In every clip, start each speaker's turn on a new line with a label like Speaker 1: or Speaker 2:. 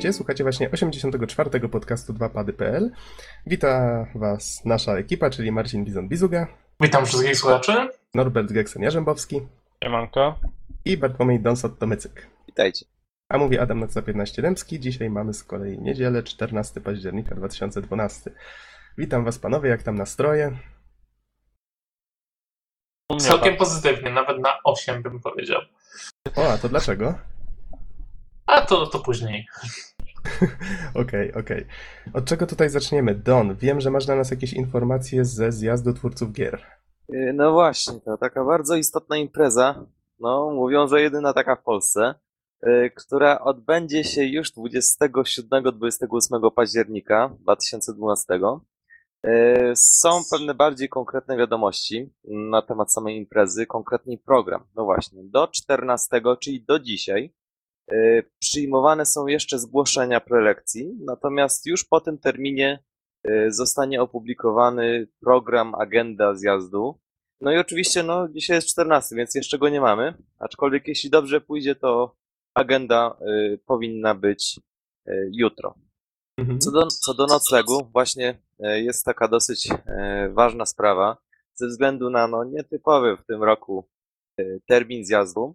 Speaker 1: Witajcie, słuchacie właśnie 84. podcastu 2pady.pl. Wita Was nasza ekipa, czyli Marcin Bizon-Bizuga,
Speaker 2: Witam wszystkich słuchaczy.
Speaker 1: Norbert Geksen-Jarzębowski
Speaker 3: Siemanko.
Speaker 1: i Bartłomiej Donsot-Tomycyk.
Speaker 4: Witajcie.
Speaker 1: A mówi Adam Naksa 15 Dębski. Dzisiaj mamy z kolei niedzielę, 14 października 2012. Witam Was panowie, jak tam nastroje?
Speaker 2: Całkiem
Speaker 3: tak.
Speaker 2: pozytywnie, nawet na 8 bym powiedział.
Speaker 1: O, a to dlaczego?
Speaker 2: A to, to później.
Speaker 1: Okej, okej. Od czego tutaj zaczniemy? Don, wiem, że masz dla nas jakieś informacje ze zjazdu twórców gier.
Speaker 4: Yy, No właśnie, to taka bardzo istotna impreza. No, mówią, że jedyna taka w Polsce, yy, która odbędzie się już 27-28 października 2012. Yy, Są pewne bardziej konkretne wiadomości na temat samej imprezy, konkretniej program. No właśnie, do 14, czyli do dzisiaj, przyjmowane są jeszcze zgłoszenia prelekcji, natomiast już po tym terminie yy, zostanie opublikowany program, agenda zjazdu. No i oczywiście, no, dzisiaj jest 14, więc jeszcze go nie mamy. Aczkolwiek jeśli dobrze pójdzie, to agenda y, powinna być jutro.
Speaker 1: Mhm.
Speaker 4: Co do, co do noclegu, właśnie jest taka dosyć ważna sprawa, ze względu na no, nietypowy w tym roku termin zjazdu.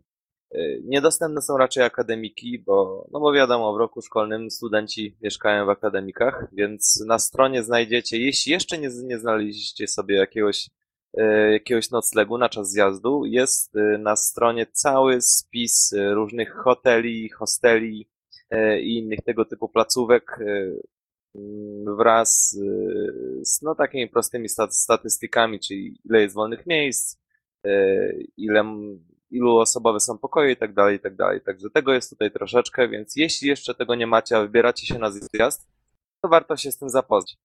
Speaker 4: Y, Niedostępne są raczej akademiki, bo, no bo wiadomo, w roku szkolnym studenci mieszkają w akademikach, więc na stronie znajdziecie, jeśli jeszcze nie, nie znaleźliście sobie jakiegoś e, jakiegoś noclegu na czas zjazdu. Jest e, na stronie cały spis e, różnych hoteli, hosteli e, i innych tego typu placówek e, mm, wraz e, z no, takimi prostymi stat- statystykami, czyli ile jest wolnych miejsc, e, ile, m- ilu osobowe są pokoje i tak dalej, i tak dalej. Także tego jest tutaj troszeczkę, więc jeśli jeszcze tego nie macie, a wybieracie się na zjazd, to warto się z tym zapoznać.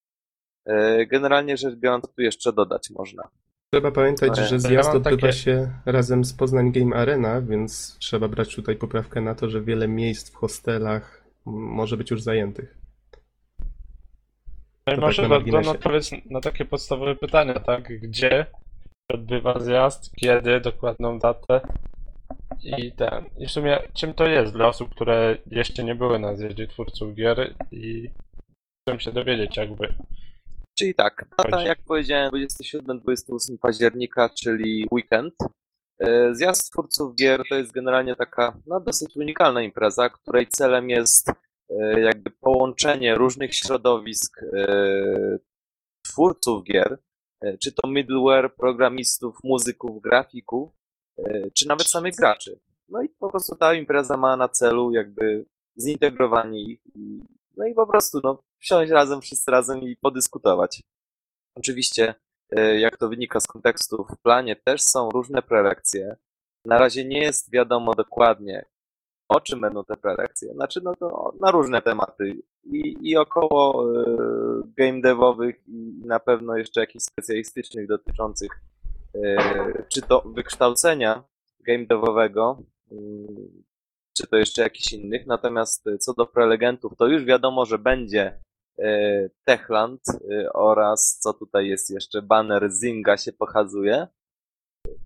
Speaker 4: E, Generalnie rzecz biorąc, tu jeszcze dodać można.
Speaker 1: Trzeba pamiętać, że
Speaker 3: ja
Speaker 1: zjazd odbywa
Speaker 3: takie-
Speaker 1: się razem z Poznań Game Arena, więc trzeba brać tutaj poprawkę na to, że wiele miejsc w hostelach może być już zajętych.
Speaker 3: No
Speaker 1: To
Speaker 3: może
Speaker 1: tak na
Speaker 3: odpowiedz na takie podstawowe pytania, tak? Gdzie odbywa zjazd, kiedy, dokładną datę i ten. I w sumie czym to jest dla osób, które jeszcze nie były na zjeździe twórców gier i chcą się dowiedzieć jakby.
Speaker 4: Czyli tak, data, jak powiedziałem, 27-28 października, czyli weekend. E, Zjazd twórców gier to jest generalnie taka no, dosyć unikalna impreza, której celem jest e, jakby połączenie różnych środowisk e, twórców gier, czy to middleware, programistów, muzyków, grafików, e, czy nawet samych graczy. No i po prostu ta impreza ma na celu jakby zintegrowanie ich no i po prostu no, wsiąść razem, wszyscy razem i podyskutować. Oczywiście, e, jak to wynika z kontekstu, w planie też są różne prelekcje. Na razie nie jest wiadomo dokładnie, o czym będą te prelekcje. Znaczy, no to na różne tematy i, i około e, game devowych i na pewno jeszcze jakichś specjalistycznych dotyczących e, czy to wykształcenia game devowego, mm, czy to jeszcze jakichś innych. Natomiast e, co do prelegentów, to już wiadomo, że będzie Techland oraz co tutaj jest jeszcze, banner Zinga się pokazuje.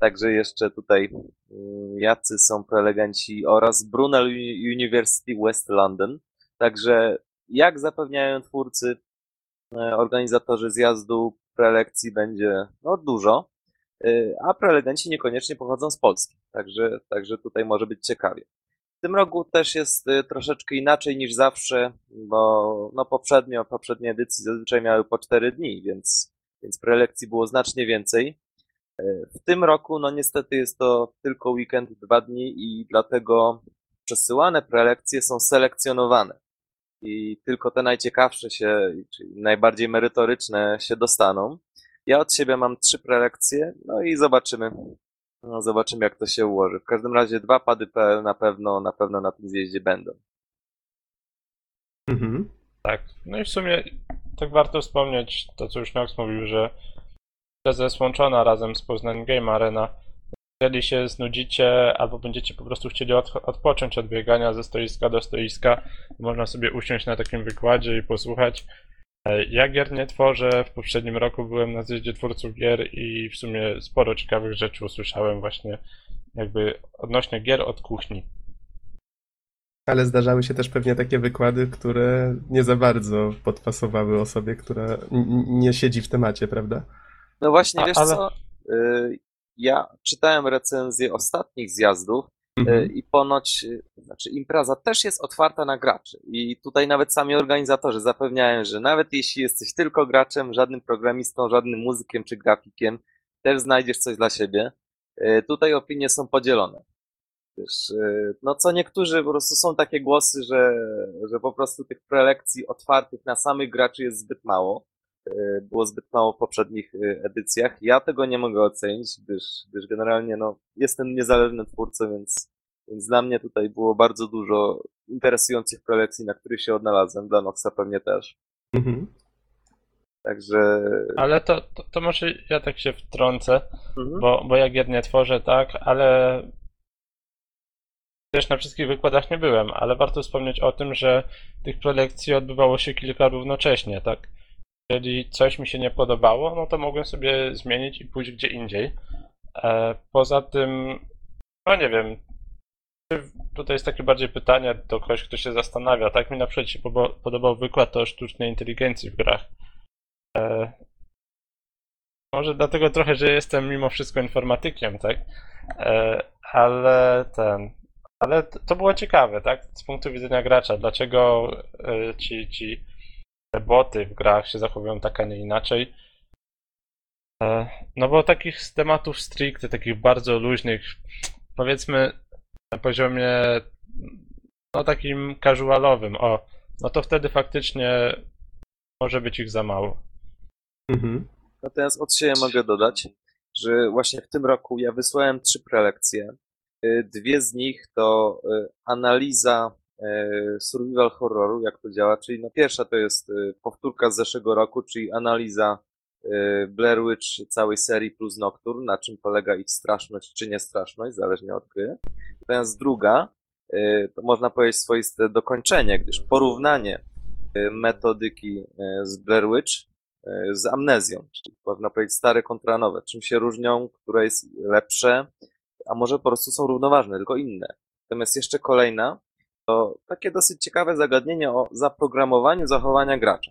Speaker 4: Także jeszcze tutaj mm, jacy są prelegenci oraz Brunel Uni- University West London. Także jak zapewniają twórcy, e, organizatorzy zjazdu, prelekcji będzie no, dużo, e, a prelegenci niekoniecznie pochodzą z Polski. Także, także tutaj może być ciekawie. W tym roku też jest y, troszeczkę inaczej niż zawsze, bo no poprzednio, poprzednie edycje zazwyczaj miały po 4 dni, więc, więc prelekcji było znacznie więcej. Y, W tym roku, no niestety jest to tylko weekend, dwa dni i dlatego przesyłane prelekcje są selekcjonowane. I tylko te najciekawsze się, czyli najbardziej merytoryczne się dostaną. Ja od siebie mam trzy prelekcje, no i zobaczymy, no, zobaczymy, jak to się ułoży. W każdym razie dwa pady.pl na pewno, na pewno na tym zjeździe będą.
Speaker 1: Mhm.
Speaker 3: Tak. No i w sumie tak warto wspomnieć to, co już Nox mówił, że impreza jest łączona razem z Poznań Game Arena. Jeżeli się znudzicie albo będziecie po prostu chcieli odch- odpocząć od biegania ze stoiska do stoiska, można sobie usiąść na takim wykładzie i posłuchać. E, Ja gier nie tworzę. W poprzednim roku byłem na zjeździe twórców gier i w sumie sporo ciekawych rzeczy usłyszałem właśnie jakby odnośnie gier od kuchni.
Speaker 1: Ale zdarzały się też pewnie takie wykłady, które nie za bardzo podpasowały osobie, która nie siedzi w temacie, prawda?
Speaker 4: No właśnie,
Speaker 3: A-
Speaker 4: wiesz
Speaker 3: ale-
Speaker 4: co? Y, Ja czytałem recenzję ostatnich zjazdów y,
Speaker 1: Mhm.
Speaker 4: i ponoć, y, znaczy impreza też jest otwarta na graczy. I tutaj nawet sami organizatorzy zapewniają, że nawet jeśli jesteś tylko graczem, żadnym programistą, żadnym muzykiem czy grafikiem, też znajdziesz coś dla siebie. Tutaj opinie są podzielone. Wiesz, no co niektórzy po prostu są takie głosy, że, że po prostu tych prelekcji otwartych na samych graczy jest zbyt mało. Y, Było zbyt mało w poprzednich y, edycjach. Ja tego nie mogę ocenić, gdyż, gdyż generalnie no, jestem niezależnym twórcą, więc, więc dla mnie tutaj było bardzo dużo interesujących prelekcji, na których się odnalazłem. Dla Noxa pewnie też.
Speaker 1: Mhm.
Speaker 4: Także.
Speaker 3: Ale to, to, to może ja tak się wtrącę,
Speaker 4: Mhm.
Speaker 3: bo, bo jak jednie tworzę, tak, ale też na wszystkich wykładach nie byłem, ale warto wspomnieć o tym, że tych prelekcji odbywało się kilka równocześnie, tak? Jeżeli coś mi się nie podobało, no to mogłem sobie zmienić i pójść gdzie indziej. E, Poza tym, no nie wiem, tutaj jest takie bardziej pytanie do kogoś, kto się zastanawia. Tak mi na przykład się podobał wykład o sztucznej inteligencji w grach. E, Może dlatego trochę, że jestem mimo wszystko informatykiem, tak? E, Ale ten. Ale to było ciekawe, tak? Z punktu widzenia gracza, dlaczego e, ci, ci boty w grach się zachowują tak, a nie inaczej. E, No bo takich z tematów stricte, takich bardzo luźnych, powiedzmy na poziomie no takim casualowym, o, no to wtedy faktycznie może być ich za mało.
Speaker 1: Mhm.
Speaker 4: Natomiast od siebie mogę dodać, że właśnie w tym roku ja wysłałem trzy prelekcje. Y, Dwie z nich to y, analiza survival horroru, jak to działa, czyli no pierwsza to jest y, powtórka z zeszłego roku, czyli analiza y, Blair Witch całej serii plus Nocturne, na czym polega ich straszność czy niestraszność, zależnie od gry. Natomiast druga, to można powiedzieć swoiste dokończenie, gdyż porównanie metodyki z Blair Witch z amnezją, czyli można powiedzieć stare kontra nowe. Czym się różnią, które jest lepsze, a może po prostu są równoważne, tylko inne. Natomiast jeszcze kolejna, to takie dosyć ciekawe zagadnienie o zaprogramowaniu zachowania gracza.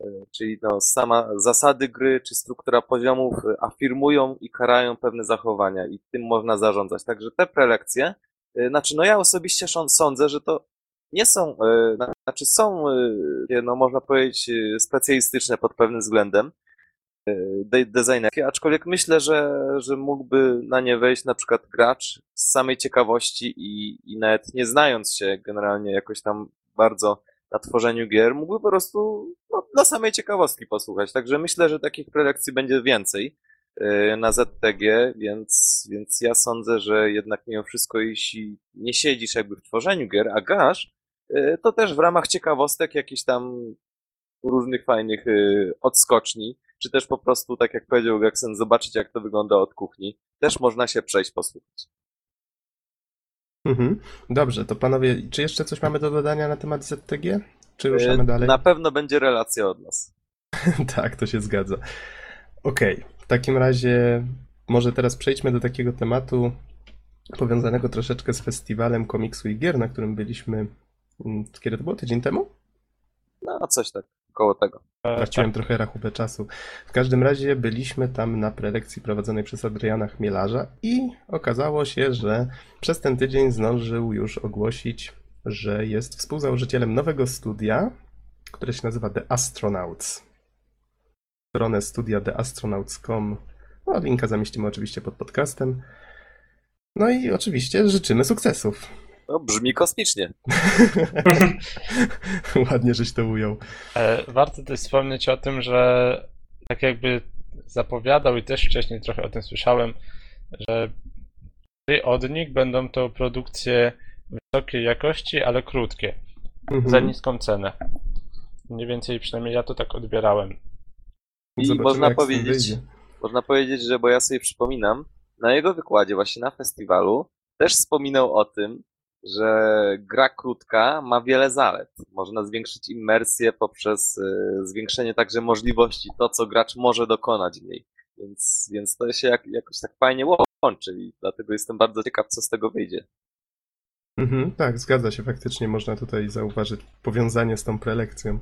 Speaker 4: Y, Czyli no, sama zasady gry, czy struktura poziomów y, afirmują i karają pewne zachowania i tym można zarządzać. Także te prelekcje, y, znaczy no ja osobiście sądzę, że to nie są, na- znaczy są, no można powiedzieć, specjalistyczne pod pewnym względem, y, de- designerki, aczkolwiek myślę, że, że mógłby na nie wejść na przykład gracz z samej ciekawości i, i nawet nie znając się generalnie jakoś tam bardzo na tworzeniu gier, mógłby po prostu no, dla samej ciekawostki posłuchać. Także myślę, że takich prelekcji będzie więcej y, na ZTG, więc, więc ja sądzę, że jednak mimo wszystko, jeśli nie siedzisz jakby w tworzeniu gier, a grasz, y, to też w ramach ciekawostek jakichś tam różnych fajnych y, odskoczni, czy też po prostu, tak jak powiedział Geksen, zobaczyć jak to wygląda od kuchni. Też można się przejść, posłuchać.
Speaker 1: Mhm. Dobrze, to panowie, czy jeszcze coś mamy do dodania na temat ZTG? Czy ruszamy
Speaker 4: Y,
Speaker 1: dalej?
Speaker 4: Na pewno będzie relacja od nas.
Speaker 1: Tak, to się zgadza. Okej, w takim razie może teraz przejdźmy do takiego tematu powiązanego troszeczkę z festiwalem komiksu i gier, na którym byliśmy. mm, Kiedy to było? Tydzień temu?
Speaker 4: No, coś tak koło tego.
Speaker 3: E,
Speaker 1: Traciłem trochę rachubę czasu. W każdym razie byliśmy tam na prelekcji prowadzonej przez Adriana Chmielarza i okazało się, że przez ten tydzień zdążył już ogłosić, że jest współzałożycielem nowego studia, które się nazywa The Astronauts. Stronę studia theastronauts.com. No, linka zamieścimy oczywiście pod podcastem. No i oczywiście życzymy sukcesów.
Speaker 4: No, brzmi kosmicznie.
Speaker 1: Ładnie, żeś to ujął.
Speaker 3: E, Warto też wspomnieć o tym, że tak jakby zapowiadał i też wcześniej trochę o tym słyszałem, że od nich będą to produkcje wysokiej jakości, ale krótkie,
Speaker 1: Mhm.
Speaker 3: za niską cenę. Mniej więcej przynajmniej ja to tak odbierałem.
Speaker 4: I
Speaker 1: Zobaczymy,
Speaker 4: można powiedzieć, można powiedzieć, że bo ja sobie przypominam, na jego wykładzie właśnie na festiwalu też wspominał o tym, że gra krótka ma wiele zalet. Można zwiększyć immersję poprzez y, zwiększenie także możliwości, to co gracz może dokonać w niej. Więc, więc to się jak, jakoś tak fajnie łączy i dlatego jestem bardzo ciekaw, co z tego wyjdzie.
Speaker 1: Mhm, tak, zgadza się, faktycznie można tutaj zauważyć powiązanie z tą prelekcją.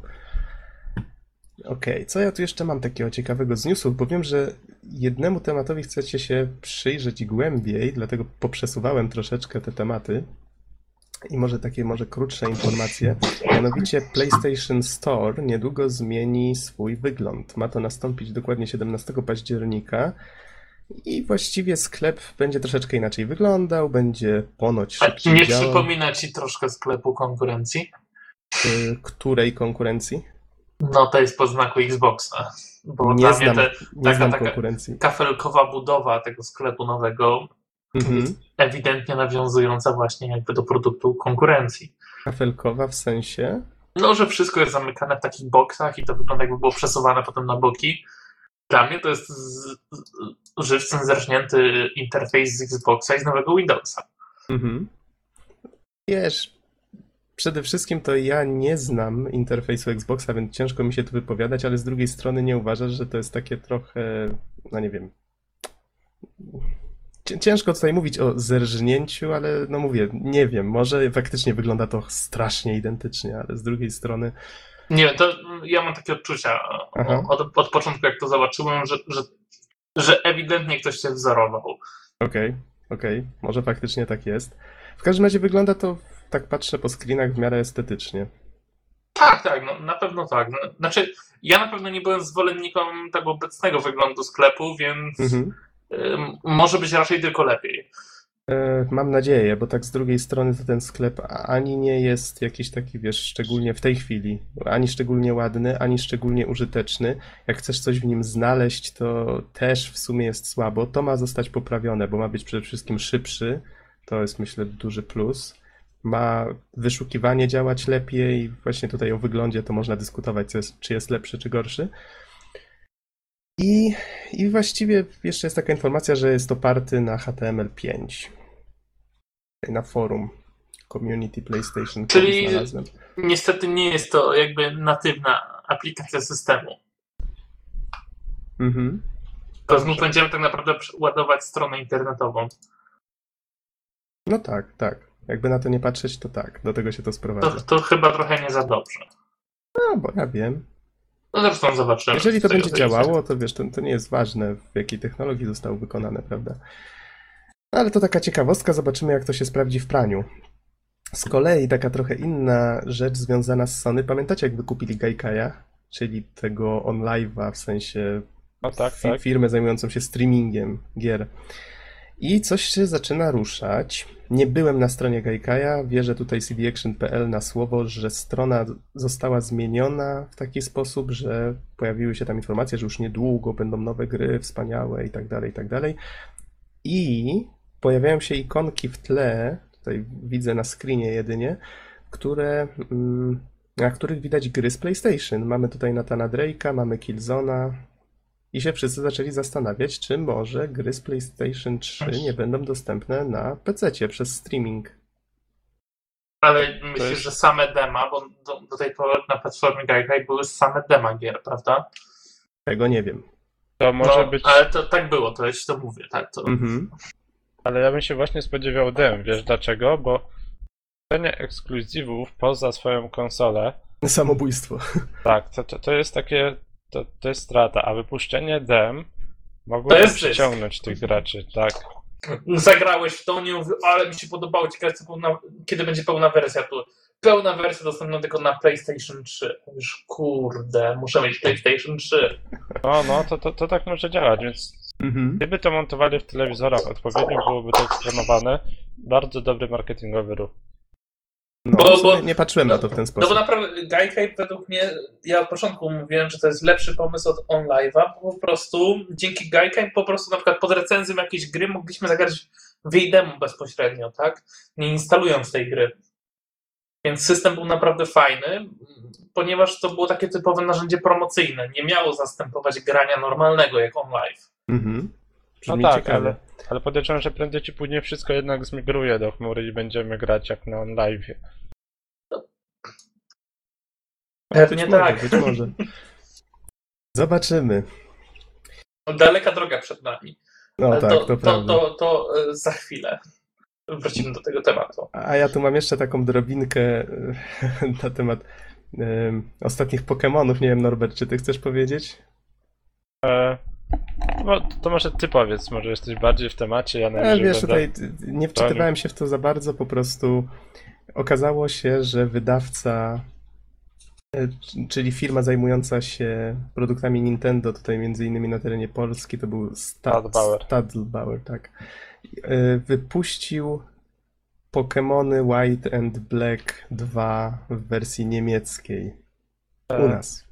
Speaker 1: Okej, co ja tu jeszcze mam takiego ciekawego z newsów, bo wiem, że jednemu tematowi chcecie się przyjrzeć głębiej, dlatego poprzesuwałem troszeczkę te tematy. I może takie może krótsze informacje. Mianowicie PlayStation Store niedługo zmieni swój wygląd. Ma to nastąpić dokładnie 17 października. I właściwie sklep będzie troszeczkę inaczej wyglądał, będzie ponoć
Speaker 2: A
Speaker 1: szybciej
Speaker 2: nie
Speaker 1: działał.
Speaker 2: przypomina ci troszkę sklepu konkurencji?
Speaker 1: Y, Której konkurencji?
Speaker 2: No to jest po znaku Xboxa. Bo
Speaker 1: Nie
Speaker 2: dla
Speaker 1: znam,
Speaker 2: mnie te,
Speaker 1: nie
Speaker 2: taka-
Speaker 1: znam
Speaker 2: taka-
Speaker 1: konkurencji.
Speaker 2: kafelkowa budowa tego sklepu nowego
Speaker 1: Mhm.
Speaker 2: ewidentnie nawiązująca właśnie jakby do produktu konkurencji.
Speaker 1: Kafelkowa w sensie?
Speaker 2: No, że wszystko jest zamykane w takich boksach i to wygląda jakby było przesuwane potem na boki. Dla mnie to jest z, żywcem zerżnięty interfejs z Xboxa i z nowego Windowsa.
Speaker 1: Mhm. Wiesz, przede wszystkim to ja nie znam interfejsu Xboxa, więc ciężko mi się tu wypowiadać, ale z drugiej strony nie uważasz, że to jest takie trochę, no nie wiem. Cię- Ciężko tutaj mówić o zerżnięciu, ale no mówię, nie wiem, może faktycznie wygląda to strasznie identycznie, ale z drugiej strony,
Speaker 2: Nie wiem, to ja mam takie odczucia od, od początku, jak to zobaczyłem, że, że, że ewidentnie ktoś się wzorował.
Speaker 1: okej, okej, może faktycznie tak jest. W każdym razie wygląda to, tak patrzę po screenach, w miarę estetycznie.
Speaker 2: Tak, tak, no, na pewno tak. Znaczy, ja na pewno nie byłem zwolennikiem tego obecnego wyglądu sklepu, więc
Speaker 1: Mhm.
Speaker 2: Może być raczej tylko lepiej.
Speaker 1: E, Mam nadzieję, bo tak z drugiej strony to ten sklep ani nie jest jakiś taki, wiesz, szczególnie w tej chwili, ani szczególnie ładny, ani szczególnie użyteczny. Jak chcesz coś w nim znaleźć, to też w sumie jest słabo. To ma zostać poprawione, bo ma być przede wszystkim szybszy. To jest, myślę, duży plus. Ma wyszukiwanie działać lepiej. Właśnie tutaj o wyglądzie to można dyskutować, jest, czy jest lepszy, czy gorszy. I, I właściwie jeszcze jest taka informacja, że jest oparty na HTML5. Na forum Community PlayStation.
Speaker 2: Czyli-. Niestety nie jest to jakby natywna aplikacja systemu.
Speaker 1: Mhm.
Speaker 2: To znów będziemy tak naprawdę ładować stronę internetową.
Speaker 1: No tak, tak. Jakby na to nie patrzeć, to tak. Do tego się to
Speaker 2: To,
Speaker 1: sprowadza.
Speaker 2: to chyba trochę nie za dobrze.
Speaker 1: No, bo ja wiem.
Speaker 2: No zresztą zobaczymy.
Speaker 1: Jeżeli to będzie działało, to wiesz, to, to nie jest ważne, w jakiej technologii zostało wykonane, prawda? No, Ale to taka ciekawostka, zobaczymy, jak to się sprawdzi w praniu. Z kolei taka trochę inna rzecz związana z Sony. Pamiętacie, jak wykupili Gaikaja? Czyli tego OnLive'a, w sensie
Speaker 3: No tak,
Speaker 1: fi-
Speaker 3: tak.
Speaker 1: firmę zajmującą się streamingiem gier. I coś się zaczyna ruszać. Nie byłem na stronie Gaikaja, wierzę tutaj cdaction.pl na słowo, że strona została zmieniona w taki sposób, że pojawiły się tam informacje, że już niedługo będą nowe gry wspaniałe i tak dalej, i tak dalej. I pojawiają się ikonki w tle, tutaj widzę na screenie jedynie, które, mm, na których widać gry z PlayStation. Mamy tutaj Natana Drake'a, mamy Killzona, i się wszyscy zaczęli zastanawiać, czy może gry z PlayStation 3 nie będą dostępne na PC przez streaming.
Speaker 2: Ale myślisz,
Speaker 3: jest-
Speaker 2: że same dema, bo do, do tej pory na platformie Gaikai były same dema gier, prawda?
Speaker 1: Tego nie wiem.
Speaker 3: To może
Speaker 2: no,
Speaker 3: być.
Speaker 2: Ale to tak było, to ja ci to mówię, tak. To,
Speaker 1: Mhm.
Speaker 3: Ale ja bym się właśnie spodziewał dem, wiesz dlaczego? Bo cenie ekskluzywów poza swoją konsolę,
Speaker 1: Samobójstwo.
Speaker 3: tak, to, to, to jest takie, to, to jest strata, a wypuszczenie dem
Speaker 2: To
Speaker 3: mogłoby
Speaker 2: jest zysk.
Speaker 3: przyciągnąć tych graczy, tak.
Speaker 2: Zagrałeś w to, nie mówię, ale mi się podobało, ciekawe co pełna, kiedy będzie pełna wersja. Tu pełna wersja dostępna tylko na PlayStation 3. Już kurde, muszę mieć PlayStation 3.
Speaker 3: No, no, to, to, to tak może działać, więc
Speaker 1: Mhm.
Speaker 3: gdyby to montowali w telewizorach odpowiednio, byłoby to eksponowane. Bardzo dobry marketingowy ruch.
Speaker 1: No,
Speaker 2: Bo- bo-
Speaker 1: nie patrzyłem na to w ten
Speaker 2: No
Speaker 1: sposób.
Speaker 2: bo naprawdę Gaikai według mnie, ja od początku mówiłem, że to jest lepszy pomysł od OnLive'a, bo po prostu dzięki Gaikai po prostu na przykład pod recenzją jakiejś gry mogliśmy zagrać w jej demo bezpośrednio, tak? Nie instalując tej gry. Więc system był naprawdę fajny, ponieważ to było takie typowe narzędzie promocyjne. Nie miało zastępować grania normalnego jak OnLive.
Speaker 1: Mhm.
Speaker 3: No
Speaker 1: Brzmi
Speaker 3: tak,
Speaker 1: ciekawe.
Speaker 3: ale, ale podejrzewam, że prędzej czy później wszystko jednak zmigruje do chmury i będziemy grać jak na live.
Speaker 2: Pewnie
Speaker 1: być może,
Speaker 2: tak.
Speaker 1: Być może. Zobaczymy.
Speaker 2: Daleka droga przed nami.
Speaker 1: No
Speaker 2: Ale
Speaker 1: tak,
Speaker 2: to,
Speaker 1: to,
Speaker 2: to,
Speaker 1: prawda.
Speaker 2: to, to, e, za chwilę. wrócimy do tego tematu.
Speaker 1: A ja tu mam jeszcze taką drobinkę e, na temat e, ostatnich Pokemonów. Nie wiem, Norbert, czy ty chcesz powiedzieć?
Speaker 3: E, no, to może ty powiedz, może jesteś bardziej w temacie, ja
Speaker 1: wiesz,
Speaker 3: będę...
Speaker 1: tutaj nie wczytywałem się w to za bardzo, po prostu okazało się, że wydawca, e, czyli firma zajmująca się produktami Nintendo, tutaj między innymi na terenie Polski, to był Stad-
Speaker 3: Stadbauer.
Speaker 1: Stadlbauer, tak, e, wypuścił Pokemony White and Black 2 w wersji niemieckiej u
Speaker 3: E,
Speaker 1: nas.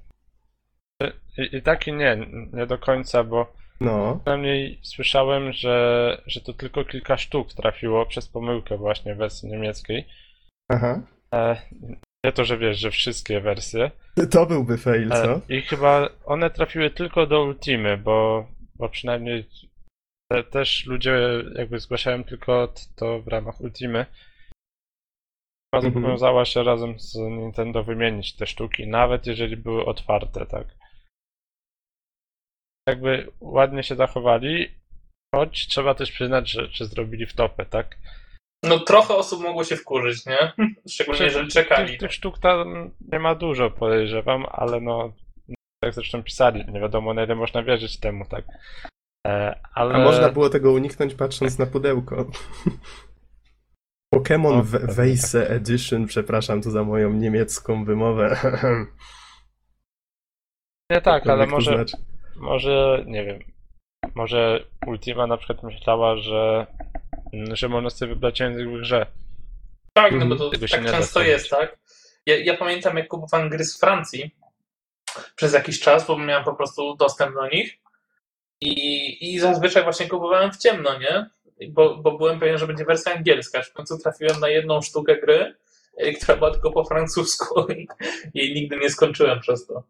Speaker 3: I, I tak i nie, nie do końca, bo
Speaker 1: No,
Speaker 3: przynajmniej słyszałem, że, że to tylko kilka sztuk trafiło przez pomyłkę właśnie w wersji niemieckiej.
Speaker 1: aha.
Speaker 3: E, nie to, że wiesz, że wszystkie wersje.
Speaker 1: To byłby fail,
Speaker 3: E,
Speaker 1: co?
Speaker 3: I chyba one trafiły tylko do Ultimy, bo, bo przynajmniej te, też ludzie jakby zgłaszają tylko to w ramach Ultimy. Chyba
Speaker 1: Mhm.
Speaker 3: zobowiązała się razem z Nintendo wymienić te sztuki, nawet jeżeli były otwarte, tak. Jakby ładnie się zachowali, choć trzeba też przyznać, że, że zrobili wtopę, tak?
Speaker 2: No trochę osób mogło się wkurzyć, nie? Szczególnie, jeżeli czekali.
Speaker 3: Tych, tych sztuk tam nie ma dużo, podejrzewam, ale no, tak zresztą pisali, nie wiadomo na ile można wierzyć temu, tak. E, ale...
Speaker 1: A można było tego uniknąć patrząc na pudełko. Pokémon
Speaker 3: O,
Speaker 1: We- Weise Edition, przepraszam tu za moją niemiecką wymowę.
Speaker 3: Nie tak, ale może,
Speaker 1: znaczy?
Speaker 3: Może, nie wiem, może Ultima na przykład myślała, że, że można sobie wybrać język w grze.
Speaker 2: Tak, no
Speaker 1: Mhm.
Speaker 2: bo to
Speaker 3: Tego się
Speaker 2: tak często jest, tak? Ja, ja pamiętam, jak kupowałem gry z Francji przez jakiś czas, bo miałem po prostu dostęp do nich i, i zazwyczaj właśnie kupowałem w ciemno, nie? Bo, bo byłem pewien, że będzie wersja angielska. W końcu trafiłem na jedną sztukę gry, y, która była tylko po francusku i jej nigdy nie skończyłem przez to.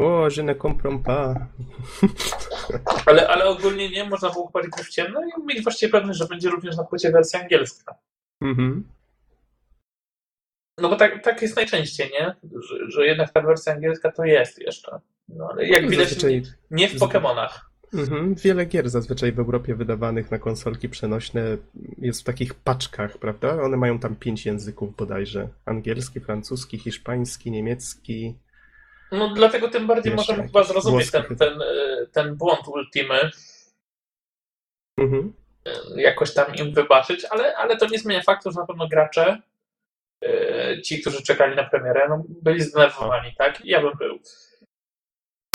Speaker 1: O, je ne comprends pas.
Speaker 2: Ale, ale ogólnie nie, można było kupować gry w ciemno i mieć właściwie pewność, że będzie również na płycie wersja angielska.
Speaker 1: Mhm.
Speaker 2: No bo tak, tak jest najczęściej, nie? Że, że jednak ta wersja angielska to jest jeszcze. No ale jak widać,
Speaker 1: Zazwyczaj,
Speaker 2: nie w Pokemonach.
Speaker 1: mhm. Wiele gier zazwyczaj w Europie wydawanych na konsolki przenośne jest w takich paczkach, prawda? One mają tam pięć języków bodajże. Angielski, francuski, hiszpański, niemiecki.
Speaker 2: No dlatego tym bardziej
Speaker 1: Jeszcze
Speaker 2: możemy chyba zrozumieć ten, ten, e, ten błąd Ultimy,
Speaker 1: Mhm.
Speaker 2: e, jakoś tam im wybaczyć, ale, ale to nie zmienia faktu, że na pewno gracze, e, ci, którzy czekali na premierę, no, byli zdenerwowani, tak? Ja bym był.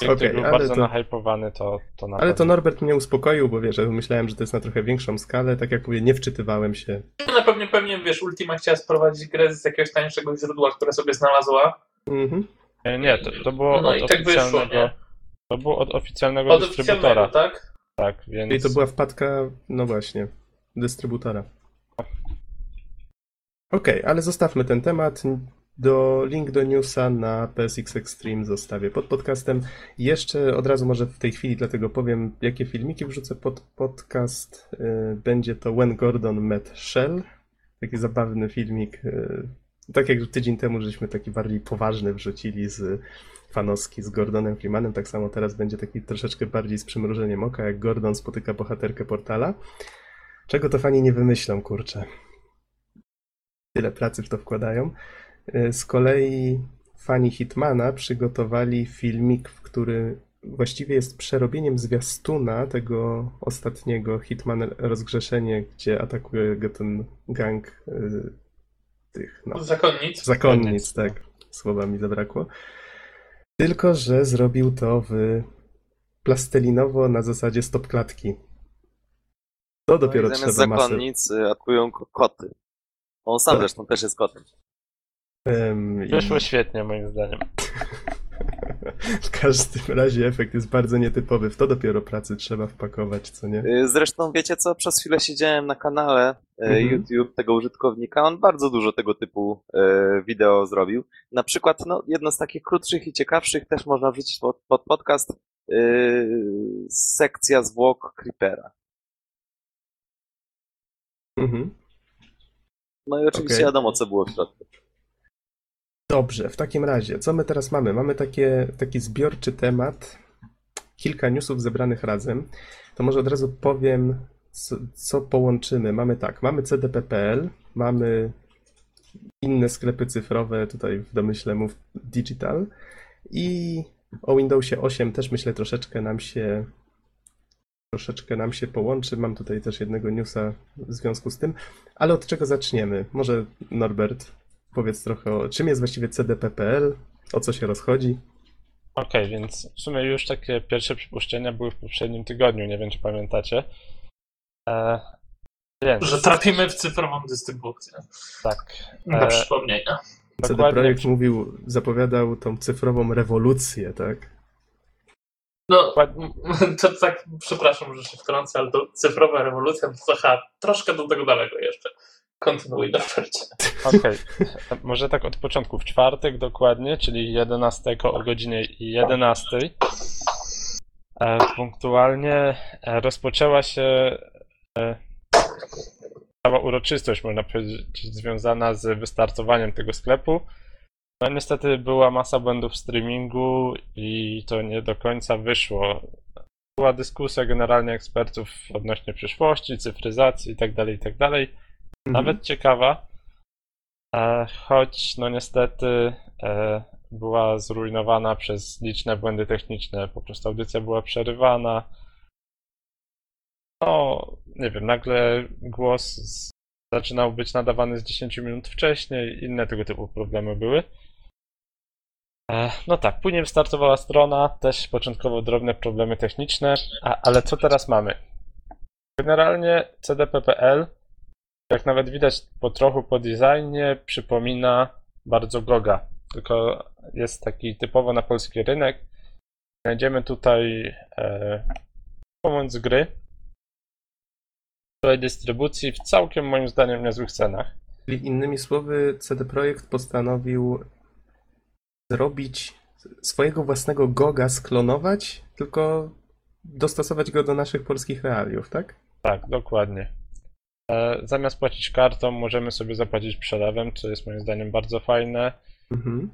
Speaker 3: Ktoś był
Speaker 1: ale
Speaker 3: bardzo
Speaker 1: to-
Speaker 3: nahypowany, to, to na
Speaker 1: Ale to
Speaker 3: pewno.
Speaker 1: Norbert mnie uspokoił, bo wiesz, że myślałem, że to jest na trochę większą skalę. Tak jak mówię, nie wczytywałem się.
Speaker 2: No pewnie, pewnie, wiesz, Ultima chciała sprowadzić grę z jakiegoś tańszego źródła, które sobie znalazła.
Speaker 1: Mhm.
Speaker 3: Nie, Nie, to, to było
Speaker 2: No
Speaker 3: od
Speaker 2: i tak wyszło,
Speaker 3: oficjalnego.
Speaker 2: nie?
Speaker 3: To było od oficjalnego
Speaker 2: Od
Speaker 3: dystrybutora.
Speaker 2: oficjalnego, tak?
Speaker 3: Tak, więc.
Speaker 1: Czyli to była wpadka, no właśnie, dystrybutora. Okej, ale zostawmy ten temat. Do, link do newsa na PSX Extreme zostawię pod podcastem. Jeszcze od razu może w tej chwili dlatego powiem, jakie filmiki wrzucę pod podcast. Y, Będzie to When Gordon Met Shell. Taki zabawny filmik. y, Tak jak tydzień temu żeśmy taki bardziej poważny wrzucili z fanowski z Gordonem Freemanem, tak samo teraz będzie taki troszeczkę bardziej z przymrużeniem oka, jak Gordon spotyka bohaterkę portala. Czego to fani nie wymyślą, kurczę. Tyle pracy w to wkładają. Y, Z kolei fani Hitmana przygotowali filmik, w który właściwie jest przerobieniem zwiastuna tego ostatniego Hitman Rozgrzeszenie, gdzie atakuje go ten gang y, tych, no,
Speaker 2: Zakonnic.
Speaker 1: Zakonnic,
Speaker 3: no.
Speaker 1: tak. Słowa mi zabrakło. Tylko, że zrobił to w plastelinowo na zasadzie stop klatki. To dopiero
Speaker 4: no i zamiast
Speaker 1: trzeba masę.
Speaker 4: zakonnicy atakują ko- koty. On sam
Speaker 1: Tak.
Speaker 4: zresztą też jest kotem.
Speaker 1: Em, i
Speaker 3: Wyszło świetnie, moim zdaniem.
Speaker 1: w każdym razie efekt jest bardzo nietypowy. W to dopiero pracy trzeba wpakować, co nie?
Speaker 4: Y, Zresztą wiecie co, przez chwilę siedziałem na kanale y,
Speaker 1: Mhm.
Speaker 4: YouTube tego użytkownika, on bardzo dużo tego typu y, wideo zrobił. Na przykład, no, jedno z takich krótszych i ciekawszych też można wrzucić pod, pod podcast, sekcja zwłok Creepera.
Speaker 1: Mhm.
Speaker 4: No i oczywiście
Speaker 1: Okej.
Speaker 4: wiadomo, co było w środku.
Speaker 1: Dobrze, w takim razie, co my teraz mamy? Mamy takie, taki zbiorczy temat, kilka newsów zebranych razem. To może od razu powiem, co, co połączymy? Mamy tak, mamy CDP.pl, mamy inne sklepy cyfrowe, tutaj w domyśle mów digital i o Windowsie 8 też myślę troszeczkę nam się troszeczkę nam się połączy. Mam tutaj też jednego newsa w związku z tym, ale od czego zaczniemy? Może Norbert powiedz trochę o czym jest właściwie CDP.pl, o co się rozchodzi.
Speaker 3: Okej, więc w sumie już takie pierwsze przypuszczenia były w poprzednim tygodniu, nie wiem czy pamiętacie. E, więc,
Speaker 2: Że trafimy w cyfrową dystrybucję.
Speaker 3: tak.
Speaker 2: Do
Speaker 3: E,
Speaker 2: przypomnienia.
Speaker 1: CD. Projekt mówił, zapowiadał tą cyfrową rewolucję, tak?
Speaker 2: No, to tak, przepraszam, że się wtrącę, ale to cyfrowa rewolucja to trochę, troszkę do tego daleko jeszcze. Kontynuuj, Norbercie.
Speaker 3: Okej, może tak od początku. W czwartek dokładnie, czyli 11 o godzinie 11. E, punktualnie e, rozpoczęła się e, cała uroczystość, można powiedzieć, związana z wystartowaniem tego sklepu. No niestety była masa błędów w streamingu i to nie do końca wyszło. Była dyskusja generalnie ekspertów odnośnie przyszłości, cyfryzacji itd., itd.
Speaker 1: Mhm.
Speaker 3: Nawet ciekawa, e, choć no niestety e, była zrujnowana przez liczne błędy techniczne. Po prostu audycja była przerywana. No, nie wiem, nagle głos zaczynał być nadawany z 10 minut wcześniej, inne tego typu problemy były. E, no tak, później wystartowała strona, też początkowo drobne problemy techniczne, a, ale co teraz mamy? Generalnie CDP.pl jak nawet widać po trochu po designie, przypomina bardzo Goga. Tylko jest taki typowo na polski rynek. Znajdziemy tutaj e, pomoc gry swojej dystrybucji w całkiem moim zdaniem niezłych cenach.
Speaker 1: Czyli innymi słowy, CD Projekt postanowił zrobić swojego własnego Goga, sklonować, tylko dostosować go do naszych polskich realiów, tak?
Speaker 3: Tak, dokładnie. E, zamiast płacić kartą, możemy sobie zapłacić przelewem, co jest moim zdaniem bardzo fajne.
Speaker 1: Mhm.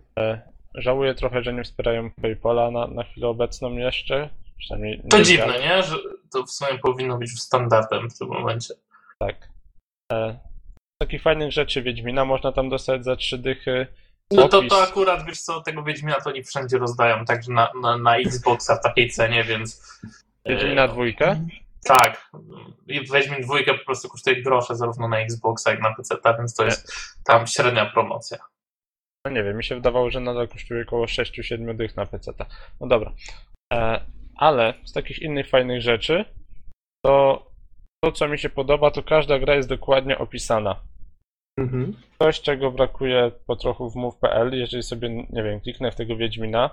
Speaker 3: Żałuję trochę, że nie wspierają PayPala na, na chwilę obecną jeszcze. Przynajmniej
Speaker 2: To
Speaker 3: nie
Speaker 2: dziwne, nie? Że to w sumie powinno być standardem w tym momencie.
Speaker 3: Tak. E, z takich fajnych rzeczy Wiedźmina można tam dostać za trzy dychy.
Speaker 2: No to, to akurat, wiesz co, tego Wiedźmina to nie wszędzie rozdają, także na, na, na Xboxa w takiej cenie, więc...
Speaker 3: Wiedźmina
Speaker 2: e,
Speaker 3: dwójkę.
Speaker 2: Tak. I Wiedźmin dwójkę po prostu kosztuje grosze zarówno na Xboxa, jak na PC, więc to jest tam średnia promocja.
Speaker 3: No nie wiem, mi się wydawało, że nadal kosztuje około 6-7 dych na PC. No dobra. E, ale z takich innych fajnych rzeczy, to to, co mi się podoba, to każda gra jest dokładnie opisana.
Speaker 1: Mhm.
Speaker 3: Coś, czego brakuje po trochu w move.pl, jeżeli sobie, nie wiem, kliknę w tego Wiedźmina,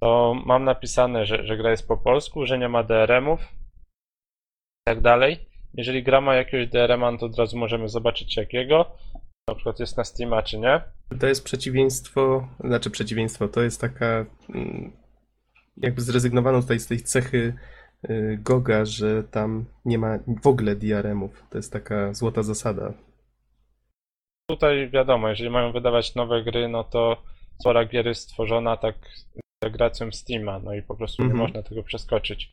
Speaker 3: to mam napisane, że, że gra jest po polsku, że nie ma DRM-ów tak dalej. Jeżeli gra ma jakiegoś DRM-a, no to od razu możemy zobaczyć jakiego. Na przykład jest na Steama, czy nie.
Speaker 1: To jest przeciwieństwo, znaczy przeciwieństwo, to jest taka mm, jakby zrezygnowano tutaj z tej cechy y, Goga, że tam nie ma w ogóle DRM-ów. To jest taka złota zasada.
Speaker 3: Tutaj wiadomo, jeżeli mają wydawać nowe gry, no to spora gier jest stworzona tak z integracją Steama, no i po prostu
Speaker 1: Mhm.
Speaker 3: nie można tego przeskoczyć.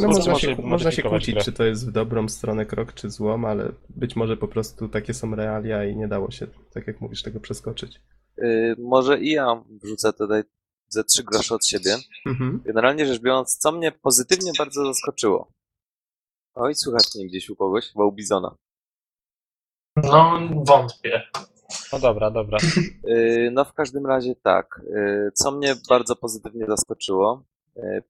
Speaker 1: No
Speaker 3: Można może
Speaker 1: się, można się kłócić,
Speaker 3: grę.
Speaker 1: czy to jest w dobrą stronę krok, czy złą, ale być może po prostu takie są realia i nie dało się, tak jak mówisz, tego przeskoczyć.
Speaker 4: Y, może i ja wrzucę tutaj ze trzy grosze od siebie.
Speaker 1: Mhm.
Speaker 4: Generalnie rzecz biorąc, co mnie pozytywnie bardzo zaskoczyło. Oj, słychać mnie gdzieś u kogoś, chyba u Bizona.
Speaker 2: No, wątpię.
Speaker 3: No dobra, dobra.
Speaker 4: Y, No w każdym razie tak. Y, Co mnie bardzo pozytywnie zaskoczyło,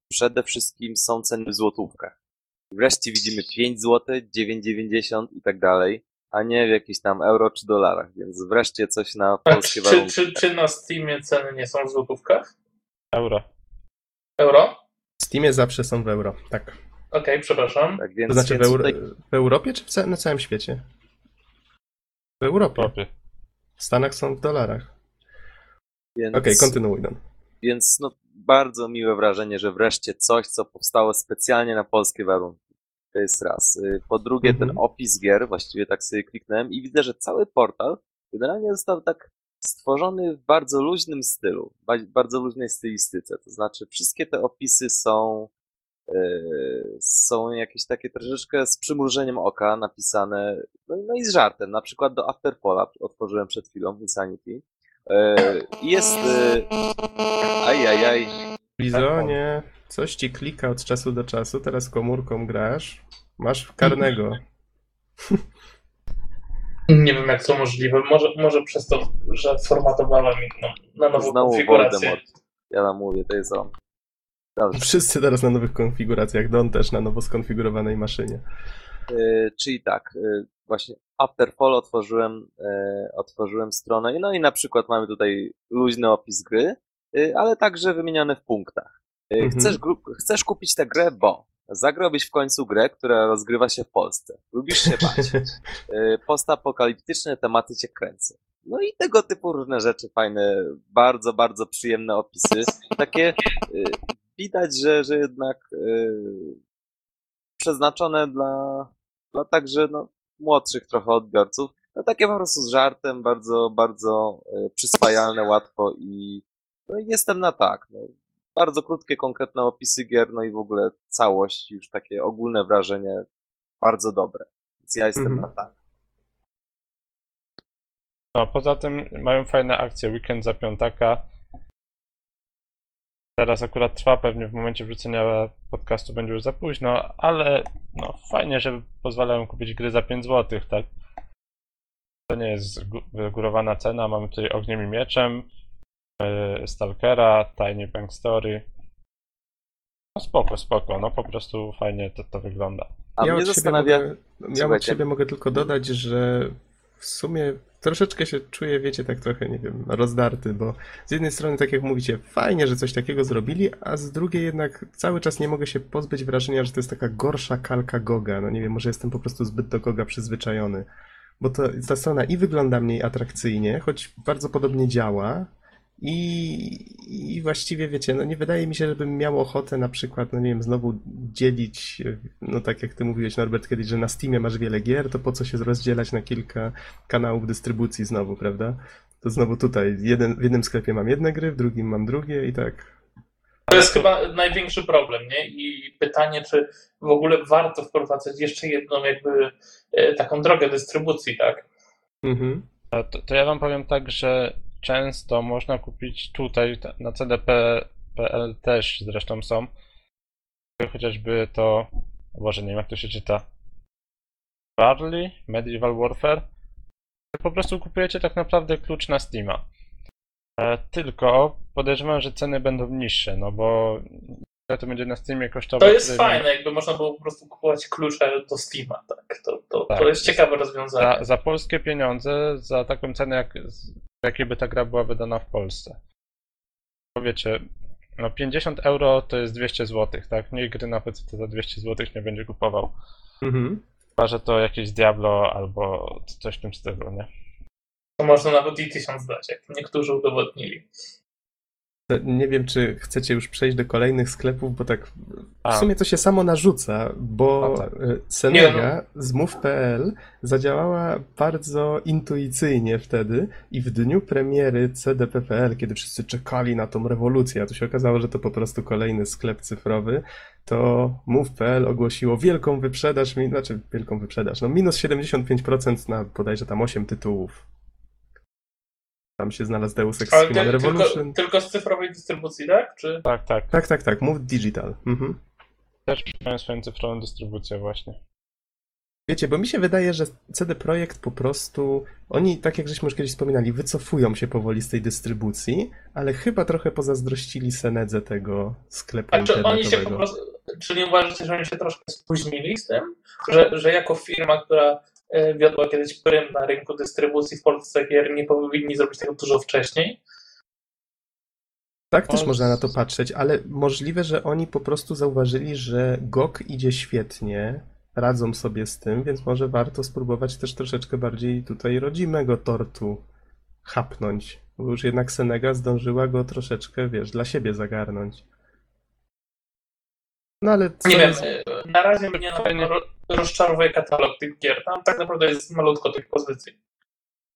Speaker 4: przede wszystkim są ceny w złotówkach. Wreszcie widzimy 5 zł, 9,90 i tak dalej, a nie w jakichś tam euro czy dolarach, więc wreszcie coś na polskie
Speaker 2: czy,
Speaker 4: warunki.
Speaker 2: czy, czy na Steamie ceny nie są w złotówkach?
Speaker 3: Euro.
Speaker 2: Euro?
Speaker 1: W Steamie zawsze są w euro, tak.
Speaker 2: Okej, przepraszam.
Speaker 4: Tak, więc,
Speaker 1: To znaczy w,
Speaker 4: więc
Speaker 1: Euro,
Speaker 4: tutaj,
Speaker 1: w Europie, czy w ca- na całym świecie? W Europie. W Stanach są w dolarach.
Speaker 4: więc,
Speaker 1: Okej, kontynuuj, Don.
Speaker 4: więc no, bardzo miłe wrażenie, że wreszcie coś, co powstało specjalnie na polskie warunki. To jest raz. Y, Po drugie,
Speaker 1: Mhm.
Speaker 4: ten opis gier, właściwie tak sobie kliknąłem i widzę, że cały portal generalnie został tak stworzony w bardzo luźnym stylu, ba- bardzo luźnej stylistyce. To znaczy, wszystkie te opisy są Yy, Są jakieś takie troszeczkę z przymrużeniem oka napisane, no, i- no i z żartem. Na przykład do Afterpola otworzyłem przed chwilą Insanity. I Jest. yy, Ajajaj.
Speaker 1: Bizonie, coś ci klika od czasu do czasu, teraz komórką grasz, masz karnego.
Speaker 2: Nie wiem, jak to możliwe. Może, może przez to, że formatowałem ich na, na nową
Speaker 4: Znowu
Speaker 2: konfigurację.
Speaker 4: Voldemort. Ja nam mówię, to jest on. Dobrze.
Speaker 1: Wszyscy teraz na nowych konfiguracjach, Don też na nowo skonfigurowanej maszynie.
Speaker 4: Yy, czyli tak, yy, właśnie Afterfall otworzyłem, yy, otworzyłem stronę, no i na przykład mamy tutaj luźny opis gry, yy, ale także wymienione w punktach. Yy,
Speaker 1: Mhm.
Speaker 4: chcesz, chcesz kupić tę grę, bo zagrałbyś w końcu grę, która rozgrywa się w Polsce. Lubisz się bać. Yy, postapokaliptyczne tematy cię kręcą. No i tego typu różne rzeczy fajne, bardzo, bardzo przyjemne opisy. Takie widać, że, że jednak przeznaczone dla, dla także no, młodszych trochę odbiorców. No takie po prostu z żartem, bardzo, bardzo yy, przyswajalne, łatwo i no i jestem na tak. No. Bardzo krótkie, konkretne opisy gier, no i w ogóle całość, już takie ogólne wrażenie, bardzo dobre. Więc ja jestem
Speaker 1: Mhm.
Speaker 4: na tak.
Speaker 3: No, poza tym mają fajne akcje. Weekend za piątaka. Teraz akurat trwa, pewnie w momencie wrzucenia podcastu będzie już za późno, ale no fajnie, że pozwalają kupić gry za 5 zł, tak? To nie jest gó- wygórowana cena. Mamy tutaj Ogniem i Mieczem, yy, Stalkera, Tiny Bank Story. No spoko, spoko, no po prostu fajnie to, to wygląda.
Speaker 4: A
Speaker 1: ja
Speaker 4: mnie
Speaker 1: od siebie
Speaker 4: zastanawia,
Speaker 1: mogę, ja od siebie mogę tylko dodać, że w sumie troszeczkę się czuję, wiecie, tak trochę, nie wiem, rozdarty, bo z jednej strony, tak jak mówicie, fajnie, że coś takiego zrobili, a z drugiej jednak cały czas nie mogę się pozbyć wrażenia, że to jest taka gorsza kalka Goga. No nie wiem, może jestem po prostu zbyt do Goga przyzwyczajony. Bo to, ta strona i wygląda mniej atrakcyjnie, choć bardzo podobnie działa. I, I właściwie wiecie, no nie wydaje mi się, żebym miał ochotę na przykład, no nie wiem, znowu dzielić, no tak jak ty mówiłeś Norbert kiedyś, że na Steamie masz wiele gier, to po co się rozdzielać na kilka kanałów dystrybucji znowu, prawda? To znowu tutaj, jeden, w jednym sklepie mam jedne gry, w drugim mam drugie i tak.
Speaker 2: To jest chyba największy problem, nie? I pytanie, czy w ogóle warto wprowadzać jeszcze jedną jakby e, taką drogę dystrybucji, tak?
Speaker 1: Mhm.
Speaker 3: To, to ja wam powiem tak, że często można kupić tutaj ta- na CDP.pl też zresztą są. Chociażby to, Boże, nie wiem jak to się czyta. Barley, Medieval Warfare. Po prostu kupujecie tak naprawdę klucz na Steama. E, Tylko podejrzewam, że ceny będą niższe, no bo to będzie na Steamie kosztować.
Speaker 2: To jest fajne, jakby można było po prostu kupować klucze do Steama, tak? To, to,
Speaker 3: Tak.
Speaker 2: to jest ciekawe rozwiązanie.
Speaker 3: Za, za polskie pieniądze, za taką cenę, jak, jakiej by ta gra była wydana w Polsce. Powiecie, no 50 euro to jest 200 zł, tak? Nikt gry na PC za 200 zł nie będzie kupował.
Speaker 1: Mhm.
Speaker 3: Chyba, że to jakieś Diablo albo coś w tym stylu, nie?
Speaker 2: To można nawet i tysiąc dać, jak niektórzy udowodnili.
Speaker 1: Nie wiem, czy chcecie już przejść do kolejnych sklepów, bo tak w sumie to się samo narzuca, bo
Speaker 3: tak.
Speaker 1: Senega z mów.pl zadziałała bardzo intuicyjnie wtedy i w dniu premiery CDP.pl, kiedy wszyscy czekali na tą rewolucję, a tu się okazało, że to po prostu kolejny sklep cyfrowy, to mów.pl ogłosiło wielką wyprzedaż, znaczy wielką wyprzedaż, no minus 75% na bodajże tam 8 tytułów. Tam się znalazł Deus Ex
Speaker 2: Ale
Speaker 1: Human
Speaker 2: ty, tylko,
Speaker 1: Revolution.
Speaker 2: tylko z cyfrowej dystrybucji, tak? Czy...
Speaker 3: Tak, tak.
Speaker 1: Tak, tak, tak, Move Digital. Mhm.
Speaker 3: Też mają swoją cyfrową dystrybucję właśnie.
Speaker 1: Wiecie, bo mi się wydaje, że CD Projekt po prostu, oni, tak jak żeśmy już kiedyś wspominali, wycofują się powoli z tej dystrybucji, ale chyba trochę pozazdrościli Senedze tego sklepu
Speaker 2: A czy oni się
Speaker 1: internetowego.
Speaker 2: po prostu. Czy nie uważacie, że oni się troszkę spóźnili z tym? Że, że jako firma, która wiodła kiedyś prym na rynku dystrybucji w Polsce gier, nie powinni zrobić tego dużo wcześniej?
Speaker 1: Tak też można na to patrzeć, ale możliwe, że oni po prostu zauważyli, że GOG idzie świetnie, radzą sobie z tym, więc może warto spróbować też troszeczkę bardziej tutaj rodzimego tortu chapnąć, bo już jednak Senega zdążyła go troszeczkę, wiesz, dla siebie zagarnąć. No ale co
Speaker 2: Nie wiem,
Speaker 1: jest...
Speaker 2: e, na razie mnie na pewno rozczarowuje katalog tych gier. Tam tak naprawdę jest malutko tych pozycji.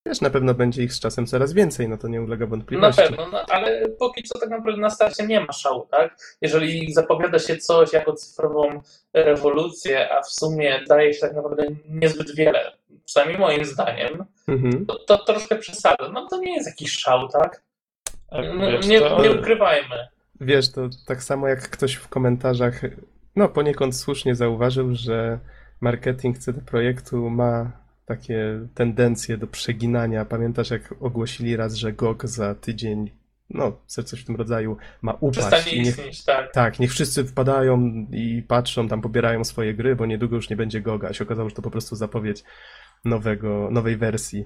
Speaker 1: Wiesz, na pewno będzie ich z czasem coraz więcej, no to nie ulega
Speaker 2: Na
Speaker 1: wątpliwości.
Speaker 2: pewno, no, ale póki co tak naprawdę na starcie nie ma szału, tak? Jeżeli zapowiada się coś jako cyfrową rewolucję, a w sumie daje się tak naprawdę niezbyt wiele, przynajmniej moim zdaniem,
Speaker 1: Mhm.
Speaker 2: to, to troszkę przesada. No to nie jest jakiś szał, tak?
Speaker 3: A
Speaker 2: No,
Speaker 3: wiesz
Speaker 2: nie, nie ukrywajmy.
Speaker 1: Wiesz, to tak samo jak ktoś w komentarzach, no poniekąd słusznie zauważył, że marketing CD Projektu ma takie tendencje do przeginania. Pamiętasz, jak ogłosili raz, że GOG za tydzień, no coś w tym rodzaju, ma upaść
Speaker 2: Przestanie
Speaker 1: niech,
Speaker 2: istnieć, tak.
Speaker 1: tak, niech wszyscy wpadają i patrzą, tam pobierają swoje gry, bo niedługo już nie będzie GOGa. A się okazało, że to po prostu zapowiedź nowego, nowej wersji.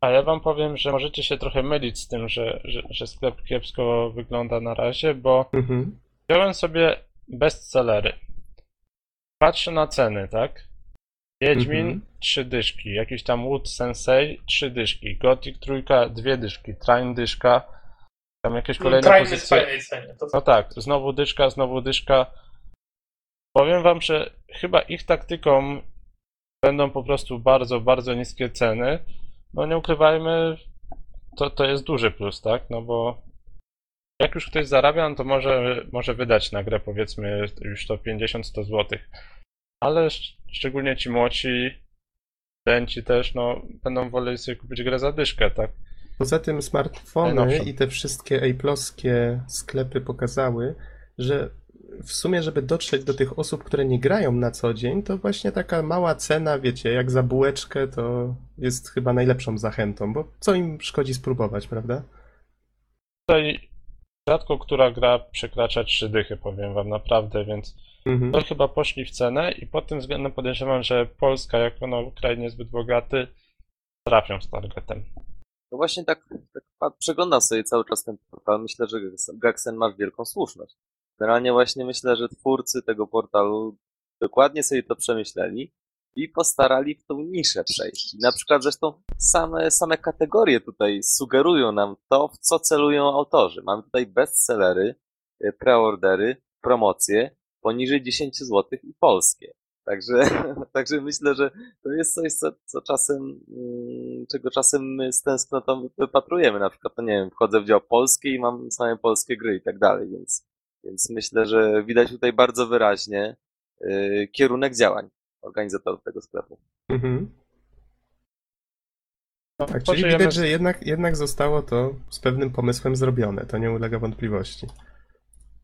Speaker 3: A ja wam powiem, że możecie się trochę mylić z tym, że, że, że sklep kiepsko wygląda na razie, bo
Speaker 1: Mhm.
Speaker 3: wziąłem sobie bestsellery. Patrzę na ceny, tak? Wiedźmin,
Speaker 1: Mhm.
Speaker 3: trzy dyszki. Jakiś tam Wood Sensei, trzy dyszki. Gothic trójka, dwie dyszki. Train dyszka. Tam jakieś kolejne
Speaker 2: jest w
Speaker 3: pozycje.
Speaker 2: fajnej cenie. To
Speaker 3: No tak, znowu dyszka, znowu dyszka. Powiem wam, że chyba ich taktyką będą po prostu bardzo, bardzo niskie ceny. No nie ukrywajmy, to, to jest duży plus, tak? No bo jak już ktoś zarabia, no to może, może wydać na grę powiedzmy już to 50-100 zł. Ale szcz- szczególnie ci młodsi studenci też, no będą woleli sobie kupić grę za dyszkę, tak?
Speaker 1: Poza tym smartfony i te wszystkie Apple'owskie sklepy pokazały, że w sumie, żeby dotrzeć do tych osób, które nie grają na co dzień, to właśnie taka mała cena, wiecie, jak za bułeczkę, to jest chyba najlepszą zachętą, bo co im szkodzi spróbować, prawda?
Speaker 3: Tutaj rzadko która gra przekracza trzy dychy, powiem wam naprawdę, więc
Speaker 1: Mhm.
Speaker 3: to chyba poszli w cenę i pod tym względem podejrzewam, że Polska jako no, kraj niezbyt bogaty trafią z targetem.
Speaker 4: No właśnie tak, tak przeglądam sobie cały czas ten portal. Myślę, że Gaxen ma wielką słuszność. Generalnie właśnie myślę, że twórcy tego portalu dokładnie sobie to przemyśleli i postarali w tą niszę przejść. Na przykład zresztą same, same kategorie tutaj sugerują nam to, w co celują autorzy. Mamy tutaj bestsellery, e, preordery, promocje poniżej 10 zł i polskie. Także, także myślę, że to jest coś, co, co czasem, mm, czego czasem my z tęsknotą wypatrujemy. Na przykład, no nie wiem, wchodzę w dział polski i mam same polskie gry i tak dalej, więc, więc myślę, że widać tutaj bardzo wyraźnie y, kierunek działań organizatorów tego sklepu.
Speaker 1: Mhm. Tak, czyli widać, że jednak, jednak zostało to z pewnym pomysłem zrobione, to nie ulega wątpliwości.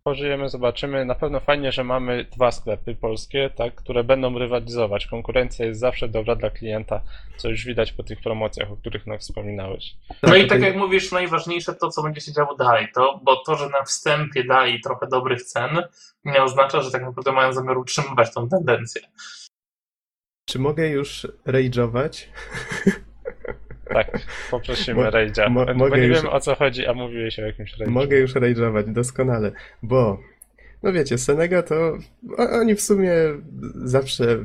Speaker 3: Pożyjemy, zobaczymy. Na pewno fajnie, że mamy dwa sklepy polskie, tak, które będą rywalizować. Konkurencja jest zawsze dobra dla klienta, co już widać po tych promocjach, o których nam wspominałeś.
Speaker 2: No i tak jak mówisz, najważniejsze to, co będzie się działo dalej, to, bo to, że na wstępie dali trochę dobrych cen, nie oznacza, że tak naprawdę mają zamiar utrzymywać tą tendencję.
Speaker 1: Czy mogę już rage'ować?
Speaker 3: Tak, poprosimy
Speaker 1: Mo-
Speaker 3: Rage'a.
Speaker 1: mo-
Speaker 3: Bo
Speaker 1: mogę
Speaker 3: nie
Speaker 1: już-
Speaker 3: wiem o co chodzi, a mówiłeś o jakimś Rage'ie.
Speaker 1: Mogę już rage'ować, doskonale, bo no wiecie, Senega to oni w sumie zawsze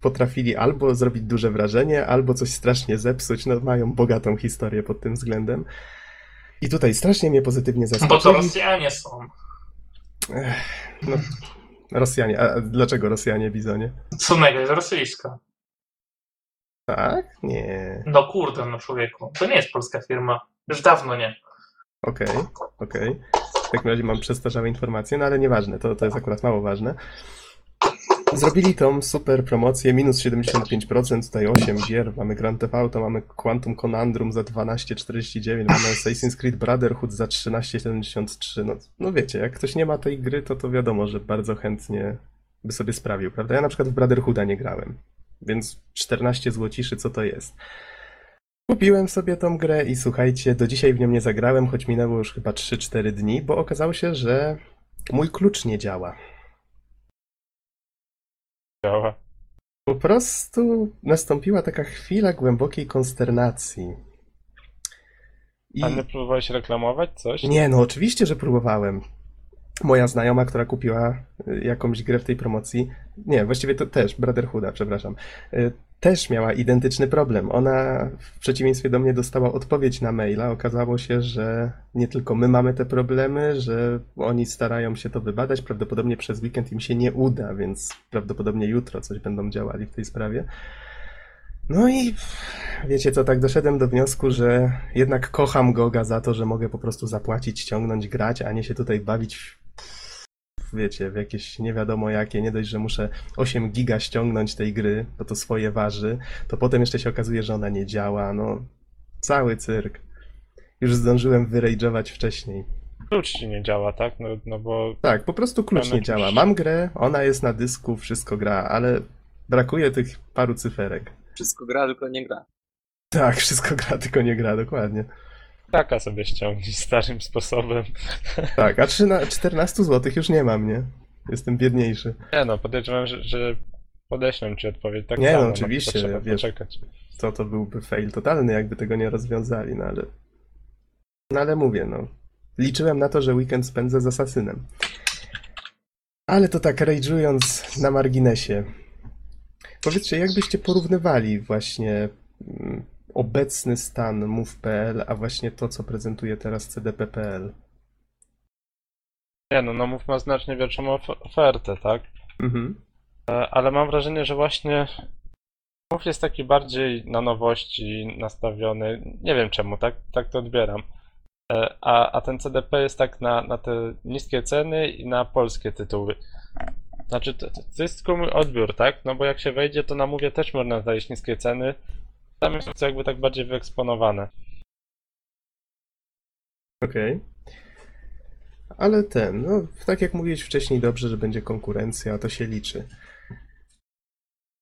Speaker 1: potrafili albo zrobić duże wrażenie, albo coś strasznie zepsuć, no mają bogatą historię pod tym względem. I tutaj strasznie mnie pozytywnie
Speaker 2: Bo to
Speaker 1: zaskoczyli.
Speaker 2: Rosjanie są.
Speaker 1: No, Rosjanie, a dlaczego Rosjanie, Bizonie?
Speaker 2: Sunego jest rosyjska.
Speaker 1: Tak? Nie.
Speaker 2: No kurde, no człowieku. To nie jest polska firma. Już dawno nie.
Speaker 1: Okej, okej. W takim razie mam przestarzałe informacje, no ale nieważne, to, to jest akurat mało ważne. Zrobili tą super promocję, minus 75%, tutaj 8 gier, mamy Grand Theft Auto, mamy Quantum Conundrum za 12,49, mamy Assassin's Creed Brotherhood za 13,73, no, no wiecie, jak ktoś nie ma tej gry, to to wiadomo, że bardzo chętnie by sobie sprawił, prawda? Ja na przykład w Brotherhooda nie grałem, więc 14 złociszy, co to jest? Kupiłem sobie tą grę i słuchajcie, do dzisiaj w nią nie zagrałem, choć minęło już chyba 3-4 dni, bo okazało się, że mój klucz nie działa.
Speaker 3: Działa.
Speaker 1: Po prostu nastąpiła taka chwila głębokiej konsternacji. I
Speaker 3: A nie próbowałeś reklamować coś?
Speaker 1: nie, no oczywiście, że próbowałem. Moja znajoma, która kupiła y, jakąś grę w tej promocji, nie, właściwie to też, Brotherhooda, przepraszam, y, też miała identyczny problem. Ona w przeciwieństwie do mnie dostała odpowiedź na maila. Okazało się, że nie tylko my mamy te problemy, że oni starają się to wybadać. Prawdopodobnie przez weekend im się nie uda, więc prawdopodobnie jutro coś będą działali w tej sprawie. No i wiecie co, tak doszedłem do wniosku, że jednak kocham Goga za to, że mogę po prostu zapłacić, ściągnąć, grać, a nie się tutaj bawić w, wiecie, w jakieś nie wiadomo jakie. Nie dość, że muszę 8 giga ściągnąć tej gry, bo to swoje waży, to potem jeszcze się okazuje, że ona nie działa. No, cały cyrk. Już zdążyłem wyrajdżować wcześniej.
Speaker 3: Klucz ci nie działa, tak? No, no bo
Speaker 1: Tak, po prostu klucz nie
Speaker 3: jakiś-
Speaker 1: działa. Mam grę, ona jest na dysku, wszystko gra, ale brakuje tych paru cyferek.
Speaker 4: Wszystko gra, tylko nie gra.
Speaker 1: Tak, wszystko gra, tylko nie gra, dokładnie.
Speaker 3: Taka sobie ściągnij starym sposobem.
Speaker 1: Tak, a 13, 14 zł już nie mam, nie? Jestem biedniejszy.
Speaker 3: Nie no, podejrzewam, że, że podeślę ci odpowiedź tak
Speaker 1: Nie, no,
Speaker 3: samo. no,
Speaker 1: oczywiście,
Speaker 3: tylko trzeba
Speaker 1: wiesz.
Speaker 3: poczekać.
Speaker 1: To to byłby fail totalny, jakby tego nie rozwiązali, no ale... No ale mówię, no. Liczyłem na to, że weekend spędzę z Asasynem. Ale to tak rage'ując na marginesie. Powiedzcie, jakbyście porównywali właśnie mm, obecny stan move.pl, a właśnie to, co prezentuje teraz CDP.pl?
Speaker 3: Nie no, no mów ma znacznie większą of- ofertę, tak?
Speaker 1: Mhm.
Speaker 3: E, Ale mam wrażenie, że właśnie mów jest taki bardziej na nowości nastawiony. Nie wiem czemu, tak, tak to odbieram. E, A, a ten CDP jest tak na, na te niskie ceny i na polskie tytuły. Znaczy, to, to jest tylko mój odbiór, tak? No bo jak się wejdzie, to na mówię też można znaleźć niskie ceny. Tam jest to jakby tak bardziej wyeksponowane.
Speaker 1: Okej. Ale ten, no, tak jak mówiłeś wcześniej, dobrze, że będzie konkurencja, to się liczy.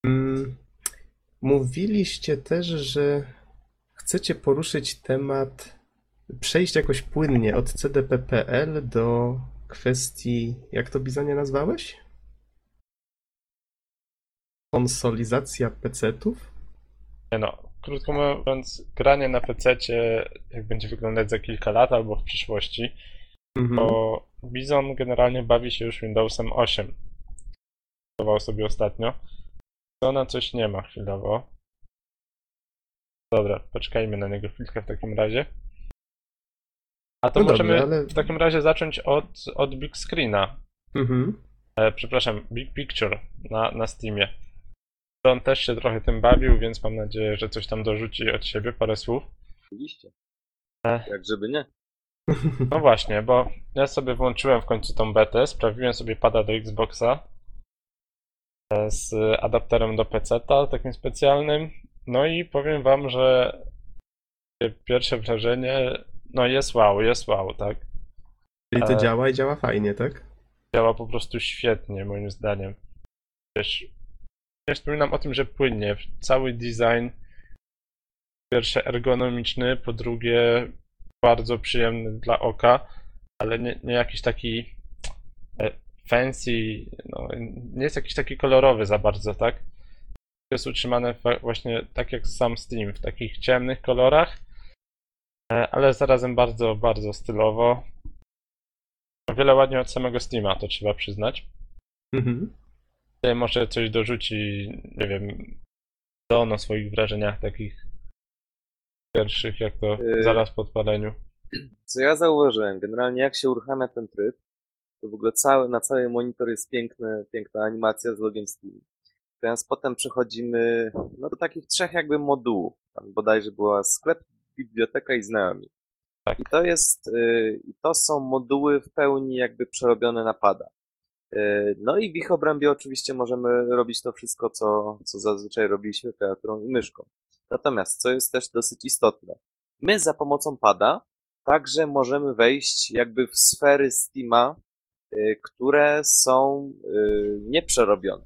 Speaker 1: Mm, Mówiliście też, że chcecie poruszyć temat, przejść jakoś płynnie od CDP.pl do kwestii, jak to Bizonie nazwałeś? Konsolizacja PC-ów?
Speaker 3: No, krótko mówiąc, granie na PC, jak będzie wyglądać za kilka lat albo w przyszłości,
Speaker 1: Mhm.
Speaker 3: bo Bizon generalnie bawi się już Windowsem 8. Testował sobie ostatnio. Ona coś nie ma chwilowo. Dobra, poczekajmy na niego chwilkę w takim razie. A to
Speaker 1: No
Speaker 3: możemy
Speaker 1: ale-
Speaker 3: w takim razie zacząć od, od Big Screena.
Speaker 1: Mhm.
Speaker 3: E, przepraszam, Big Picture na, na Steamie. On też się trochę tym bawił, więc mam nadzieję, że coś tam dorzuci od siebie, parę słów.
Speaker 4: Oczywiście.
Speaker 3: E.
Speaker 4: Jak żeby nie.
Speaker 3: No właśnie, bo ja sobie włączyłem w końcu tą betę, sprawiłem sobie pada do Xboxa e, z adapterem do PC-ta, takim specjalnym. No i powiem wam, że pierwsze wrażenie, no jest wow, jest wow, tak?
Speaker 1: Czyli to
Speaker 3: E.
Speaker 1: działa i działa fajnie, tak?
Speaker 3: Działa po prostu świetnie, moim zdaniem. Wiesz, nie wspominam o tym, że płynnie. Cały design, po pierwsze ergonomiczny, po drugie bardzo przyjemny dla oka, ale nie, nie jakiś taki e, fancy, no, nie jest jakiś taki kolorowy za bardzo, tak? Jest utrzymane właśnie tak jak sam Steam, w takich ciemnych kolorach, e, ale zarazem bardzo, bardzo stylowo. O wiele ładniej od samego Steama, to trzeba przyznać.
Speaker 1: Mhm.
Speaker 3: Tutaj może coś dorzuci, nie wiem, Don o swoich wrażeniach takich pierwszych, jak to
Speaker 4: Yy.
Speaker 3: zaraz po odpaleniu.
Speaker 4: Co ja zauważyłem, generalnie jak się uruchamia ten tryb, to w ogóle cały, na cały monitor jest piękny, piękna animacja z logiem Steam. Natomiast potem przechodzimy no, do takich trzech jakby modułów. Tam bodajże była sklep, biblioteka i znajomi.
Speaker 3: Tak.
Speaker 4: I to jest, y, i to są moduły w pełni jakby przerobione na pada. Y, No i w ich obrębie oczywiście możemy robić to wszystko, co, co zazwyczaj robiliśmy klawiaturą i myszką. Natomiast, co jest też dosyć istotne, my za pomocą pada Także możemy wejść jakby w sfery Steama, y, które są y, nieprzerobione.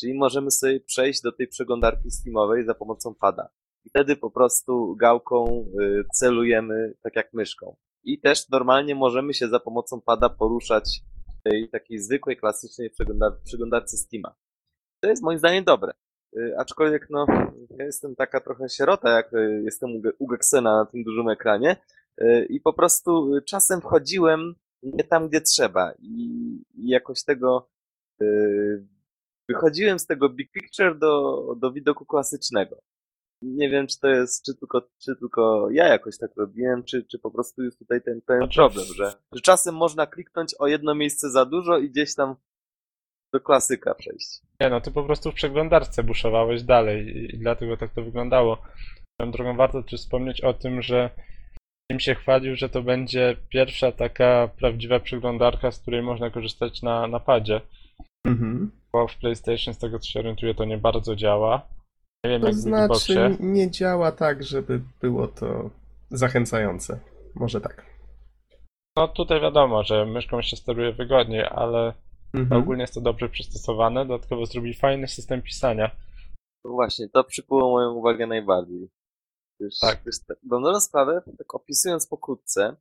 Speaker 4: Czyli możemy sobie przejść do tej przeglądarki Steamowej za pomocą pada. I wtedy po prostu gałką celujemy tak jak myszką. I też normalnie możemy się za pomocą pada poruszać tej takiej zwykłej, klasycznej przeglądar- przeglądarce Steama. To jest moim zdaniem dobre. Y, Aczkolwiek no, ja jestem taka trochę sierota, jak y, jestem u Ge- u Geksena na tym dużym ekranie, Y, I po prostu czasem wchodziłem nie tam, gdzie trzeba. I, jakoś tego. Wychodziłem z tego big picture do, do widoku klasycznego. Nie wiem, czy to jest, czy tylko, czy tylko ja jakoś tak robiłem, czy, czy po prostu jest tutaj ten, ten
Speaker 3: Znaczy-
Speaker 4: problem, że, że czasem można kliknąć o jedno miejsce za dużo i gdzieś tam do klasyka przejść.
Speaker 3: Nie no, ty po prostu w przeglądarce buszowałeś dalej i, dlatego tak to wyglądało. Swoją drogą warto też wspomnieć o tym, że im się chwalił, że to będzie pierwsza taka prawdziwa przeglądarka, z której można korzystać na napadzie.
Speaker 1: Mhm.
Speaker 3: Bo w PlayStation, z tego co się orientuję, to nie bardzo działa. Nie wiem
Speaker 1: To
Speaker 3: jak
Speaker 1: znaczy nie działa tak, żeby było to zachęcające. Może tak.
Speaker 3: No tutaj wiadomo, że myszką się steruje wygodniej, ale
Speaker 1: Mhm.
Speaker 3: ogólnie jest to dobrze przystosowane. Dodatkowo zrobili fajny system pisania.
Speaker 4: No właśnie, to przykuło moją uwagę najbardziej. Wiesz,
Speaker 3: Tak.
Speaker 4: Wiesz, bo na sprawę, tak opisując pokrótce,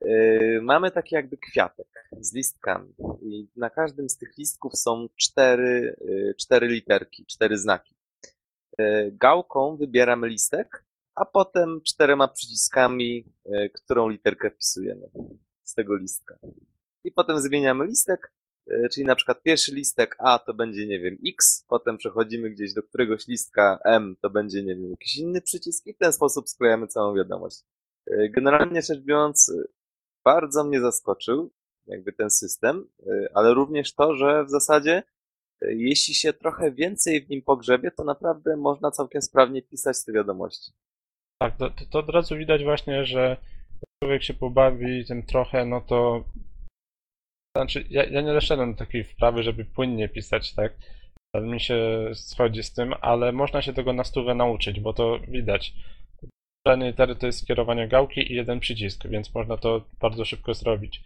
Speaker 4: yy, mamy taki jakby kwiatek z listkami. I na każdym z tych listków są cztery, yy, cztery literki, cztery znaki. Yy, gałką wybieramy listek, a potem czterema przyciskami, yy, którą literkę wpisujemy z tego listka. I potem zmieniamy listek, E, Czyli na przykład pierwszy listek A to będzie, nie wiem, X, potem przechodzimy gdzieś do któregoś listka M, to będzie, nie wiem, jakiś inny przycisk i w ten sposób sklejamy całą wiadomość. E, Generalnie rzecz biorąc, e, bardzo mnie zaskoczył jakby ten system, e, ale również to, że w zasadzie e, jeśli się trochę więcej w nim pogrzebie, to naprawdę można całkiem sprawnie pisać te wiadomości.
Speaker 3: Tak, to, to, od razu widać właśnie, że człowiek się pobawi tym trochę, no to znaczy, ja, ja nie doszedłem do takiej wprawy, żeby płynnie pisać, tak? Mi się schodzi z tym, ale można się tego na stówę nauczyć, bo to widać. Czarne litery to jest skierowanie gałki i jeden przycisk, więc można to bardzo szybko zrobić.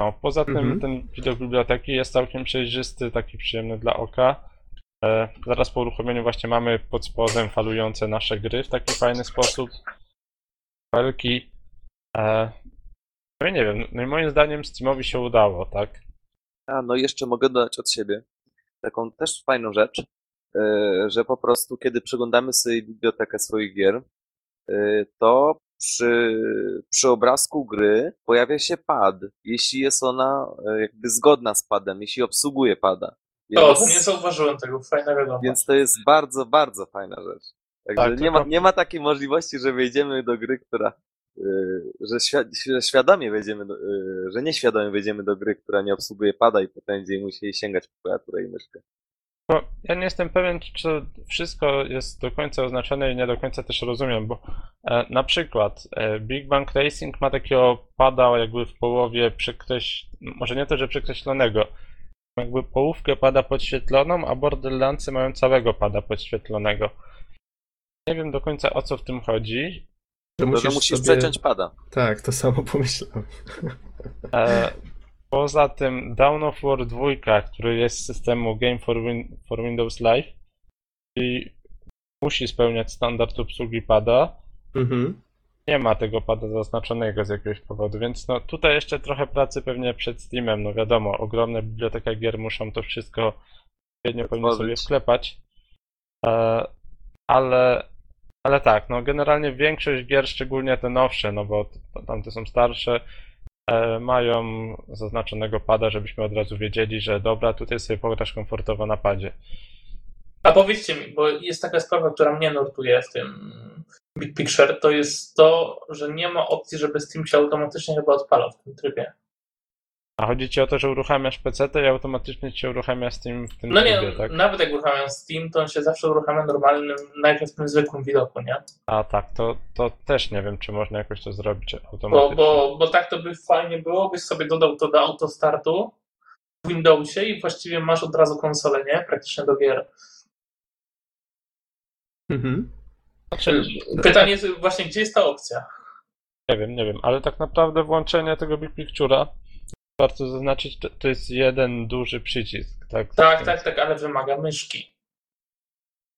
Speaker 3: No, poza tym
Speaker 1: Mhm.
Speaker 3: ten widok biblioteki jest całkiem przejrzysty, taki przyjemny dla oka. E, zaraz po uruchomieniu właśnie mamy pod spodem falujące nasze gry w taki fajny sposób. Felki. E, no i nie wiem, no i moim zdaniem Steamowi się udało, tak?
Speaker 4: A, no i jeszcze mogę dodać od siebie taką też fajną rzecz, e, że po prostu kiedy przeglądamy sobie bibliotekę swoich gier, e, to przy, przy obrazku gry pojawia się pad, jeśli jest ona e, jakby zgodna z padem, jeśli obsługuje pada. Więc,
Speaker 2: nie zauważyłem tego, fajna wiadomość.
Speaker 4: więc to jest bardzo, bardzo fajna rzecz. Także
Speaker 3: Tak,
Speaker 4: nie, ma, nie ma takiej możliwości, że wejdziemy do gry, która e, że, świ- że świadomie wejdziemy, do, e, że nieświadomie wejdziemy do gry, która nie obsługuje pada i potem będziemy musieli sięgać po klawiaturę i myszkę.
Speaker 3: Bo ja nie jestem pewien, czy to wszystko jest do końca oznaczone i nie do końca też rozumiem, bo e, na przykład e, Big Bang Racing ma takiego pada jakby w połowie przekreś... może nie to, że przekreślonego, jakby połówkę pada podświetloną, a Borderlandsy mają całego pada podświetlonego. Nie wiem do końca o co w tym chodzi.
Speaker 1: To
Speaker 4: To, że
Speaker 1: musisz
Speaker 4: musisz
Speaker 1: sobie...
Speaker 4: przeciąć pada.
Speaker 1: Tak, to samo pomyślałem.
Speaker 3: E, poza tym Dawn of War 2, który jest z systemu Game for, Win for Windows Live i musi spełniać standard obsługi pada,
Speaker 1: Mhm.
Speaker 3: nie ma tego pada zaznaczonego z jakiegoś powodu, więc no tutaj jeszcze trochę pracy pewnie przed Steamem, no wiadomo, ogromna biblioteka gier muszą to wszystko odpowiednio pewnie sobie wklepać, e, ale, ale tak, no generalnie większość gier, szczególnie te nowsze, no bo tamte są starsze, mają zaznaczonego pada, żebyśmy od razu wiedzieli, że dobra, tutaj sobie pograsz komfortowo na padzie.
Speaker 2: A powiedzcie mi, bo jest taka sprawa, która mnie nurtuje w tym Big Picture, to jest to, że nie ma opcji, żeby Steam się automatycznie chyba odpalał w tym trybie.
Speaker 3: A chodzi ci o to, że uruchamiasz PC i automatycznie ci się uruchamia Steam w tym
Speaker 2: No nie,
Speaker 3: trybie, tak?
Speaker 2: nawet jak uruchamiam Steam, to on się zawsze uruchamia normalnym, najpierw w tym zwykłym widoku, nie?
Speaker 3: A tak, to, to też nie wiem, czy można jakoś to zrobić
Speaker 2: Bo,
Speaker 3: automatycznie.
Speaker 2: bo, bo tak to by fajnie było, byś sobie dodał to do autostartu w Windowsie i właściwie masz od razu konsolę, nie? Praktycznie do gier.
Speaker 1: Mhm.
Speaker 3: Znaczy,
Speaker 2: Pytanie jest właśnie, gdzie jest ta opcja?
Speaker 3: nie wiem, nie wiem, ale tak naprawdę włączenie tego Big Picture'a, warto zaznaczyć, to, to jest jeden duży przycisk, tak?
Speaker 2: Tak, tak, tak, ale wymaga myszki.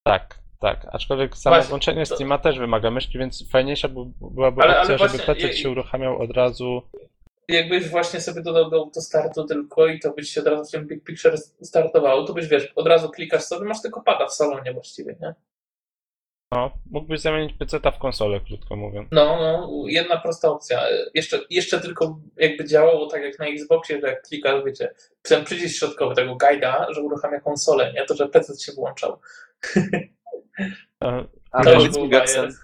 Speaker 3: Tak, tak. Aczkolwiek samo
Speaker 2: Właśnie,
Speaker 3: włączenie
Speaker 2: to-
Speaker 3: Steama też wymaga myszki, więc fajniejsza by- byłaby
Speaker 2: Ale- ale
Speaker 3: opcja, żeby
Speaker 2: właśnie,
Speaker 3: PC
Speaker 2: je-
Speaker 3: się uruchamiał od razu.
Speaker 2: Jakbyś właśnie sobie dodał do autostartu tylko i to byś się od razu w tym Big Picture startowało, to byś wiesz, od razu klikasz sobie, masz tylko pada w salonie właściwie, nie?
Speaker 3: No, mógłbyś zamienić PC w konsolę, krótko mówiąc.
Speaker 2: No, no, jedna prosta opcja. Jeszcze, jeszcze tylko jakby działało tak jak na Xboxie, że jak klikasz, wiecie, ten przycisk środkowy tego guida, że uruchamia konsolę, nie? To, że PC się włączał.
Speaker 4: A
Speaker 2: To
Speaker 4: mi, Gaksen,
Speaker 2: bajer.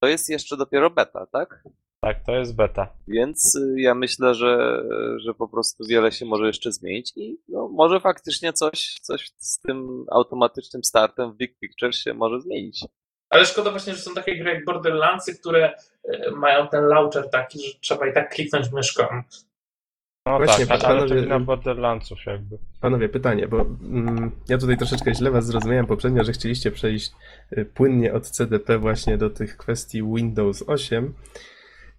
Speaker 4: to jest jeszcze dopiero beta, tak?
Speaker 3: Tak, to jest beta.
Speaker 4: Więc y, ja myślę, że, że po prostu wiele się może jeszcze zmienić i no, może faktycznie coś, coś z tym automatycznym startem w Big Picture się może zmienić.
Speaker 2: Ale szkoda właśnie, że są takie gry jak Borderlandsy, które e, mają ten launcher taki, że trzeba i tak kliknąć myszką.
Speaker 3: No
Speaker 1: Właśnie,
Speaker 3: tak, ale to
Speaker 1: panowie-
Speaker 3: wina Borderlandsów jakby.
Speaker 1: Panowie, pytanie, bo mm, ja tutaj troszeczkę źle was zrozumiałem poprzednio, że chcieliście przejść y, płynnie od CDP właśnie do tych kwestii Windows 8.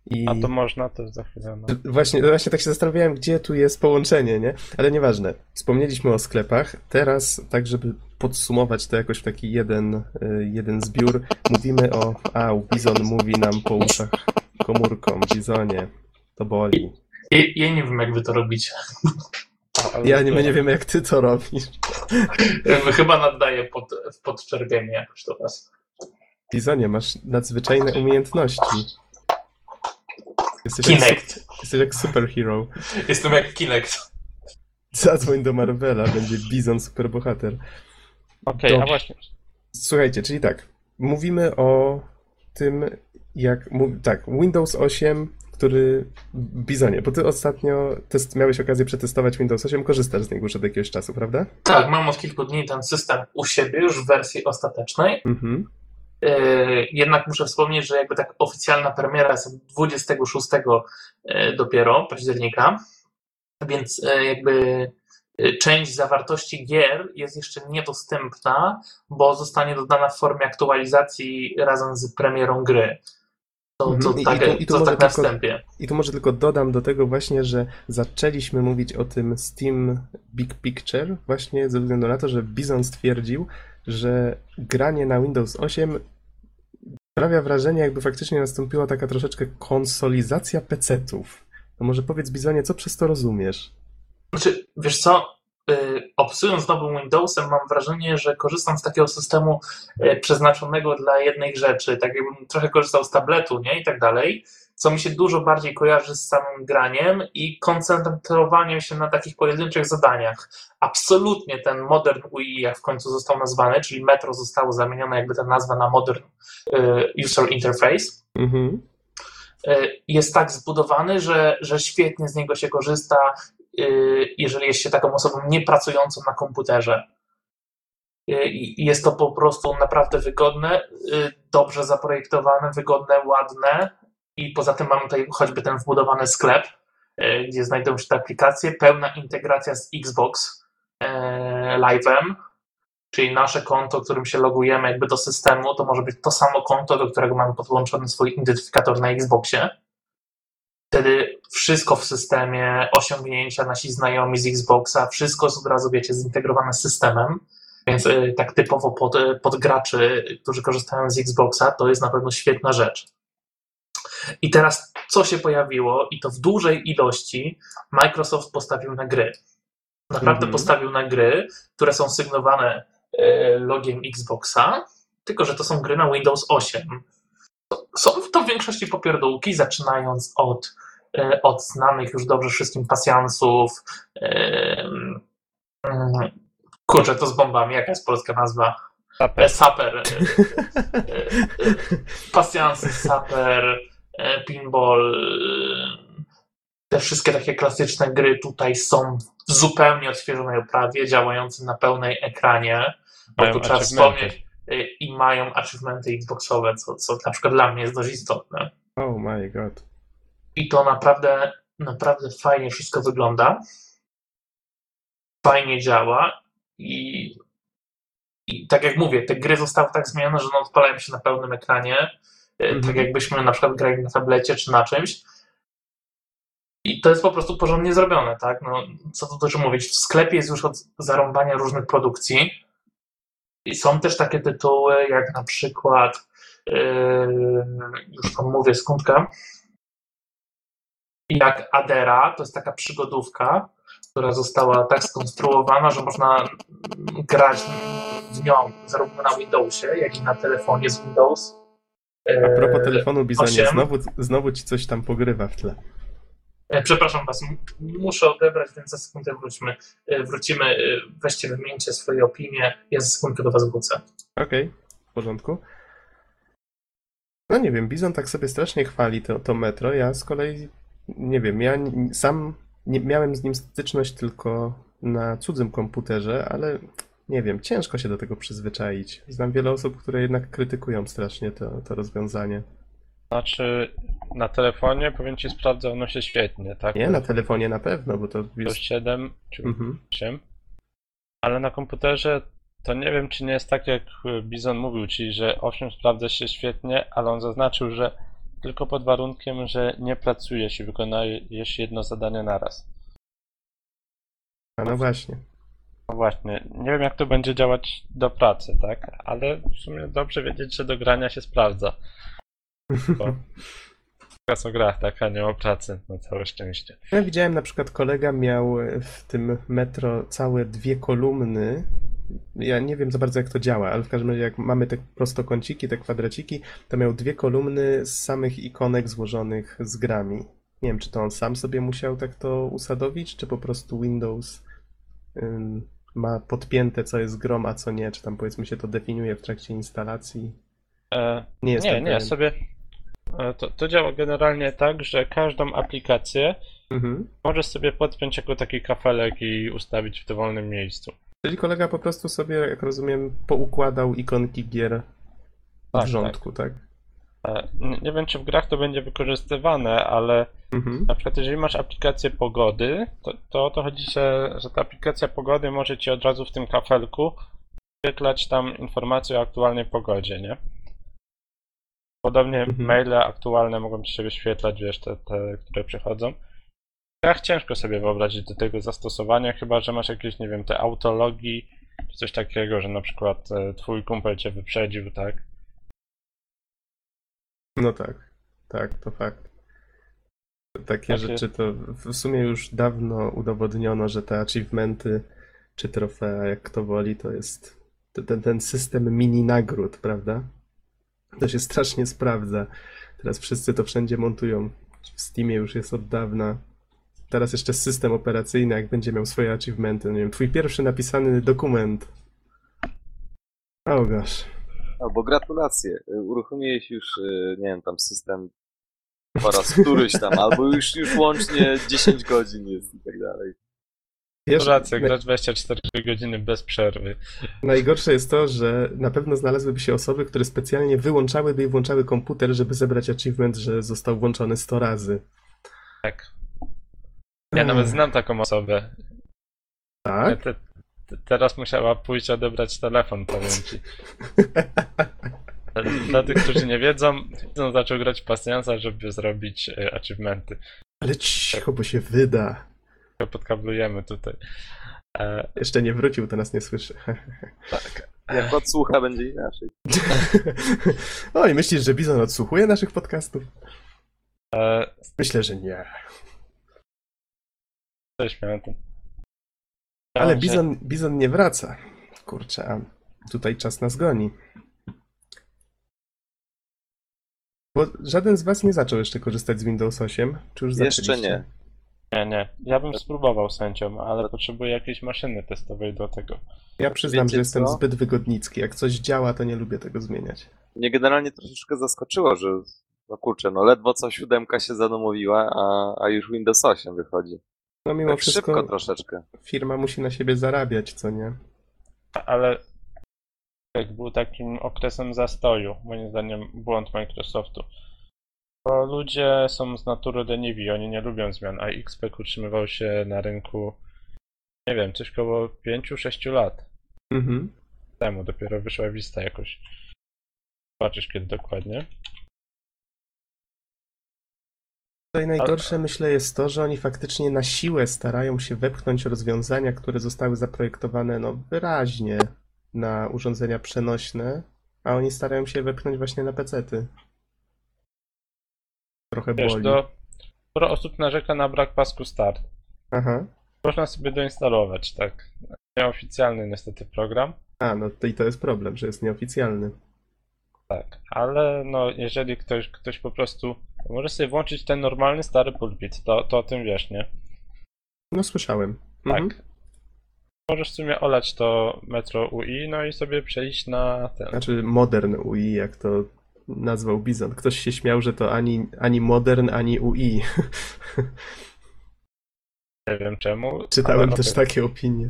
Speaker 1: I
Speaker 3: A to można też za chwilę. No.
Speaker 1: właśnie, właśnie tak się zastanawiałem, gdzie tu jest połączenie, nie? Ale nieważne. Wspomnieliśmy o sklepach. Teraz, tak żeby podsumować to jakoś w taki jeden, y, jeden zbiór, mówimy o... A, Bizon mówi nam po uszach komórką. Bizonie, to boli.
Speaker 2: Ja, ja nie wiem, jak wy to robicie.
Speaker 1: Ja nie, my nie wiemy, jak ty to robisz.
Speaker 2: Chyba naddaję pod, w podczerwienie jakoś do was.
Speaker 1: Bizonie, masz nadzwyczajne umiejętności. Jesteś jak,
Speaker 2: Kinect.
Speaker 1: jesteś jak superhero.
Speaker 2: Jestem jak Kinect.
Speaker 1: Zadzwoń do Marvela, będzie Bizon superbohater.
Speaker 3: Okej, a
Speaker 1: Dobrze.
Speaker 3: właśnie.
Speaker 1: Słuchajcie, czyli tak, mówimy o tym, jak. Tak, Windows 8, który. Bizonie, bo ty ostatnio test, miałeś okazję przetestować Windows 8, korzystasz z niego już od jakiegoś czasu, prawda?
Speaker 2: Tak, mam od kilku dni ten system u siebie już w wersji ostatecznej.
Speaker 1: Mhm.
Speaker 2: Yy, Jednak muszę wspomnieć, że jakby tak oficjalna premiera jest od 26 yy, dopiero października, więc yy, jakby część zawartości gier jest jeszcze niedostępna, bo zostanie dodana w formie aktualizacji razem z premierą gry. To, to
Speaker 1: Mhm. I- i
Speaker 2: tak,
Speaker 1: i
Speaker 2: to
Speaker 1: może
Speaker 2: tak na wstępie.
Speaker 1: I tu może tylko dodam do tego właśnie, że zaczęliśmy mówić o tym Steam Big Picture właśnie ze względu na to, że Bizon stwierdził, że granie na Windows 8 sprawia wrażenie, jakby faktycznie nastąpiła taka troszeczkę konsolizacja PC-ów. No może powiedz Bizonie, co przez to rozumiesz?
Speaker 2: Znaczy, wiesz co, y, obsując nowym Windowsem mam wrażenie, że korzystam z takiego systemu y, przeznaczonego dla jednej rzeczy, tak jakbym trochę korzystał z tabletu, nie, i tak dalej, co mi się dużo bardziej kojarzy z samym graniem i koncentrowaniem się na takich pojedynczych zadaniach. Absolutnie ten Modern UI, jak w końcu został nazwany, czyli Metro zostało zamienione jakby ta nazwa na Modern y, User Interface,
Speaker 1: Mhm.
Speaker 2: y, jest tak zbudowany, że, że świetnie z niego się korzysta, y, jeżeli jest się taką osobą niepracującą na komputerze. Jest to po prostu naprawdę wygodne, dobrze zaprojektowane, wygodne, ładne i poza tym mamy tutaj choćby ten wbudowany sklep, y, gdzie znajdują się te aplikacje, pełna integracja z Xbox y, Live'em, czyli nasze konto, którym się logujemy jakby do systemu, to może być to samo konto, do którego mamy podłączony swój identyfikator na Xboxie. Wtedy wszystko w systemie, osiągnięcia, nasi znajomi z Xboxa, wszystko jest od razu, wiecie, zintegrowane z systemem. Więc y, tak typowo pod, pod graczy, którzy korzystają z Xboxa, to jest na pewno świetna rzecz. I teraz co się pojawiło, i to w dużej ilości, Microsoft postawił na gry. Naprawdę
Speaker 1: Mhm.
Speaker 2: postawił na gry, które są sygnowane y, logiem Xboxa, tylko że to są gry na Windows 8. Są to w większości popierdółki, zaczynając od, e, od znanych już dobrze wszystkim pasjansów. mm, Kurczę, to z bombami. Jaka jest polska nazwa?
Speaker 3: Taper.
Speaker 2: E, Saper. e, e, Pasjansy, Saper, Pinball. Te wszystkie takie klasyczne gry tutaj są w zupełnie odświeżonej oprawie, działające na pełnej ekranie. Bo
Speaker 3: Mają
Speaker 2: tu trzeba wspomnieć, i mają achievementy Xboxowe, co, co na przykład dla mnie jest dość istotne.
Speaker 1: Oh my god.
Speaker 2: I to naprawdę, naprawdę fajnie wszystko wygląda. Fajnie działa i, i tak jak mówię, te gry zostały tak zmienione, że one odpalają się na pełnym ekranie,
Speaker 1: Mhm.
Speaker 2: tak jakbyśmy na przykład grali na tablecie czy na czymś. I to jest po prostu porządnie zrobione, tak? No, co tu dużo mówić. W sklepie jest już od zarąbania różnych produkcji. I są też takie tytuły, jak na przykład, yy, już wam mówię skądka, jak Adera, to jest taka przygodówka, która została tak skonstruowana, że można grać w nią zarówno na Windowsie, jak i na telefonie z Windows.
Speaker 1: A propos
Speaker 2: Yy,
Speaker 1: telefonu Bizonie,
Speaker 2: osiem.
Speaker 1: znowu, znowu ci coś tam pogrywa w tle.
Speaker 2: E, Przepraszam Was, muszę odebrać, więc za sekundę wróćmy. E, Wrócimy, e, weźcie, wymieńcie swoje opinie, ja za sekundkę do Was wrócę.
Speaker 1: Okej, w porządku. No nie wiem, Bizon tak sobie strasznie chwali to, to metro. Ja z kolei nie wiem, ja sam nie, miałem z nim styczność tylko na cudzym komputerze, ale nie wiem, ciężko się do tego przyzwyczaić. Znam wiele osób, które jednak krytykują strasznie to, to rozwiązanie.
Speaker 3: Znaczy, na telefonie powiem ci sprawdza ono się świetnie, tak?
Speaker 1: Nie, na telefonie na pewno, bo to
Speaker 3: To
Speaker 1: jest...
Speaker 3: 7 czy
Speaker 1: Mhm.
Speaker 3: 8. Ale na komputerze to nie wiem, czy nie jest tak, jak Bizon mówił, czyli że 8 sprawdza się świetnie, ale on zaznaczył, że tylko pod warunkiem, że nie pracujesz i wykonujesz jedno zadanie naraz.
Speaker 1: A no właśnie.
Speaker 3: No właśnie, nie wiem jak to będzie działać do pracy, tak? Ale w sumie dobrze wiedzieć, że do grania się sprawdza. Bo teraz o grach, tak, a nie o pracy, na całe szczęście.
Speaker 1: Ja widziałem na przykład kolega miał w tym metro całe dwie kolumny. Ja nie wiem za bardzo jak to działa, ale w każdym razie jak mamy te prostokąciki, te kwadraciki, to miał dwie kolumny z samych ikonek złożonych z grami. Nie wiem, czy to on sam sobie musiał tak to usadowić, czy po prostu Windows ym, ma podpięte co jest grom, a co nie, czy tam powiedzmy się to definiuje w trakcie instalacji.
Speaker 3: E,
Speaker 1: Nie jestem
Speaker 3: nie, nie,
Speaker 1: pewien.
Speaker 3: sobie. e, To, to działa generalnie tak, że każdą aplikację
Speaker 1: Mhm.
Speaker 3: możesz sobie podpiąć jako taki kafelek i ustawić w dowolnym miejscu.
Speaker 1: Czyli kolega po prostu sobie, jak rozumiem, poukładał ikonki gier w
Speaker 3: Tak,
Speaker 1: rządku, tak?
Speaker 3: E, Nie, wiem, czy w grach to będzie wykorzystywane, ale
Speaker 1: Mhm.
Speaker 3: na przykład jeżeli masz aplikację pogody, to, to o to chodzi, że, że ta aplikacja pogody może ci od razu w tym kafelku wyświetlać tam informacje o aktualnej pogodzie, nie? Podobnie
Speaker 1: Mhm.
Speaker 3: maile aktualne mogą ci się wyświetlać, wiesz, te, te, które przychodzą. Grach ciężko sobie wyobrazić do tego zastosowania, chyba że masz jakieś, nie wiem, te autologi, czy coś takiego, że na przykład e, twój kumpel cię wyprzedził, tak?
Speaker 1: No tak, tak, to fakt. Takie
Speaker 3: Takie-
Speaker 1: rzeczy to w sumie już dawno udowodniono, że te achievementy czy trofea, jak kto woli, to jest ten, ten system mini nagród, prawda? To się strasznie sprawdza. Teraz wszyscy to wszędzie montują. W Steamie już jest od dawna. Teraz jeszcze system operacyjny, jak będzie miał swoje achievementy. Nie wiem, twój pierwszy napisany dokument. Oh gosh.
Speaker 4: Albo gratulacje. y, Uruchomiłeś już, y, nie wiem, tam system po raz któryś tam, albo już, już łącznie 10 godzin jest i tak dalej.
Speaker 1: Wiesz,
Speaker 3: Racja,
Speaker 1: na-
Speaker 3: grasz 24 godziny bez przerwy.
Speaker 1: Najgorsze jest to, że na pewno znalazłyby się osoby, które specjalnie wyłączałyby i włączały komputer, żeby zebrać achievement, że został włączony 100 razy.
Speaker 3: Tak. Ja nawet znam taką osobę.
Speaker 1: Tak?
Speaker 3: Te, te, teraz musiała pójść odebrać telefon, powiem ci. Dla- Dla tych, którzy nie wiedzą, on zaczął grać pasjansa, żeby zrobić e, achievementy.
Speaker 1: Ale cicho, bo się wyda.
Speaker 3: To Podkablujemy tutaj. E,
Speaker 1: Jeszcze nie wrócił, to nas nie słyszy.
Speaker 4: Jak odsłucha, będzie inaczej.
Speaker 1: Oj, myślisz, że Bizon odsłuchuje naszych podcastów?
Speaker 3: e,
Speaker 1: Myślę, że nie.
Speaker 3: Coś miałem tu.
Speaker 1: Ale
Speaker 3: Że-
Speaker 1: Bizon, Bizon nie wraca. Kurczę, a tutaj czas nas goni. Bo żaden z was nie zaczął jeszcze korzystać z Windows 8? Czy już
Speaker 4: Jeszcze
Speaker 1: zaczęliście?
Speaker 4: nie.
Speaker 3: Nie, nie. Ja bym spróbował sędzią, ale potrzebuję jakiejś maszyny testowej do tego.
Speaker 1: Ja przyznam,
Speaker 4: Wiecie
Speaker 1: że jestem
Speaker 4: co?
Speaker 1: zbyt wygodnicki. Jak coś działa, to nie lubię tego zmieniać.
Speaker 4: Mnie generalnie troszeczkę zaskoczyło, że no kurczę, no ledwo co siódemka się zadomowiła, a, a już Windows 8 wychodzi.
Speaker 1: No mimo
Speaker 4: Tak szybko
Speaker 1: wszystko
Speaker 4: troszeczkę.
Speaker 1: firma musi na siebie zarabiać, co nie?
Speaker 3: Ale jak był takim okresem zastoju, moim zdaniem błąd Microsoftu. Bo ludzie są z natury leniwi, oni nie lubią zmian, a XP utrzymywał się na rynku, nie wiem, coś koło 5-6 lat
Speaker 1: Mhm.
Speaker 3: temu, dopiero wyszła Vista jakoś. Zobaczysz kiedy dokładnie.
Speaker 1: Tutaj najgorsze myślę jest to, że oni faktycznie na siłę starają się wepchnąć rozwiązania, które zostały zaprojektowane no wyraźnie na urządzenia przenośne, a oni starają się wepchnąć właśnie na pecety. Trochę
Speaker 3: Wiesz,
Speaker 1: boli.
Speaker 3: to sporo osób narzeka na brak pasku start.
Speaker 1: Aha.
Speaker 3: Można sobie doinstalować, tak. Nieoficjalny niestety program.
Speaker 1: A, no to i to jest problem, że jest nieoficjalny.
Speaker 3: Tak, ale no jeżeli ktoś, ktoś po prostu może sobie włączyć ten normalny stary pulpit, to, to o tym wiesz, nie?
Speaker 1: No słyszałem.
Speaker 3: Tak.
Speaker 1: Mhm.
Speaker 3: Możesz w sumie olać to Metro UI, no i sobie przejść na ten.
Speaker 1: Znaczy modern UI, jak to nazwał Bizon. Ktoś się śmiał, że to ani, ani modern, ani UI.
Speaker 3: Nie wiem czemu.
Speaker 1: Czytałem też takie opinie.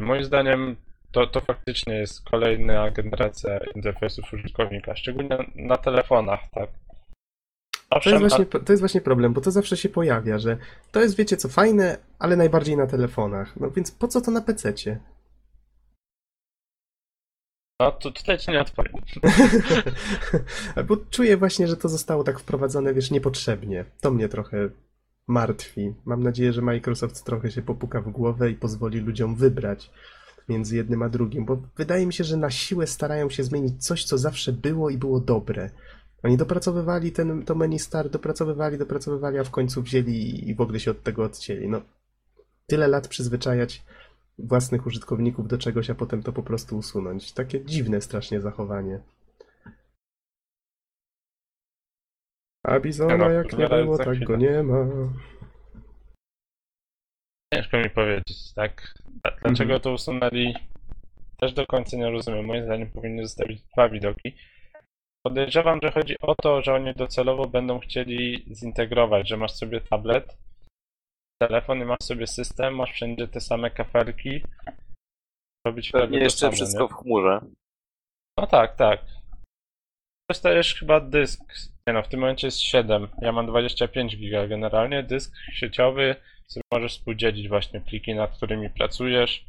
Speaker 3: Moim zdaniem to, to faktycznie jest kolejna generacja interfejsów użytkownika, szczególnie na telefonach, tak.
Speaker 1: To
Speaker 3: Owszem,
Speaker 1: jest,
Speaker 3: a-
Speaker 1: właśnie, to jest właśnie problem, bo to zawsze się pojawia, że to jest, wiecie co, fajne, ale najbardziej na telefonach. No więc po co to na PC-cie?
Speaker 3: no to tutaj ci nie odpowiem.
Speaker 1: Bo czuję właśnie, że to zostało tak wprowadzone, wiesz, niepotrzebnie. To mnie trochę martwi. Mam nadzieję, że Microsoft trochę się popuka w głowę i pozwoli ludziom wybrać między jednym a drugim, bo wydaje mi się, że na siłę starają się zmienić coś, co zawsze było i było dobre. Oni dopracowywali ten, to menu start, dopracowywali, dopracowywali, a w końcu wzięli i w ogóle się od tego odcięli. No, tyle lat przyzwyczajać własnych użytkowników do czegoś, a potem to po prostu usunąć. Takie dziwne strasznie zachowanie. A Bizona
Speaker 3: No,
Speaker 1: jak nie
Speaker 3: zaraz
Speaker 1: było, tak go nie ma.
Speaker 3: Ciężko mi powiedzieć, tak. Dlaczego
Speaker 1: Mhm.
Speaker 3: to usunęli? Też do końca nie rozumiem. Moim zdaniem powinni zostawić dwa widoki. Podejrzewam, że chodzi o to, że oni docelowo będą chcieli zintegrować, że masz sobie tablet, telefon i masz sobie system, masz wszędzie te same kafelki. Robić
Speaker 4: Pewnie jeszcze
Speaker 3: samo,
Speaker 4: wszystko
Speaker 3: nie?
Speaker 4: w chmurze.
Speaker 3: No tak, tak. Dostajesz chyba dysk. Nie no, w tym momencie jest 7. Ja mam 25 giga generalnie. Dysk sieciowy, który możesz współdzielić właśnie pliki, nad którymi pracujesz.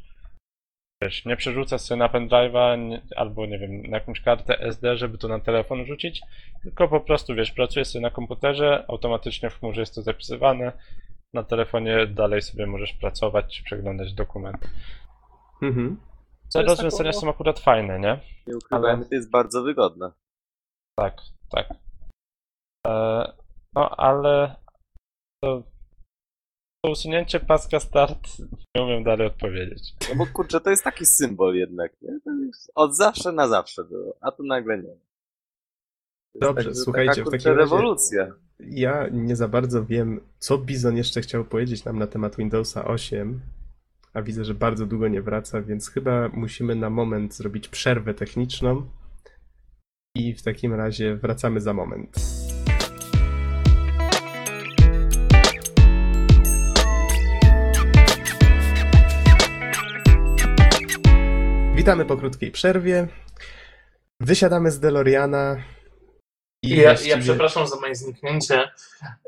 Speaker 3: Wiesz, nie przerzucasz sobie na pendrive'a albo nie wiem, na jakąś kartę SD, żeby to na telefon rzucić, tylko po prostu wiesz, pracujesz sobie na komputerze, automatycznie w chmurze jest to zapisywane. Na telefonie dalej sobie możesz pracować czy przeglądać dokumenty.
Speaker 1: Mhm.
Speaker 3: Te rozwiązania
Speaker 2: taką-
Speaker 3: są akurat fajne, nie?
Speaker 4: Nie ukrywajmy, to jest bardzo wygodne.
Speaker 3: Tak, tak. E, no ale to usunięcie paska start nie umiem dalej odpowiedzieć.
Speaker 4: No bo kurczę, to jest taki symbol jednak, nie? Od zawsze na zawsze było, a tu nagle nie.
Speaker 1: Dobrze,
Speaker 4: tak,
Speaker 1: słuchajcie,
Speaker 4: taka,
Speaker 1: w
Speaker 4: kurczę,
Speaker 1: takim razie-
Speaker 4: rewolucja.
Speaker 1: Ja nie za bardzo wiem, co Bizon jeszcze chciał powiedzieć nam na temat Windowsa 8, a widzę, że bardzo długo nie wraca, więc chyba musimy na moment zrobić przerwę techniczną i w takim razie wracamy za moment. Witamy po krótkiej przerwie. Wysiadamy z DeLoreana. I
Speaker 2: Ja, ja
Speaker 1: właściwie-
Speaker 2: przepraszam za moje zniknięcie.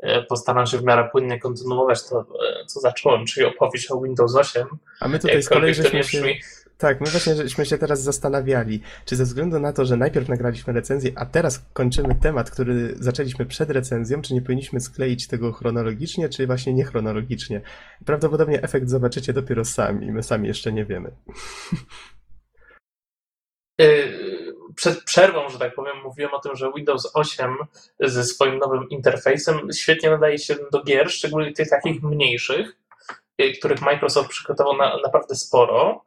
Speaker 2: E, Postaram się w miarę płynnie kontynuować to, e, co zacząłem, czyli opowieść o Windows 8.
Speaker 1: A my tutaj z kolei żeśmy się...
Speaker 2: brzmi.
Speaker 1: Tak, my właśnie żeśmy się teraz zastanawiali, czy ze względu na to, że najpierw nagraliśmy recenzję, a teraz kończymy temat, który zaczęliśmy przed recenzją, czy nie powinniśmy skleić tego chronologicznie, czy właśnie niechronologicznie. Prawdopodobnie efekt zobaczycie dopiero sami, my sami jeszcze nie wiemy.
Speaker 2: Y, Przed przerwą, że tak powiem, mówiłem o tym, że Windows 8 ze swoim nowym interfejsem świetnie nadaje się do gier, szczególnie tych takich mniejszych, y, których Microsoft przygotował na, naprawdę sporo.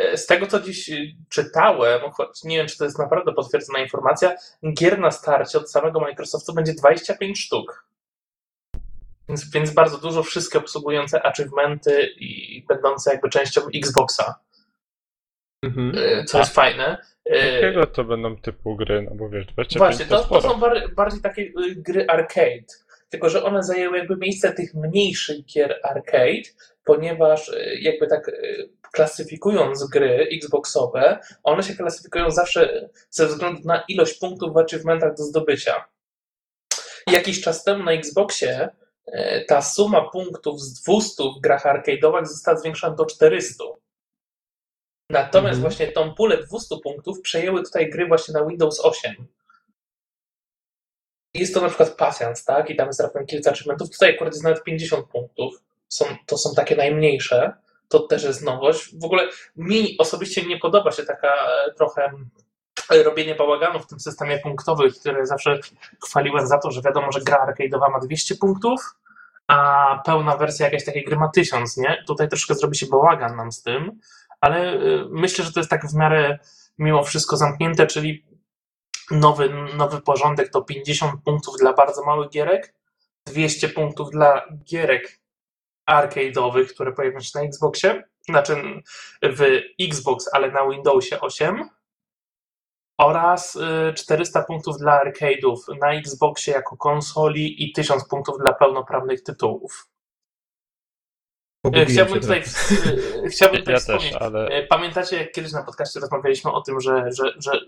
Speaker 2: Y, Z tego, co dziś czytałem, choć nie wiem, czy to jest naprawdę potwierdzona informacja, gier na starcie od samego Microsoftu będzie 25 sztuk. Więc, więc bardzo dużo, wszystkie obsługujące achievementy i będące jakby częścią Xboxa,
Speaker 1: Mhm.
Speaker 2: y, co jest fajne. Y,
Speaker 3: Jakiego to będą typu gry? No bo wiesz, 25
Speaker 2: Właśnie, to, to
Speaker 3: sporo.
Speaker 2: są bar, bardziej takie y, gry arcade. Tylko, że one zajęły jakby miejsce tych mniejszych gier arcade, ponieważ y, jakby tak klasyfikując gry Xboxowe, one się klasyfikują zawsze ze względu na ilość punktów w achievementach do zdobycia. Jakiś czas temu na Xboxie ta suma punktów z 200 w grach arcade'owych została zwiększona do 400. Natomiast
Speaker 1: Mhm.
Speaker 2: właśnie tą pulę 200 punktów przejęły tutaj gry właśnie na Windows 8. Jest to na przykład pasjans, tak? I tam jest raptem kilka achievementów. Tutaj akurat jest nawet 50 punktów. Są, to są takie najmniejsze. To też jest nowość. W ogóle mi osobiście nie podoba się taka e, trochę e, robienie bałaganu w tym systemie punktowym, który zawsze chwaliłem za to, że wiadomo, że gra arcade'owa ma 200 punktów, a pełna wersja jakiejś takiej gry ma 1000, nie? Tutaj troszkę zrobi się bałagan nam z tym, ale y, myślę, że to jest tak w miarę mimo wszystko zamknięte, czyli nowy, nowy porządek to 50 punktów dla bardzo małych gierek, 200 punktów dla gierek arcade'owych, które pojawią się na Xboxie, znaczy w Xbox, ale na Windowsie 8 oraz y, 400 punktów dla arcade'ów na Xboxie jako konsoli i 1000 punktów dla pełnoprawnych tytułów.
Speaker 1: Pogubiłem
Speaker 2: Chciałbym tutaj,
Speaker 1: trochę.
Speaker 2: y, chciałbym tutaj
Speaker 3: Ja
Speaker 2: wspomnieć,
Speaker 3: też, ale
Speaker 2: E, Pamiętacie, jak kiedyś na podcaście rozmawialiśmy o tym, że, że, że,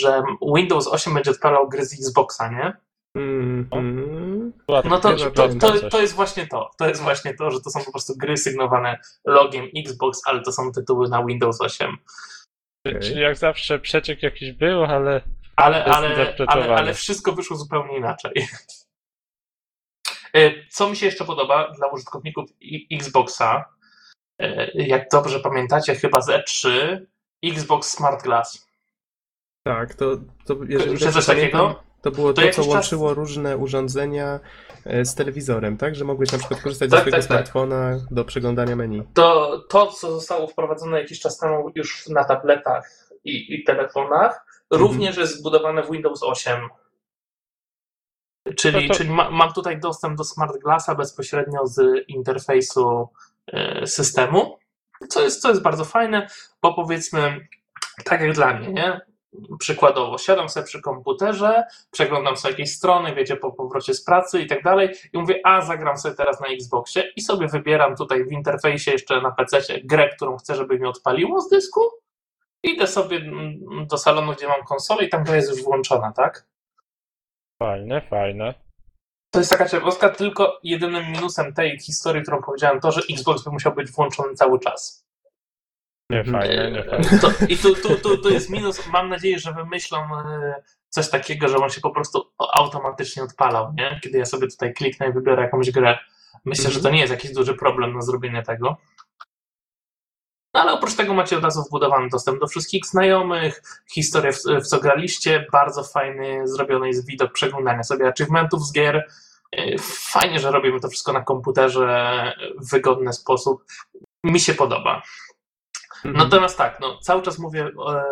Speaker 2: że Windows 8 będzie odpalał gry z Xboxa, nie?
Speaker 1: Mhm.
Speaker 2: No to,
Speaker 1: Chyba
Speaker 2: to, to, to jest właśnie to. To jest właśnie to, że to są po prostu gry sygnowane logiem Xbox, ale to są tytuły na Windows 8.
Speaker 1: Okej.
Speaker 3: Czyli jak zawsze przeciek jakiś był, ale
Speaker 2: Ale, ale, ale, ale wszystko wyszło zupełnie inaczej. E, Co mi się jeszcze podoba dla użytkowników Xboxa, e, jak dobrze pamiętacie, chyba z E3, Xbox Smart Glass.
Speaker 1: Tak, to, to jeżeli
Speaker 2: coś takiego?
Speaker 1: to było
Speaker 2: To
Speaker 1: to, co
Speaker 2: jakiś czas-
Speaker 1: łączyło różne urządzenia e, z telewizorem, tak? Że mogłeś na przykład korzystać
Speaker 2: Tak,
Speaker 1: ze swojego
Speaker 2: tak, tak.
Speaker 1: smartfona do przeglądania menu.
Speaker 2: to, to, co zostało wprowadzone jakiś czas temu już na tabletach i, i telefonach, również jest zbudowane w Windows 8. Czyli,
Speaker 3: to-
Speaker 2: czyli ma, mam tutaj dostęp do Smart Glassa bezpośrednio z interfejsu e, systemu, co jest, co jest bardzo fajne, bo powiedzmy, tak jak dla mnie, nie? Przykładowo, siadam sobie przy komputerze, przeglądam sobie jakieś strony, wiecie, po powrocie z pracy i tak dalej, i mówię, a zagram sobie teraz na Xboxie i sobie wybieram tutaj w interfejsie jeszcze na PC grę, którą chcę, żeby mi odpaliło z dysku. Idę sobie mm, do salonu, gdzie mam konsolę i tam gra jest już włączona, tak?
Speaker 3: Fajne, fajne.
Speaker 2: To jest taka ciekawostka, tylko jedynym minusem tej historii, którą powiedziałem, to, że Xbox by musiał być włączony cały czas.
Speaker 3: Nie
Speaker 1: Mhm.
Speaker 3: fajne, nie
Speaker 2: E,
Speaker 3: fajne.
Speaker 2: To, I tu, tu, tu, tu jest minus. Mam nadzieję, że wymyślą e, coś takiego, że on się po prostu automatycznie odpalał, nie? Kiedy ja sobie tutaj kliknę i wybiorę jakąś grę. Myślę,
Speaker 1: Mhm.
Speaker 2: że to nie jest jakiś duży problem na zrobienie tego. No, ale oprócz tego macie od razu wbudowany dostęp do wszystkich znajomych, historię, w, w co graliście, bardzo fajny zrobiony jest widok przeglądania sobie achievementów z gier. E, Fajnie, że robimy to wszystko na komputerze w wygodny sposób. Mi się podoba.
Speaker 1: Mhm.
Speaker 2: Natomiast tak, no, cały czas mówię e,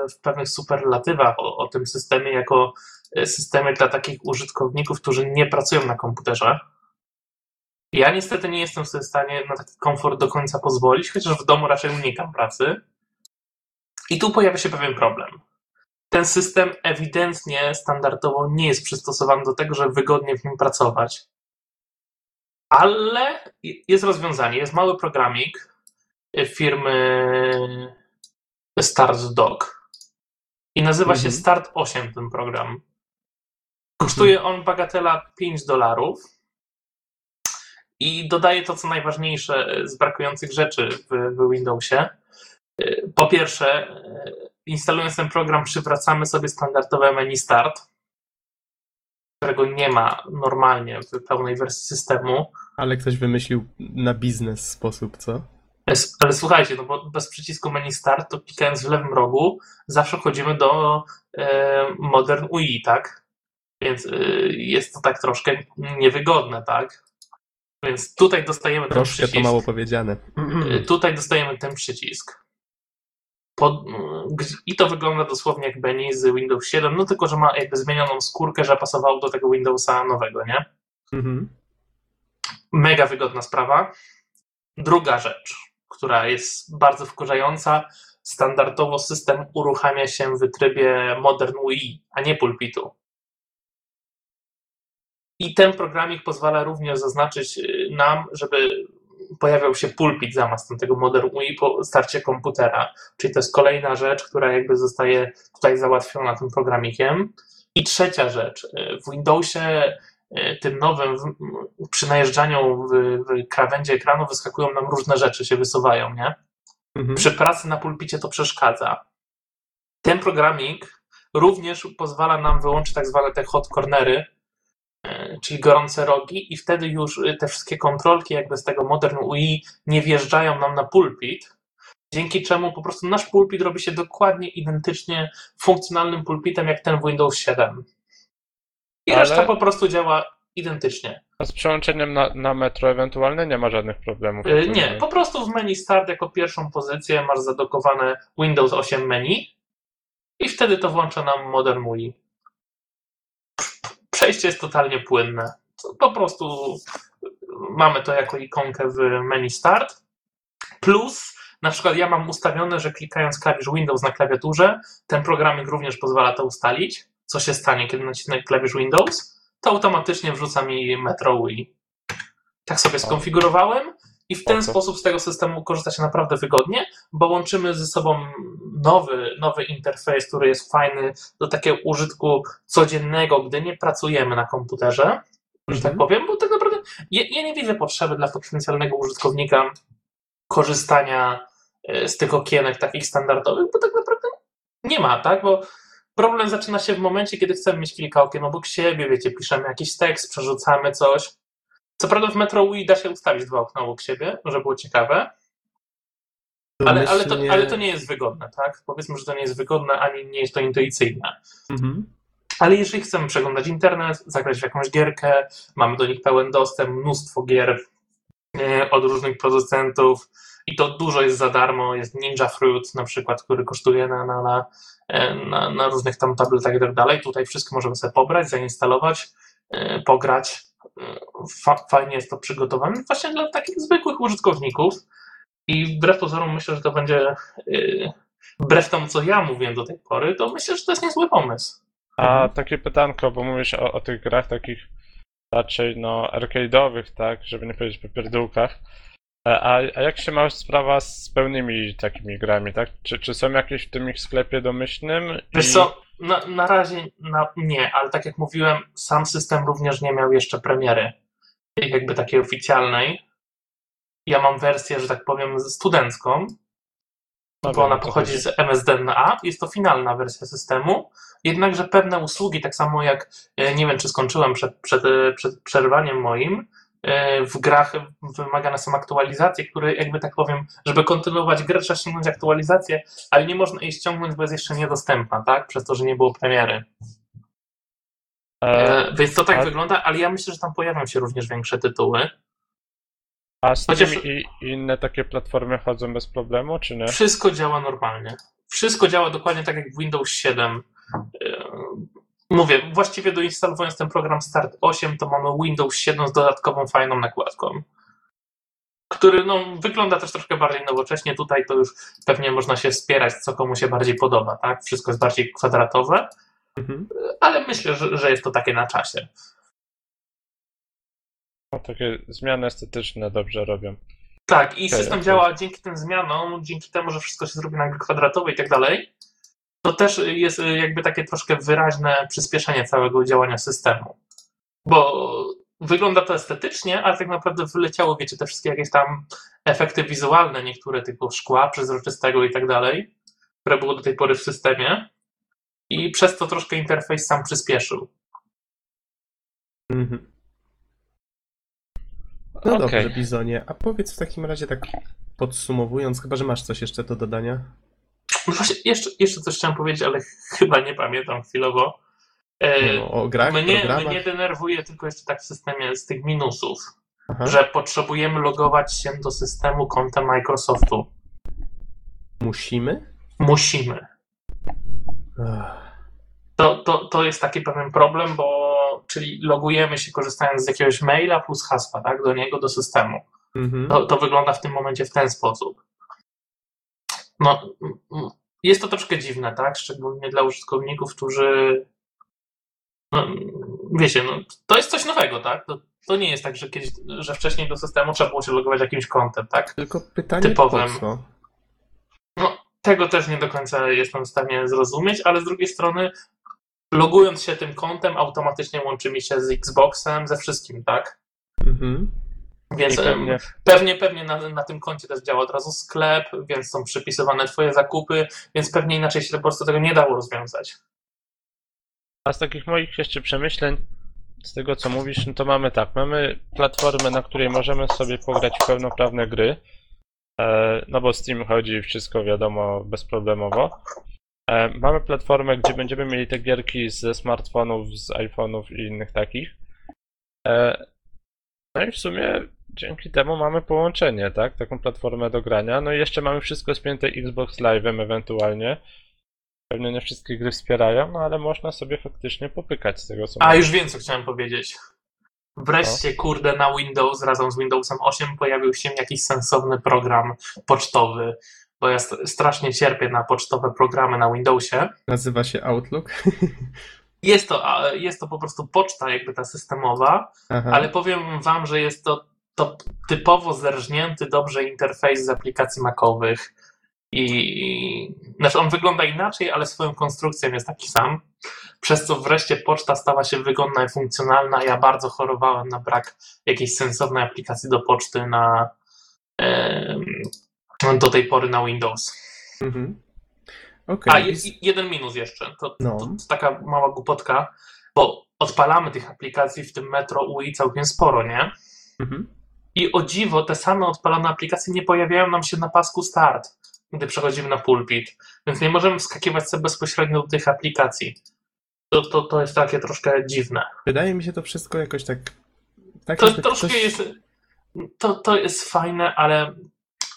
Speaker 2: w pewnych superlatywach o, o tym systemie jako e, systemie dla takich użytkowników, którzy nie pracują na komputerze. Ja niestety nie jestem sobie w stanie na taki komfort do końca pozwolić, chociaż w domu raczej unikam pracy. I tu pojawia się pewien problem. Ten system ewidentnie standardowo nie jest przystosowany do tego, żeby wygodnie w nim pracować. Ale jest rozwiązanie. Jest mały programik, firmy Start Dog. I nazywa się
Speaker 1: Mhm.
Speaker 2: Start 8 ten program. Kosztuje on bagatela 5 dolarów. I dodaje to, co najważniejsze z brakujących rzeczy w, w Windowsie. Po pierwsze, instalując ten program, przywracamy sobie standardowe menu Start, którego nie ma normalnie w pełnej wersji systemu.
Speaker 1: Ale ktoś wymyślił na biznes sposób, co?
Speaker 2: Ale, słuchajcie, no bo bez przycisku menu start, to klikając w lewym rogu, zawsze wchodzimy do e, Modern UI, tak? Więc e, jest to tak troszkę niewygodne, tak? Więc tutaj dostajemy ten
Speaker 1: Troszkę
Speaker 2: przycisk.
Speaker 1: to mało powiedziane.
Speaker 2: E, Tutaj dostajemy ten przycisk. Pod, gdzie- I to wygląda dosłownie jak menu z Windows 7, no tylko, że ma jakby zmienioną skórkę, że pasowało do tego Windowsa nowego, nie?
Speaker 1: Mhm.
Speaker 2: Mega wygodna sprawa. Druga rzecz, która jest bardzo wkurzająca, standardowo system uruchamia się w trybie Modern UI, a nie pulpitu. I ten programik pozwala również zaznaczyć y, nam, żeby pojawiał się pulpit zamiast tego Modern UI po starcie komputera. Czyli to jest kolejna rzecz, która jakby zostaje tutaj załatwiona tym programikiem. I trzecia rzecz, y, w Windowsie y, tym nowym, przy najeżdżaniu w, w krawędzi ekranu wyskakują nam różne rzeczy, się wysuwają, nie?
Speaker 1: Mhm.
Speaker 2: Przy pracy na pulpicie to przeszkadza. Ten programik również pozwala nam wyłączyć tak zwane te hot cornery, czyli gorące rogi i wtedy już e, te wszystkie kontrolki jakby z tego Modern UI nie wjeżdżają nam na pulpit, dzięki czemu po prostu nasz pulpit robi się dokładnie identycznie funkcjonalnym pulpitem jak ten w Windows 7. I
Speaker 3: Ale-
Speaker 2: reszta po prostu działa identycznie.
Speaker 3: A z przełączeniem na, na metro ewentualnie nie ma żadnych problemów.
Speaker 2: Y, Nie, po prostu w menu Start jako pierwszą pozycję masz zadokowane Windows 8 menu i wtedy to włącza nam Modern UI. Przejście jest totalnie płynne. Po prostu mamy to jako ikonkę w menu Start. Plus na przykład ja mam ustawione, że klikając klawisz Windows na klawiaturze, ten programik również pozwala to ustalić. Co się stanie, kiedy nacisnę klawisz Windows? To automatycznie wrzuca mi Metro Wii. Tak sobie skonfigurowałem i w ten sposób z tego systemu korzysta się naprawdę wygodnie, bo łączymy ze sobą nowy, nowy interfejs, który jest fajny do takiego użytku codziennego, gdy nie pracujemy na komputerze, że tak
Speaker 1: Mhm.
Speaker 2: powiem, bo tak naprawdę ja, ja nie widzę potrzeby dla potencjalnego użytkownika korzystania e, z tych okienek takich standardowych, bo tak naprawdę nie ma, tak? Bo problem zaczyna się w momencie, kiedy chcemy mieć kilka okien obok siebie, wiecie, piszemy jakiś tekst, przerzucamy coś. Co prawda w Metro Wii da się ustawić dwa okna obok siebie, żeby było ciekawe, ale, ale, to, ale to nie jest wygodne, tak? Powiedzmy, że to nie jest wygodne, ani nie jest to intuicyjne.
Speaker 1: Mhm.
Speaker 2: Ale jeżeli chcemy przeglądać internet, zagrać w jakąś gierkę, mamy do nich pełen dostęp, mnóstwo gier e, od różnych producentów i to dużo jest za darmo. Jest Ninja Fruit na przykład, który kosztuje na, na, na, e, na, na różnych tam tabletach i tak dalej. Tutaj wszystko możemy sobie pobrać, zainstalować, e, pograć. Fa fajnie jest to przygotowane właśnie dla takich zwykłych użytkowników i wbrew pozorom myślę, że to będzie e, wbrew temu, co ja mówiłem do tej pory, to myślę, że to jest niezły pomysł.
Speaker 3: A takie pytanko, bo mówisz o, o tych grach takich raczej no arcade'owych, tak, żeby nie powiedzieć popierdółkach. E, A, a jak się ma sprawa z pełnymi takimi grami, tak? Czy, czy są jakieś w tym ich sklepie domyślnym?
Speaker 2: Wiesz
Speaker 3: I-
Speaker 2: co, na, na razie na, nie, ale tak jak mówiłem, sam system również nie miał jeszcze premiery jakby takiej oficjalnej. Ja mam wersję, że tak powiem, studencką,
Speaker 3: No
Speaker 2: bo ona pochodzi
Speaker 3: chodzi.
Speaker 2: z MSDNA. Jest to finalna wersja systemu. Jednakże pewne usługi, tak samo jak e, nie wiem, czy skończyłem przed, przed, e, przed przerwaniem moim, w grach wymagane są aktualizacje, które jakby tak powiem, żeby kontynuować grę, trzeba ściągnąć aktualizację, ale nie można jej ściągnąć, bo jest jeszcze niedostępna, tak? Przez to, że nie było premiery.
Speaker 3: E,
Speaker 2: E, więc to tak
Speaker 3: a-
Speaker 2: wygląda, ale ja myślę, że tam pojawią się również większe tytuły.
Speaker 3: A z
Speaker 2: Chociaż-
Speaker 3: i inne takie platformy chodzą bez problemu, czy nie?
Speaker 2: Wszystko działa normalnie. Wszystko działa dokładnie tak jak w Windows 7. Mówię, właściwie doinstalowując ten program Start 8, to mamy Windows 7 z dodatkową fajną nakładką. Który no, wygląda też troszkę bardziej nowocześnie. Tutaj to już pewnie można się wspierać, co komu się bardziej podoba. Tak? Wszystko jest bardziej kwadratowe,
Speaker 1: Mhm.
Speaker 2: ale myślę, że, że jest to takie na czasie.
Speaker 3: No, takie zmiany estetyczne dobrze robią.
Speaker 2: Tak, i system działa dzięki tym zmianom, dzięki temu, że wszystko się zrobi na kwadratowe i tak dalej. To też jest y, jakby takie troszkę wyraźne przyspieszenie całego działania systemu. Bo wygląda to estetycznie, ale tak naprawdę wyleciało, wiecie, te wszystkie jakieś tam efekty wizualne, niektóre typu szkła przezroczystego i tak dalej, które było do tej pory w systemie. I przez to troszkę interfejs sam przyspieszył.
Speaker 1: Mhm. No
Speaker 3: Okej.
Speaker 1: dobrze, Bizonie. A powiedz w takim razie tak podsumowując, chyba że masz coś jeszcze do dodania?
Speaker 2: No właśnie, jeszcze, jeszcze coś chciałem powiedzieć, ale chyba nie pamiętam chwilowo. E,
Speaker 1: No, o grach,
Speaker 2: Mnie,
Speaker 1: programach?
Speaker 2: mnie denerwuje tylko jeszcze tak w systemie z tych minusów,
Speaker 1: Aha.
Speaker 2: że potrzebujemy logować się do systemu kontem Microsoftu.
Speaker 1: Musimy?
Speaker 2: Musimy. To, to, to jest taki pewien problem, bo czyli logujemy się korzystając z jakiegoś maila plus hasła, tak, do niego, do systemu.
Speaker 1: Mhm.
Speaker 2: To, to wygląda w tym momencie w ten sposób. No, jest to troszkę dziwne, tak? Szczególnie dla użytkowników, którzy. No, wiecie, no, to jest coś nowego, tak? To, to nie jest tak, że kiedyś, że wcześniej do systemu trzeba było się logować jakimś kontem, tak?
Speaker 1: Tylko pytanie
Speaker 2: typowym.
Speaker 1: po co?
Speaker 2: No, tego też nie do końca jestem w stanie zrozumieć, ale z drugiej strony, logując się tym kontem, automatycznie łączy mi się z Xboxem, ze wszystkim, tak?
Speaker 1: Mhm.
Speaker 2: Więc
Speaker 3: pewnie,
Speaker 2: Pewnie, pewnie na, na tym koncie też działa od razu sklep, więc są przypisywane twoje zakupy, więc pewnie inaczej się po prostu tego nie dało rozwiązać.
Speaker 3: a z takich moich jeszcze przemyśleń, z tego co mówisz, no to mamy tak, mamy platformę, na której możemy sobie pograć w pełnoprawne gry, e, no bo Steam chodzi, wszystko wiadomo bezproblemowo. E, Mamy platformę, gdzie będziemy mieli te gierki ze smartfonów, z iPhone'ów i innych takich. E, No i w sumie dzięki temu mamy połączenie, tak? Taką platformę do grania. No i jeszcze mamy wszystko spięte Xbox Live'em ewentualnie. Pewnie nie wszystkie gry wspierają, no ale można sobie faktycznie popykać z tego co
Speaker 2: A
Speaker 3: mówię.
Speaker 2: już wiem, co chciałem powiedzieć. Wreszcie, kurde, na Windows razem z Windowsem 8 pojawił się jakiś sensowny program pocztowy, bo ja st- strasznie cierpię na pocztowe programy na Windowsie.
Speaker 1: Nazywa się Outlook.
Speaker 2: Jest to, jest to po prostu poczta jakby ta systemowa,
Speaker 1: Aha.
Speaker 2: ale powiem wam, że jest to, to typowo zerżnięty dobrze interfejs z aplikacji macowych. I znaczy on wygląda inaczej, ale swoją konstrukcją jest taki sam. Przez co wreszcie poczta stała się wygodna i funkcjonalna. Ja bardzo chorowałem na brak jakiejś sensownej aplikacji do poczty na em, do tej pory na Windows.
Speaker 1: Mhm.
Speaker 2: A
Speaker 1: Okej.
Speaker 2: je, jeden minus jeszcze. To,
Speaker 1: No.
Speaker 2: to, to taka mała głupotka, bo odpalamy tych aplikacji w tym Metro UI całkiem sporo, nie?
Speaker 1: Mhm.
Speaker 2: I o dziwo, te same odpalone aplikacje nie pojawiają nam się na pasku start, gdy przechodzimy na pulpit. Więc nie możemy wskakiwać sobie bezpośrednio do tych aplikacji. To, to, to jest takie troszkę dziwne.
Speaker 1: Wydaje mi się to wszystko jakoś tak. tak
Speaker 2: To troszkę
Speaker 1: ktoś-
Speaker 2: jest. To, to jest fajne, ale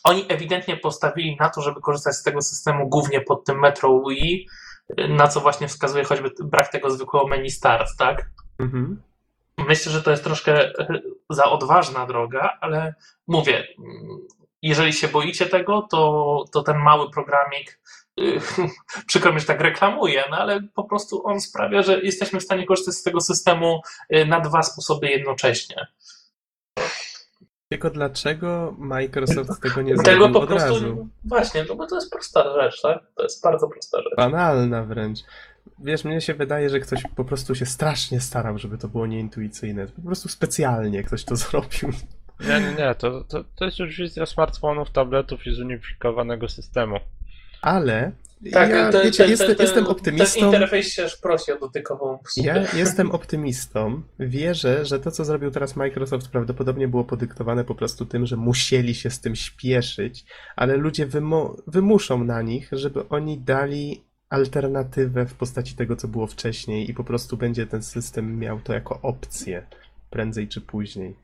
Speaker 2: oni ewidentnie postawili na to, żeby korzystać z tego systemu głównie pod tym Metro UI, na co właśnie wskazuje choćby brak tego zwykłego menu start, tak?
Speaker 1: Mhm.
Speaker 2: Myślę, że to jest troszkę e, za odważna droga, ale mówię, mm, jeżeli się boicie tego, to, to ten mały programik, y, przykro mi, że tak reklamuje, no ale po prostu on sprawia, że jesteśmy w stanie korzystać z tego systemu y, na dwa sposoby jednocześnie.
Speaker 1: Tylko dlaczego Microsoft tego nie
Speaker 2: Tego
Speaker 1: zrobił
Speaker 2: po
Speaker 1: od
Speaker 2: prostu,
Speaker 1: razu?
Speaker 2: właśnie, no bo to jest prosta rzecz, tak? To jest bardzo prosta rzecz.
Speaker 1: Banalna wręcz. Wiesz, mnie się wydaje, że ktoś po prostu się strasznie starał, żeby to było nieintuicyjne. Po prostu specjalnie ktoś to zrobił.
Speaker 3: Nie, nie, nie, to, to, to jest już wizja smartfonów, tabletów i zunifikowanego systemu.
Speaker 1: Ale
Speaker 2: Tak,
Speaker 1: ja,
Speaker 2: te-
Speaker 1: wiecie,
Speaker 2: te-
Speaker 1: jestem,
Speaker 2: te- te-
Speaker 1: jestem
Speaker 2: Ten
Speaker 1: optymistą.
Speaker 2: interfejs się aż prosi o dotykową obsługę.
Speaker 1: Ja jestem optymistą. Wierzę, że to, co zrobił teraz Microsoft, prawdopodobnie było podyktowane po prostu tym, że musieli się z tym śpieszyć, ale ludzie wymo- wymuszą na nich, żeby oni dali alternatywę w postaci tego, co było wcześniej i po prostu będzie ten system miał to jako opcję prędzej czy później.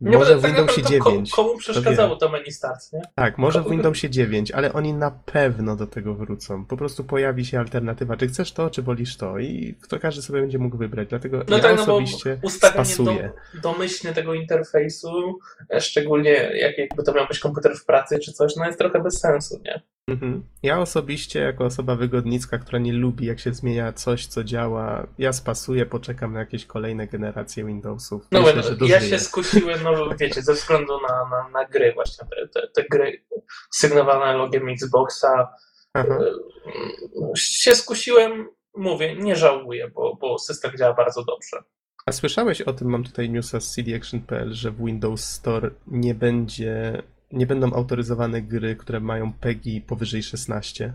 Speaker 2: Nie,
Speaker 1: Może w
Speaker 2: tak
Speaker 1: Windowsie
Speaker 2: naprawdę ko-
Speaker 1: 9.
Speaker 2: Komu
Speaker 1: to
Speaker 2: przeszkadzało
Speaker 1: wiem.
Speaker 2: to menu start, nie?
Speaker 1: Tak, może w
Speaker 2: Ko-
Speaker 1: Windowsie 9, ale oni na pewno do tego wrócą. Po prostu pojawi się alternatywa. Czy chcesz to, czy wolisz to? I to każdy sobie będzie mógł wybrać. Dlatego
Speaker 2: No
Speaker 1: ja
Speaker 2: tak, no
Speaker 1: osobiście
Speaker 2: ustawienie
Speaker 1: spasuję.
Speaker 2: do, domyślne tego interfejsu, e, szczególnie jak, jakby to miał być komputer w pracy czy coś, no jest trochę bez sensu, nie?
Speaker 1: Mhm. Ja osobiście, jako osoba wygodnicka, która nie lubi, jak się zmienia coś, co działa, ja spasuję, poczekam na jakieś kolejne generacje Windowsów.
Speaker 2: No,
Speaker 1: Myślę,
Speaker 2: no ja się skusiłem, no wiecie, ze względu na, na, na gry właśnie, te, te, te gry sygnowane logiem Xboxa,
Speaker 1: Aha.
Speaker 2: e, się skusiłem, mówię, nie żałuję, bo, bo system działa bardzo dobrze.
Speaker 1: A słyszałeś o tym, mam tutaj newsa z cdaction.pl, że w Windows Store nie będzie, nie będą autoryzowane gry, które mają PEGI powyżej 16?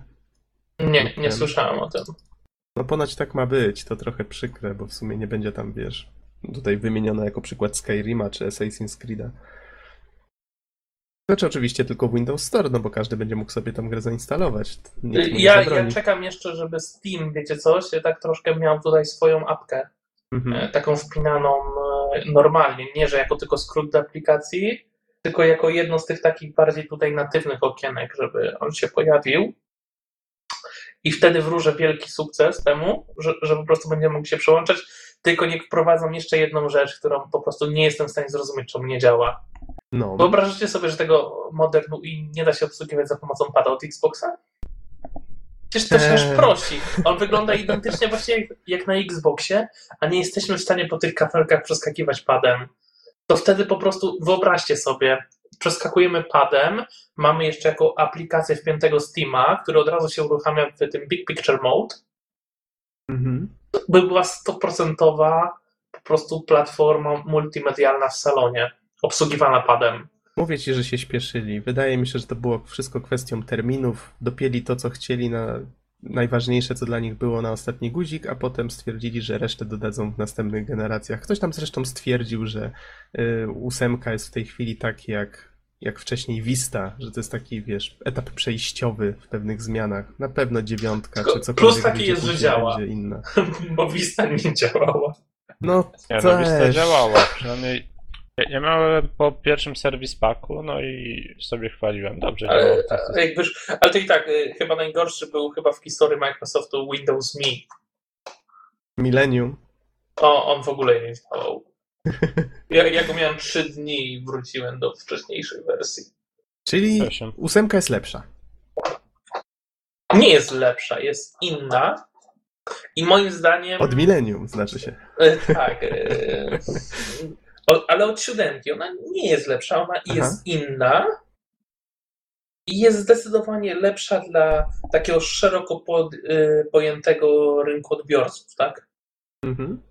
Speaker 2: Nie, nie
Speaker 1: Okej.
Speaker 2: słyszałem o tym.
Speaker 1: No ponoć tak ma być, to trochę przykre, bo w sumie nie będzie tam, wiesz, tutaj wymienione jako przykład Skyrima czy Assassin's Creed'a. Znaczy oczywiście tylko w Windows Store, no bo każdy będzie mógł sobie tam grę zainstalować.
Speaker 2: Ja, ja czekam jeszcze, żeby Steam, wiecie coś, tak troszkę miał tutaj swoją apkę,
Speaker 1: Mhm.
Speaker 2: e, taką wpinaną e, normalnie, nie że jako tylko skrót do aplikacji, tylko jako jedno z tych takich bardziej tutaj natywnych okienek, żeby on się pojawił. I wtedy wróżę wielki sukces temu, że, że po prostu będziemy mogli się przełączać, tylko niech wprowadzą jeszcze jedną rzecz, którą po prostu nie jestem w stanie zrozumieć, czemu nie działa.
Speaker 1: No,
Speaker 2: Wyobrażacie sobie, że tego modernu i nie da się obsługiwać za pomocą pada od Xboxa? Przecież to się aż
Speaker 1: Eee.
Speaker 2: prosi. On wygląda identycznie właśnie jak, jak na Xboxie, a nie jesteśmy w stanie po tych kafelkach przeskakiwać padem. To wtedy po prostu wyobraźcie sobie, przeskakujemy padem, mamy jeszcze jako aplikację wpiętego Steama, który od razu się uruchamia w tym Big Picture Mode,
Speaker 1: mhm.
Speaker 2: by była 100% po prostu platforma multimedialna w salonie, obsługiwana padem.
Speaker 1: Mówię ci, że się śpieszyli. Wydaje mi się, że to było wszystko kwestią terminów. Dopięli to, co chcieli na najważniejsze, co dla nich było na ostatni guzik, a potem stwierdzili, że resztę dodadzą w następnych generacjach. Ktoś tam zresztą stwierdził, że y, ósemka jest w tej chwili tak jak, jak wcześniej Vista, że to jest taki, wiesz, etap przejściowy w pewnych zmianach. Na pewno dziewiątka,
Speaker 2: Tylko
Speaker 1: czy cokolwiek
Speaker 2: plus taki jest, że działa.
Speaker 1: inna.
Speaker 2: bo Vista nie działała.
Speaker 1: No,
Speaker 3: Nie, no Vista działała, przynajmniej ja, ja miałem po pierwszym serwis paku, no i sobie chwaliłem, dobrze.
Speaker 2: Ale, ale, jak wysz... ale to i tak, y, chyba najgorszy był chyba w historii Microsoftu Windows Me.
Speaker 1: Millennium.
Speaker 2: O, on w ogóle nie działał. Ja, ja go miałem 3 dni i wróciłem do wcześniejszej wersji.
Speaker 1: Czyli ósemka jest lepsza.
Speaker 2: Nie jest lepsza, jest inna. I moim zdaniem.
Speaker 1: Od milenium, znaczy się.
Speaker 2: E, tak. O, ale od siódemki. Ona nie jest lepsza, ona
Speaker 1: Aha.
Speaker 2: jest inna. I jest zdecydowanie lepsza dla takiego szeroko pod, e, pojętego rynku odbiorców, tak?
Speaker 1: Mhm.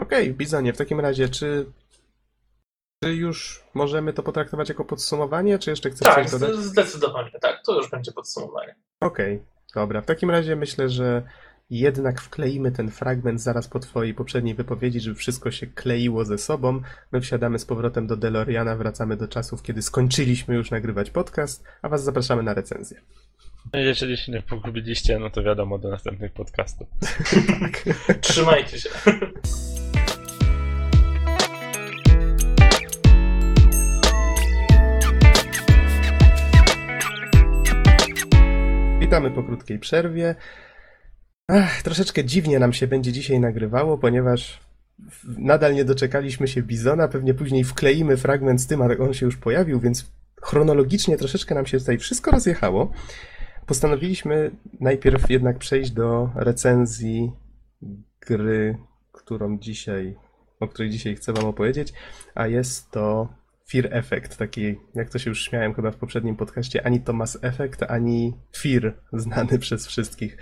Speaker 1: Okej, Bizonie, w takim razie, czy, czy już możemy to potraktować jako podsumowanie, czy jeszcze chcesz
Speaker 2: Tak,
Speaker 1: coś dodać?
Speaker 2: z- zdecydowanie tak. To już będzie podsumowanie.
Speaker 1: Okej, dobra. W takim razie myślę, że jednak wkleimy ten fragment zaraz po twojej poprzedniej wypowiedzi, żeby wszystko się kleiło ze sobą. My wsiadamy z powrotem do DeLoreana, wracamy do czasów, kiedy skończyliśmy już nagrywać podcast, a was zapraszamy na recenzję.
Speaker 3: No Jeżeli się nie pogubiliście, no to wiadomo do następnych podcastów.
Speaker 1: Tak.
Speaker 2: Trzymajcie się.
Speaker 1: Witamy po krótkiej przerwie. Ach, troszeczkę dziwnie nam się będzie dzisiaj nagrywało, ponieważ nadal nie doczekaliśmy się Bizona. Pewnie później wkleimy fragment z tym, ale on się już pojawił, więc chronologicznie troszeczkę nam się tutaj wszystko rozjechało. Postanowiliśmy najpierw jednak przejść do recenzji gry, którą dzisiaj, o której dzisiaj chcę Wam opowiedzieć, a jest to Fear Effect, taki, jak to się już śmiałem chyba w poprzednim podcaście, ani to Mass Effect, ani Fear, znany przez wszystkich.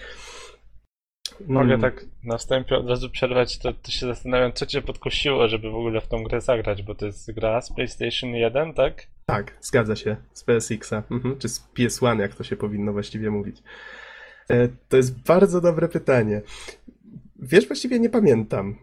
Speaker 3: Mogę
Speaker 1: Mm,
Speaker 3: tak na wstępie od razu przerwać, to, to się zastanawiam, co cię podkusiło, żeby w ogóle w tą grę zagrać, bo to jest gra z PlayStation 1, tak?
Speaker 1: Tak, zgadza się, z PSX-a, mhm, czy z PS1, jak to się powinno właściwie mówić. E, To jest bardzo dobre pytanie. Wiesz, właściwie nie pamiętam.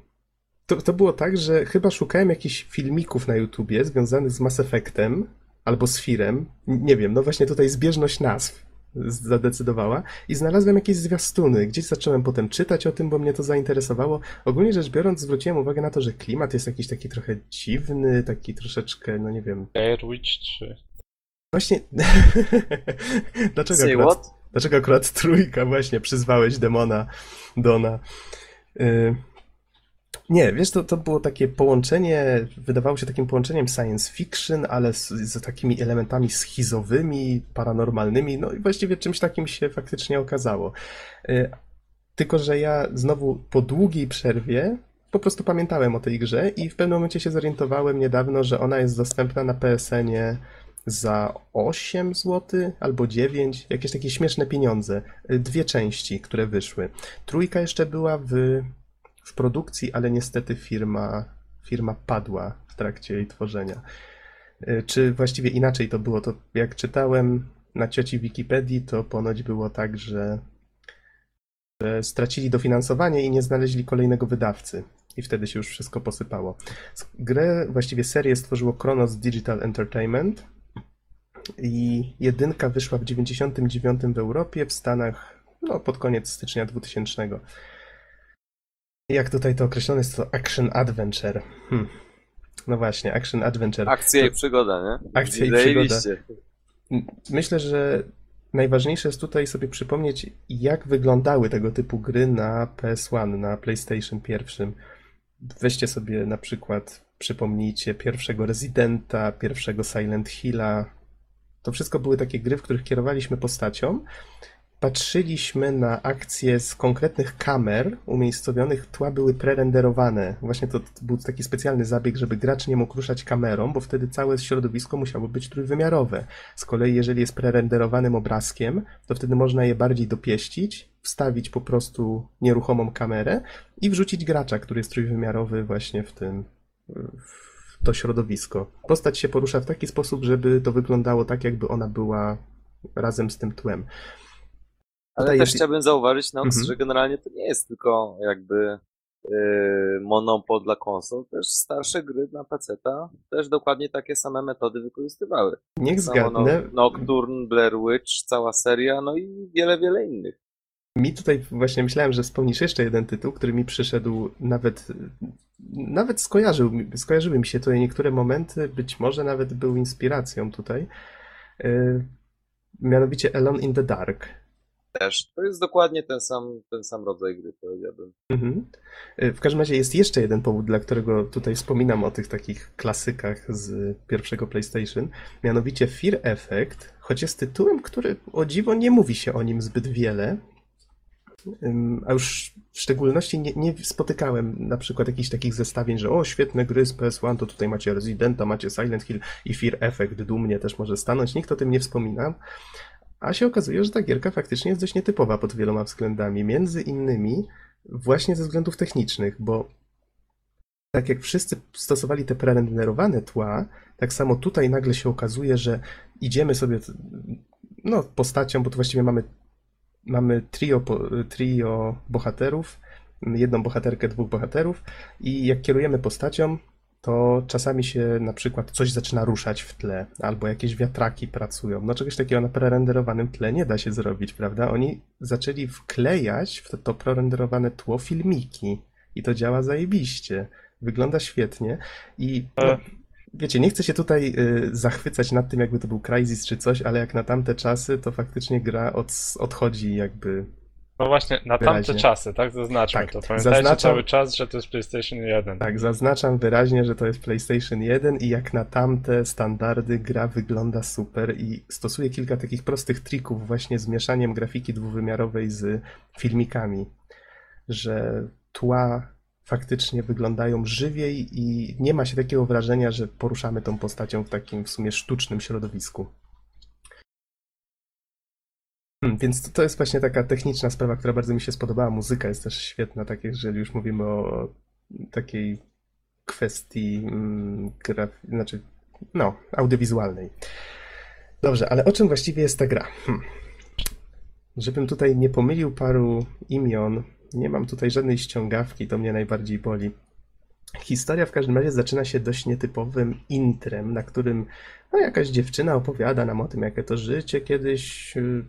Speaker 1: To, to było tak, że chyba szukałem jakichś filmików na YouTubie związanych z Mass Effectem albo z Firem. Nie wiem, no właśnie tutaj zbieżność nazw zadecydowała i znalazłem jakieś zwiastuny. Gdzieś zacząłem potem czytać o tym, bo mnie to zainteresowało. Ogólnie rzecz biorąc, zwróciłem uwagę na to, że klimat jest jakiś taki trochę dziwny, taki troszeczkę, no nie wiem,
Speaker 3: Air Witch 3.
Speaker 1: Właśnie. dlaczego,
Speaker 4: Say
Speaker 1: akurat,
Speaker 4: what?
Speaker 1: dlaczego akurat trójka właśnie przyzwałeś demona Dona? Y... Nie, wiesz, to, to było takie połączenie, wydawało się takim połączeniem science fiction, ale z, z takimi elementami schizowymi, paranormalnymi, no i właściwie czymś takim się faktycznie okazało. Y, Tylko, że ja znowu po długiej przerwie po prostu pamiętałem o tej grze i w pewnym momencie się zorientowałem niedawno, że ona jest dostępna na PSN-ie za 8 zł albo 9, jakieś takie śmieszne pieniądze. Y, Dwie części, które wyszły. Trójka jeszcze była w, w produkcji, ale niestety firma, firma padła w trakcie jej tworzenia. Y, Czy właściwie inaczej to było? To jak czytałem na cioci Wikipedii, to ponoć było tak, że, że stracili dofinansowanie i nie znaleźli kolejnego wydawcy. I wtedy się już wszystko posypało. Grę, właściwie serię stworzyło Kronos Digital Entertainment i jedynka wyszła w 99 w Europie, w Stanach no, pod koniec stycznia 2000. Jak tutaj to określone jest to Action Adventure. Hmm. No właśnie, Action Adventure.
Speaker 4: Akcja i przygoda, nie?
Speaker 1: Akcja i
Speaker 4: Zajebiście.
Speaker 1: Myślę, że najważniejsze jest tutaj sobie przypomnieć, jak wyglądały tego typu gry na PS1, na PlayStation 1. Weźcie sobie na przykład, przypomnijcie pierwszego Residenta, pierwszego Silent Hilla. To wszystko były takie gry, w których kierowaliśmy postacią. Patrzyliśmy na akcje z konkretnych kamer umiejscowionych, tła były prerenderowane. Właśnie to, był taki specjalny zabieg, żeby gracz nie mógł ruszać kamerą, bo wtedy całe środowisko musiało być trójwymiarowe. Z kolei, jeżeli jest prerenderowanym obrazkiem, to wtedy można je bardziej dopieścić, wstawić po prostu nieruchomą kamerę i wrzucić gracza, który jest trójwymiarowy właśnie w tym, w to środowisko. Postać się porusza w taki sposób, żeby to wyglądało tak, jakby ona była razem z tym tłem.
Speaker 4: Ale też
Speaker 1: jest-
Speaker 4: chciałbym zauważyć, Nox,
Speaker 1: Mhm.
Speaker 4: że generalnie to nie jest tylko jakby yy, monopol dla konsol, też starsze gry na PC-ta też dokładnie takie same metody wykorzystywały.
Speaker 1: Niech
Speaker 4: Samo no,
Speaker 1: zgadnę,
Speaker 4: Nocturne, Blair Witch, cała seria, no i wiele, wiele innych.
Speaker 1: Mi tutaj właśnie myślałem, że wspomnisz jeszcze jeden tytuł, który mi przyszedł nawet, nawet skojarzył, skojarzyły mi się tutaj niektóre momenty, być może nawet był inspiracją tutaj. Yy, Mianowicie Alone in the Dark.
Speaker 4: Też. To jest dokładnie ten sam, ten sam rodzaj gry, powiedziałbym.
Speaker 1: Mhm. Y, W każdym razie jest jeszcze jeden powód, dla którego tutaj wspominam o tych takich klasykach z pierwszego PlayStation, mianowicie Fear Effect, choć jest tytułem, który o dziwo nie mówi się o nim zbyt wiele, a już w szczególności nie, nie spotykałem na przykład jakichś takich zestawień, że o, świetne gry z PS1, to tutaj macie Residenta, macie Silent Hill i Fear Effect dumnie też może stanąć, nikt o tym nie wspomina. A się okazuje, że ta gierka faktycznie jest dość nietypowa pod wieloma względami. Między innymi właśnie ze względów technicznych, bo tak jak wszyscy stosowali te prerenderowane tła, tak samo tutaj nagle się okazuje, że idziemy sobie no, postacią, bo tu właściwie mamy, mamy trio, trio bohaterów, jedną bohaterkę, dwóch bohaterów i jak kierujemy postacią, to czasami się na przykład coś zaczyna ruszać w tle, albo jakieś wiatraki pracują. No czegoś takiego na prerenderowanym tle nie da się zrobić, prawda? Oni zaczęli wklejać w to, to prerenderowane tło filmiki i to działa zajebiście. Wygląda świetnie i no,
Speaker 3: E.
Speaker 1: wiecie, nie chcę się tutaj y, zachwycać nad tym, jakby to był Crysis czy coś, ale jak na tamte czasy, to faktycznie gra od, odchodzi jakby
Speaker 3: No właśnie, na tamte
Speaker 1: Wyraźnie.
Speaker 3: czasy, tak? Zaznaczmy
Speaker 1: Tak,
Speaker 3: to. Pamiętajcie
Speaker 1: zaznaczam-
Speaker 3: cały czas, że to jest PlayStation 1.
Speaker 1: Tak, zaznaczam wyraźnie, że to jest PlayStation 1 i jak na tamte standardy gra wygląda super i stosuje kilka takich prostych trików właśnie z mieszaniem grafiki dwuwymiarowej z filmikami, że tła faktycznie wyglądają żywiej i nie ma się takiego wrażenia, że poruszamy tą postacią w takim w sumie sztucznym środowisku. Hmm, Więc to- to jest właśnie taka techniczna sprawa, która bardzo mi się spodobała. Muzyka jest też świetna, tak jeżeli już mówimy o takiej kwestii mm, graf... znaczy, no, audiowizualnej. Dobrze, ale o czym właściwie jest ta gra? Hm. Żebym tutaj nie pomylił paru imion, nie mam tutaj żadnej ściągawki, to mnie najbardziej boli. Historia w każdym razie zaczyna się dość nietypowym intrem, na którym no, jakaś dziewczyna opowiada nam o tym, jakie to życie kiedyś y,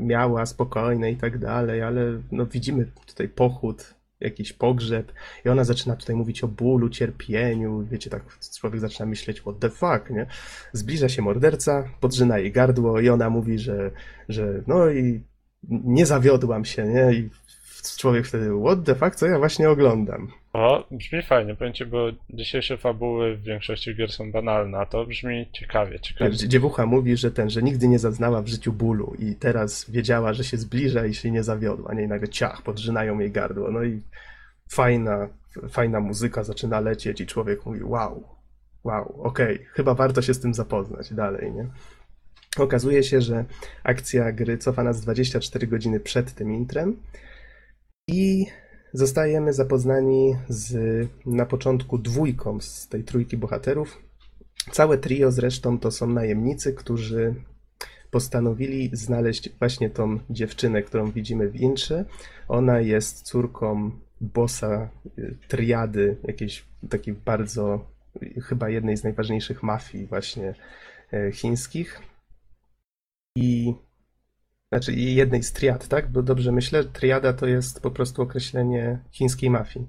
Speaker 1: miała, spokojne i tak dalej, ale no, widzimy tutaj pochód, jakiś pogrzeb i ona zaczyna tutaj mówić o bólu, cierpieniu, wiecie, tak człowiek zaczyna myśleć, what the fuck, nie? Zbliża się morderca, podrzyna jej gardło i ona mówi, że, że no i nie zawiodłam się, nie? I człowiek wtedy, what the fuck, co ja właśnie oglądam?
Speaker 3: O, brzmi fajnie, ci, bo dzisiejsze fabuły w większości gier są banalne, a to brzmi ciekawie, ciekawie.
Speaker 1: Dziewucha mówi, że ten, że nigdy nie zaznała w życiu bólu i teraz wiedziała, że się zbliża i się nie zawiodła, nie? I nagle ciach, podrzynają jej gardło, no i fajna, fajna muzyka zaczyna lecieć i człowiek mówi, wow, wow, okej, chyba warto się z tym zapoznać dalej, nie? Okazuje się, że akcja gry cofa nas 24 godziny przed tym intrem i zostajemy zapoznani z na początku dwójką z tej trójki bohaterów, Całe trio zresztą to są najemnicy, którzy postanowili znaleźć właśnie tą dziewczynę, którą widzimy w intrze. Ona jest córką bossa y, triady, jakiejś takiej bardzo, chyba jednej z najważniejszych mafii właśnie y, chińskich. I znaczy jednej z triad, tak? Bo dobrze myślę, triada to jest po prostu określenie chińskiej mafii.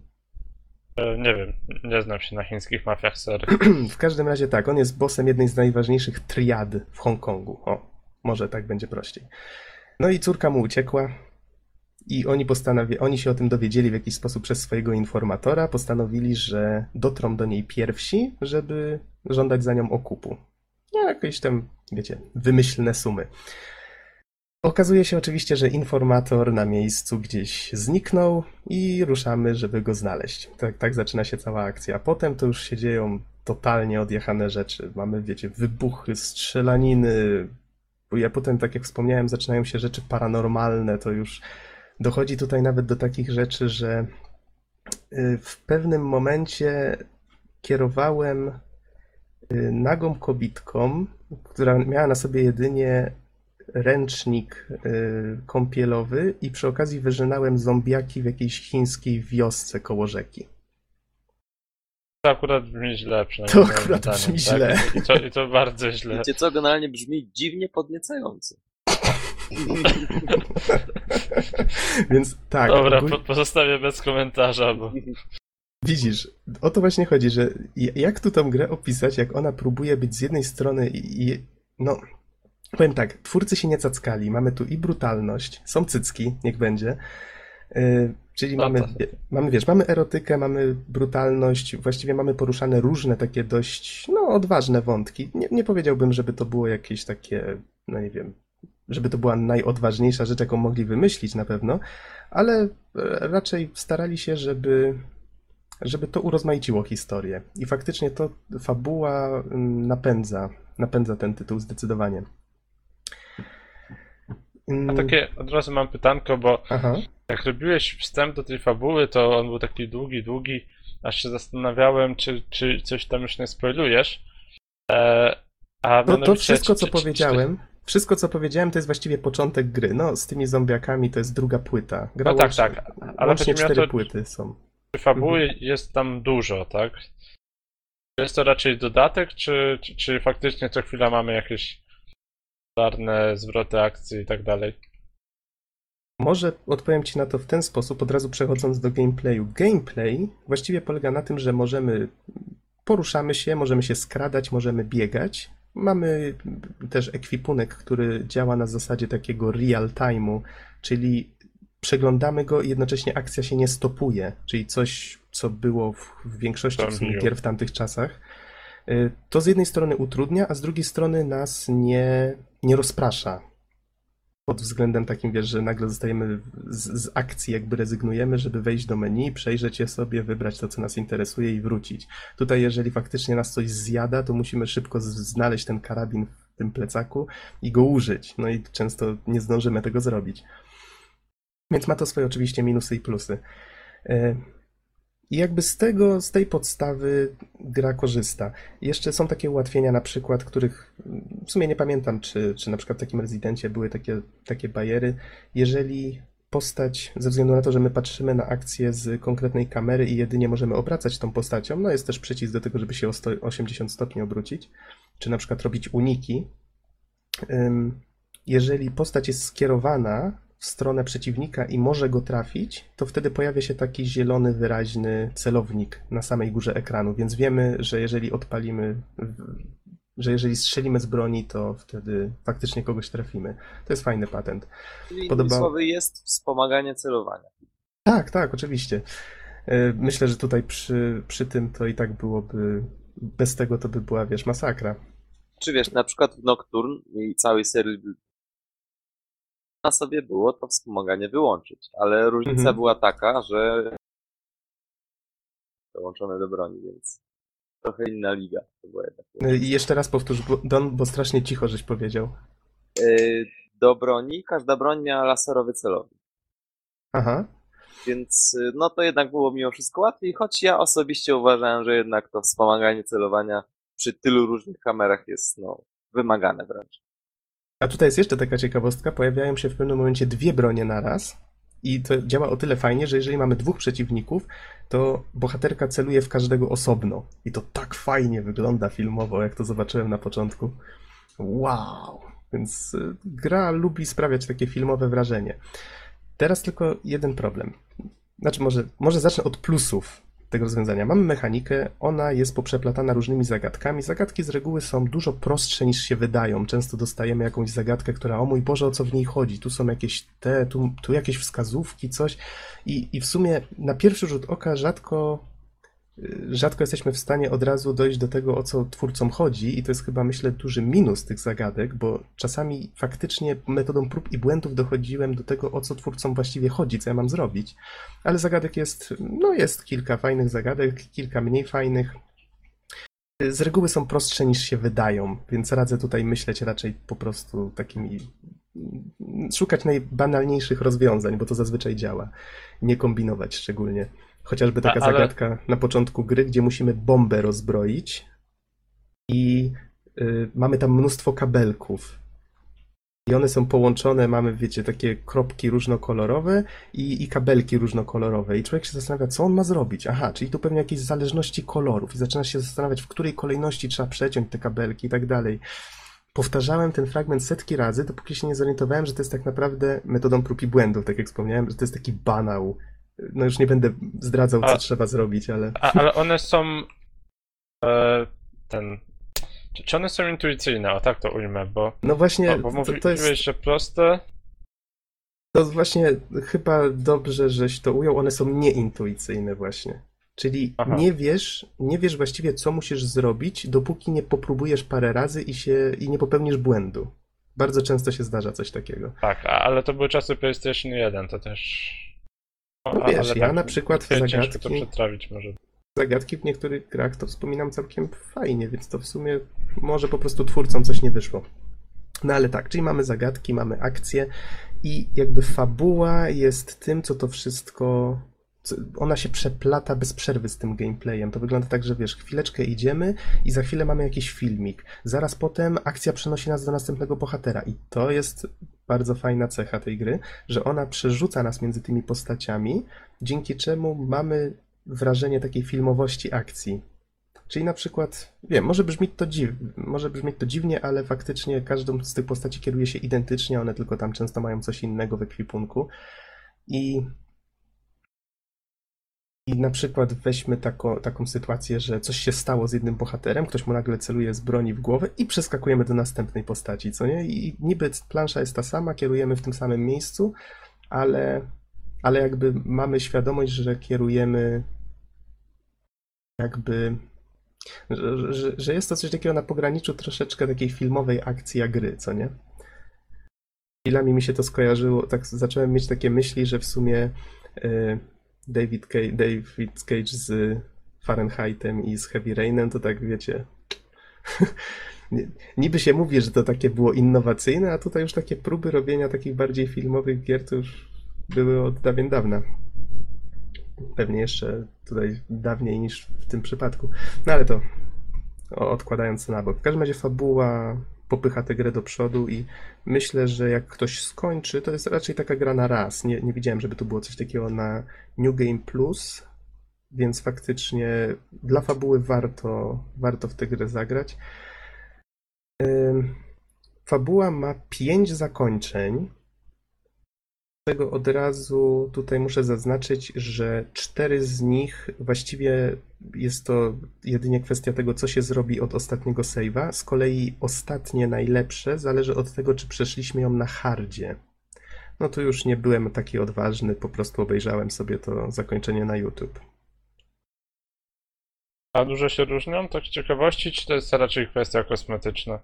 Speaker 3: E, Nie wiem, nie znam się na chińskich mafiach, sorry.
Speaker 1: W każdym razie tak, on jest bossem jednej z najważniejszych triad w Hongkongu. O, może tak będzie prościej. No i córka mu uciekła i oni postanowi, oni się o tym dowiedzieli w jakiś sposób przez swojego informatora, postanowili, że dotrą do niej pierwsi, żeby żądać za nią okupu. No, jakieś tam, wiecie, wymyślne sumy. Okazuje się oczywiście, że informator na miejscu gdzieś zniknął i ruszamy, żeby go znaleźć. Tak, tak zaczyna się cała akcja. Potem to już się dzieją totalnie odjechane rzeczy. Mamy, wiecie, wybuchy, strzelaniny. Ja potem, tak jak wspomniałem, zaczynają się rzeczy paranormalne. To już dochodzi tutaj nawet do takich rzeczy, że y, w pewnym momencie kierowałem y, nagą kobitką, która miała na sobie jedynie ręcznik y, kąpielowy i przy okazji wyżynałem zombiaki w jakiejś chińskiej wiosce koło rzeki.
Speaker 3: To akurat brzmi źle, przynajmniej.
Speaker 1: To akurat
Speaker 3: zdaniem,
Speaker 1: brzmi
Speaker 3: tak?
Speaker 1: źle.
Speaker 3: I to, I to bardzo źle.
Speaker 4: Wiecie co, generalnie brzmi dziwnie podniecająco.
Speaker 1: Więc tak,
Speaker 3: Dobra,
Speaker 1: ogólnie-
Speaker 3: po, pozostawię bez komentarza, bo
Speaker 1: widzisz, o to właśnie chodzi, że jak tu tą grę opisać, jak ona próbuje być z jednej strony i, i no, Powiem tak, twórcy się nie cackali. Mamy tu i brutalność, są cycki, niech będzie. Yy, czyli
Speaker 3: No
Speaker 1: mamy,
Speaker 3: to-
Speaker 1: mamy, wiesz, mamy erotykę, mamy brutalność, właściwie mamy poruszane różne takie dość, no, odważne wątki. Nie, nie powiedziałbym, żeby to było jakieś takie, no nie wiem, żeby to była najodważniejsza rzecz, jaką mogli wymyślić na pewno, ale e, raczej starali się, żeby, żeby to urozmaiciło historię. I faktycznie to fabuła mm, napędza, napędza ten tytuł zdecydowanie.
Speaker 3: A takie od razu mam pytanko, bo
Speaker 1: Aha.
Speaker 3: jak robiłeś wstęp do tej fabuły, to on był taki długi, długi, aż się zastanawiałem, czy, czy coś tam już nie spoilujesz. E, a
Speaker 1: To, to
Speaker 3: mianowicie,
Speaker 1: wszystko,
Speaker 3: czy-
Speaker 1: co
Speaker 3: czy- czy-
Speaker 1: powiedziałem, wszystko, co powiedziałem, to jest właściwie początek gry. No, z tymi zombiakami to jest druga płyta. Gra
Speaker 3: No tak,
Speaker 1: łącznie,
Speaker 3: tak, ale
Speaker 1: łącznie cztery
Speaker 3: to-
Speaker 1: płyty są.
Speaker 3: Czy fabuły
Speaker 1: Mhm.
Speaker 3: jest tam dużo, tak? Czy Jest to raczej dodatek, czy, czy, czy faktycznie co chwila mamy jakieś zwroty akcji i tak dalej?
Speaker 1: Może odpowiem Ci na to w ten sposób, od razu przechodząc do gameplayu. Gameplay właściwie polega na tym, że możemy, poruszamy się, możemy się skradać, możemy biegać. Mamy też ekwipunek, który działa na zasadzie takiego real time'u, czyli przeglądamy go i jednocześnie akcja się nie stopuje, czyli coś, co było w, w większości w sumie gier w tamtych czasach. Y, To z jednej strony utrudnia, a z drugiej strony nas nie, nie rozprasza pod względem takim, wiesz, że nagle zostajemy z, z akcji, jakby rezygnujemy, żeby wejść do menu, przejrzeć je sobie, wybrać to, co nas interesuje i wrócić. Tutaj, jeżeli faktycznie nas coś zjada, to musimy szybko znaleźć ten karabin w tym plecaku i go użyć. No i często nie zdążymy tego zrobić. Więc ma to swoje oczywiście minusy i plusy. I jakby z tego, z tej podstawy gra korzysta. Jeszcze są takie ułatwienia, na przykład, których w sumie nie pamiętam, czy, czy na przykład w takim rezydencie były takie, takie bajery. Jeżeli postać, ze względu na to, że my patrzymy na akcję z konkretnej kamery i jedynie możemy obracać tą postacią, no jest też przycisk do tego, żeby się o sto, 80 stopni obrócić, czy na przykład robić uniki. Jeżeli postać jest skierowana w stronę przeciwnika i może go trafić, to wtedy pojawia się taki zielony, wyraźny celownik na samej górze ekranu, więc wiemy, że jeżeli odpalimy, że jeżeli strzelimy z broni, to wtedy faktycznie kogoś trafimy. To jest fajny patent.
Speaker 4: Czyli
Speaker 1: Podoba-
Speaker 4: słowy jest wspomaganie celowania.
Speaker 1: Tak, tak, oczywiście. E, Myślę, że tutaj przy, przy tym to i tak byłoby, bez tego to by była, wiesz, masakra.
Speaker 4: Czy wiesz, na przykład w Nocturne i całej serii na sobie było to wspomaganie wyłączyć, ale różnica
Speaker 1: Mhm.
Speaker 4: była taka, że dołączone do broni, więc trochę inna liga to była jednak.
Speaker 1: E, I jeszcze raz powtórz, Don, bo strasznie cicho żeś powiedział.
Speaker 4: Yy, Do broni każda broń miała laserowy celownik,
Speaker 1: Aha.
Speaker 4: więc yy, no to jednak było mimo wszystko łatwiej, choć ja osobiście uważałem, że jednak to wspomaganie celowania przy tylu różnych kamerach jest no, wymagane wręcz.
Speaker 1: A tutaj jest jeszcze taka ciekawostka, pojawiają się w pewnym momencie dwie bronie na raz i to działa o tyle fajnie, że jeżeli mamy dwóch przeciwników, to bohaterka celuje w każdego osobno. I to tak fajnie wygląda filmowo, jak to zobaczyłem na początku. Wow! Więc y, gra lubi sprawiać takie filmowe wrażenie. Teraz tylko jeden problem. Znaczy, może, może zacznę od plusów tego rozwiązania. Mamy mechanikę, ona jest poprzeplatana różnymi zagadkami. Zagadki z reguły są dużo prostsze niż się wydają. Często dostajemy jakąś zagadkę, która, o mój Boże, o co w niej chodzi? Tu są jakieś te, tu, tu jakieś wskazówki, coś. I, I w sumie na pierwszy rzut oka rzadko, rzadko jesteśmy w stanie od razu dojść do tego, o co twórcom chodzi, i to jest chyba, myślę, duży minus tych zagadek, bo czasami faktycznie metodą prób i błędów dochodziłem do tego, o co twórcom właściwie chodzi, co ja mam zrobić. Ale zagadek jest, no jest kilka fajnych zagadek, kilka mniej fajnych. Z reguły są prostsze niż się wydają, więc radzę tutaj myśleć raczej po prostu takimi. szukać najbanalniejszych rozwiązań, bo to zazwyczaj działa. Nie kombinować szczególnie. Chociażby taka
Speaker 3: A- ale-
Speaker 1: zagadka na początku gry, gdzie musimy bombę rozbroić i y, mamy tam mnóstwo kabelków. I one są połączone, mamy, wiecie, takie kropki różnokolorowe i, i kabelki różnokolorowe. I człowiek się zastanawia, co on ma zrobić. Aha, czyli tu pewnie jakieś zależności kolorów. I zaczyna się zastanawiać, w której kolejności trzeba przeciąć te kabelki i tak dalej. Powtarzałem ten fragment setki razy, dopóki się nie zorientowałem, że to jest tak naprawdę metodą prób i błędów, tak jak wspomniałem, że to jest taki banał. No już nie będę zdradzał, co
Speaker 3: A-
Speaker 1: trzeba zrobić, ale...
Speaker 3: A, ale one są. E, ten. Czy, czy one są intuicyjne? O tak to ujmę, bo,
Speaker 1: No właśnie,
Speaker 3: o, bo
Speaker 1: to,
Speaker 3: mówiłeś,
Speaker 1: to jest
Speaker 3: że proste.
Speaker 1: to właśnie chyba dobrze, żeś to ujął, one są nieintuicyjne właśnie. Czyli
Speaker 3: Aha.
Speaker 1: nie wiesz, nie wiesz właściwie, co musisz zrobić, dopóki nie popróbujesz parę razy i, się, i nie popełnisz błędu. Bardzo często się zdarza coś takiego.
Speaker 3: Tak, ale to były czasy PlayStation 1, to też.
Speaker 1: No wiesz,
Speaker 3: ale
Speaker 1: ja
Speaker 3: tak,
Speaker 1: na przykład
Speaker 3: Ciężko to
Speaker 1: zagadki,
Speaker 3: przetrawić może.
Speaker 1: zagadki w niektórych grach to wspominam całkiem fajnie, więc to w sumie może po prostu twórcom coś nie wyszło. No ale tak, czyli mamy zagadki, mamy akcje i jakby fabuła jest tym, co to wszystko. Ona się przeplata bez przerwy z tym gameplayem. To wygląda tak, że wiesz, chwileczkę idziemy i za chwilę mamy jakiś filmik. Zaraz potem akcja przenosi nas do następnego bohatera. I to jest bardzo fajna cecha tej gry, że ona przerzuca nas między tymi postaciami, dzięki czemu mamy wrażenie takiej filmowości akcji. Czyli na przykład, wiem, może brzmieć to, dziw, może brzmieć to dziwnie, ale faktycznie każdą z tych postaci kieruje się identycznie, one tylko tam często mają coś innego w ekwipunku. I, i na przykład weźmy tako, taką sytuację, że coś się stało z jednym bohaterem, ktoś mu nagle celuje z broni w głowę i przeskakujemy do następnej postaci, co nie? I niby plansza jest ta sama, kierujemy w tym samym miejscu, ale, ale jakby mamy świadomość, że kierujemy jakby że, że, że jest to coś takiego na pograniczu troszeczkę takiej filmowej akcji jak gry, co nie? Chwilami mi się to skojarzyło, tak zacząłem mieć takie myśli, że w sumie y, David, Cage, David Cage z Fahrenheitem i z Heavy Rainem to tak wiecie. Niby się mówi, że to takie było innowacyjne, a tutaj już takie próby robienia takich bardziej filmowych gier to już były od dawien dawna. Pewnie jeszcze tutaj dawniej niż w tym przypadku. No ale to odkładając to na bok. W każdym razie fabuła popycha tę grę do przodu i myślę, że jak ktoś skończy, to jest raczej taka gra na raz. Nie, nie widziałem, żeby to było coś takiego na New Game Plus, więc faktycznie dla fabuły warto, warto w tę grę zagrać. Fabuła ma pięć zakończeń. Tego od razu tutaj muszę zaznaczyć, że cztery z nich właściwie jest to jedynie kwestia tego, co się zrobi od ostatniego save'a. Z kolei ostatnie najlepsze zależy od tego, czy przeszliśmy ją na hardzie. No to już nie byłem taki odważny, po prostu obejrzałem sobie to zakończenie na YouTube.
Speaker 3: A dużo się różnią, tak z ciekawości, czy to jest raczej kwestia kosmetyczna?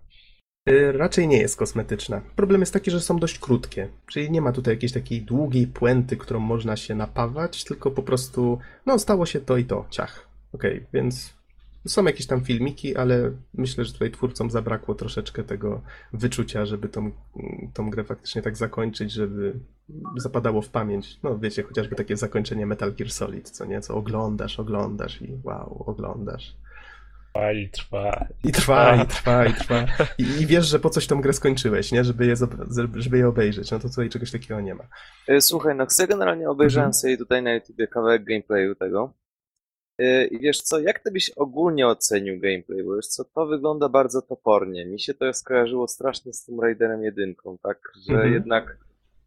Speaker 1: Y, Raczej nie jest kosmetyczna. Problem jest taki, że są dość krótkie. Czyli nie ma tutaj jakiejś takiej długiej puenty, którą można się napawać, tylko po prostu, no, stało się to i to, ciach. Okej, więc są jakieś tam filmiki, ale myślę, że tutaj twórcom zabrakło troszeczkę tego wyczucia, żeby tą, tą grę faktycznie tak zakończyć, żeby zapadało w pamięć. No, wiecie, chociażby takie zakończenie Metal Gear Solid, co nie? Co oglądasz, oglądasz i wow, oglądasz.
Speaker 3: Trwa i trwa.
Speaker 1: I trwa, i trwa, i trwa. I, I wiesz, że po coś tą grę skończyłeś, nie? Żeby je, żeby je obejrzeć. No to tutaj czegoś takiego nie ma.
Speaker 4: E, Słuchaj, no chcę generalnie obejrzałem
Speaker 1: Mhm.
Speaker 4: sobie tutaj na YouTubie kawałek gameplayu tego. E, I wiesz co, jak ty byś ogólnie ocenił gameplay? Bo wiesz co, to wygląda bardzo topornie. Mi się to skojarzyło strasznie z Tomb Raiderem jedynką, tak? Że
Speaker 1: Mhm.
Speaker 4: jednak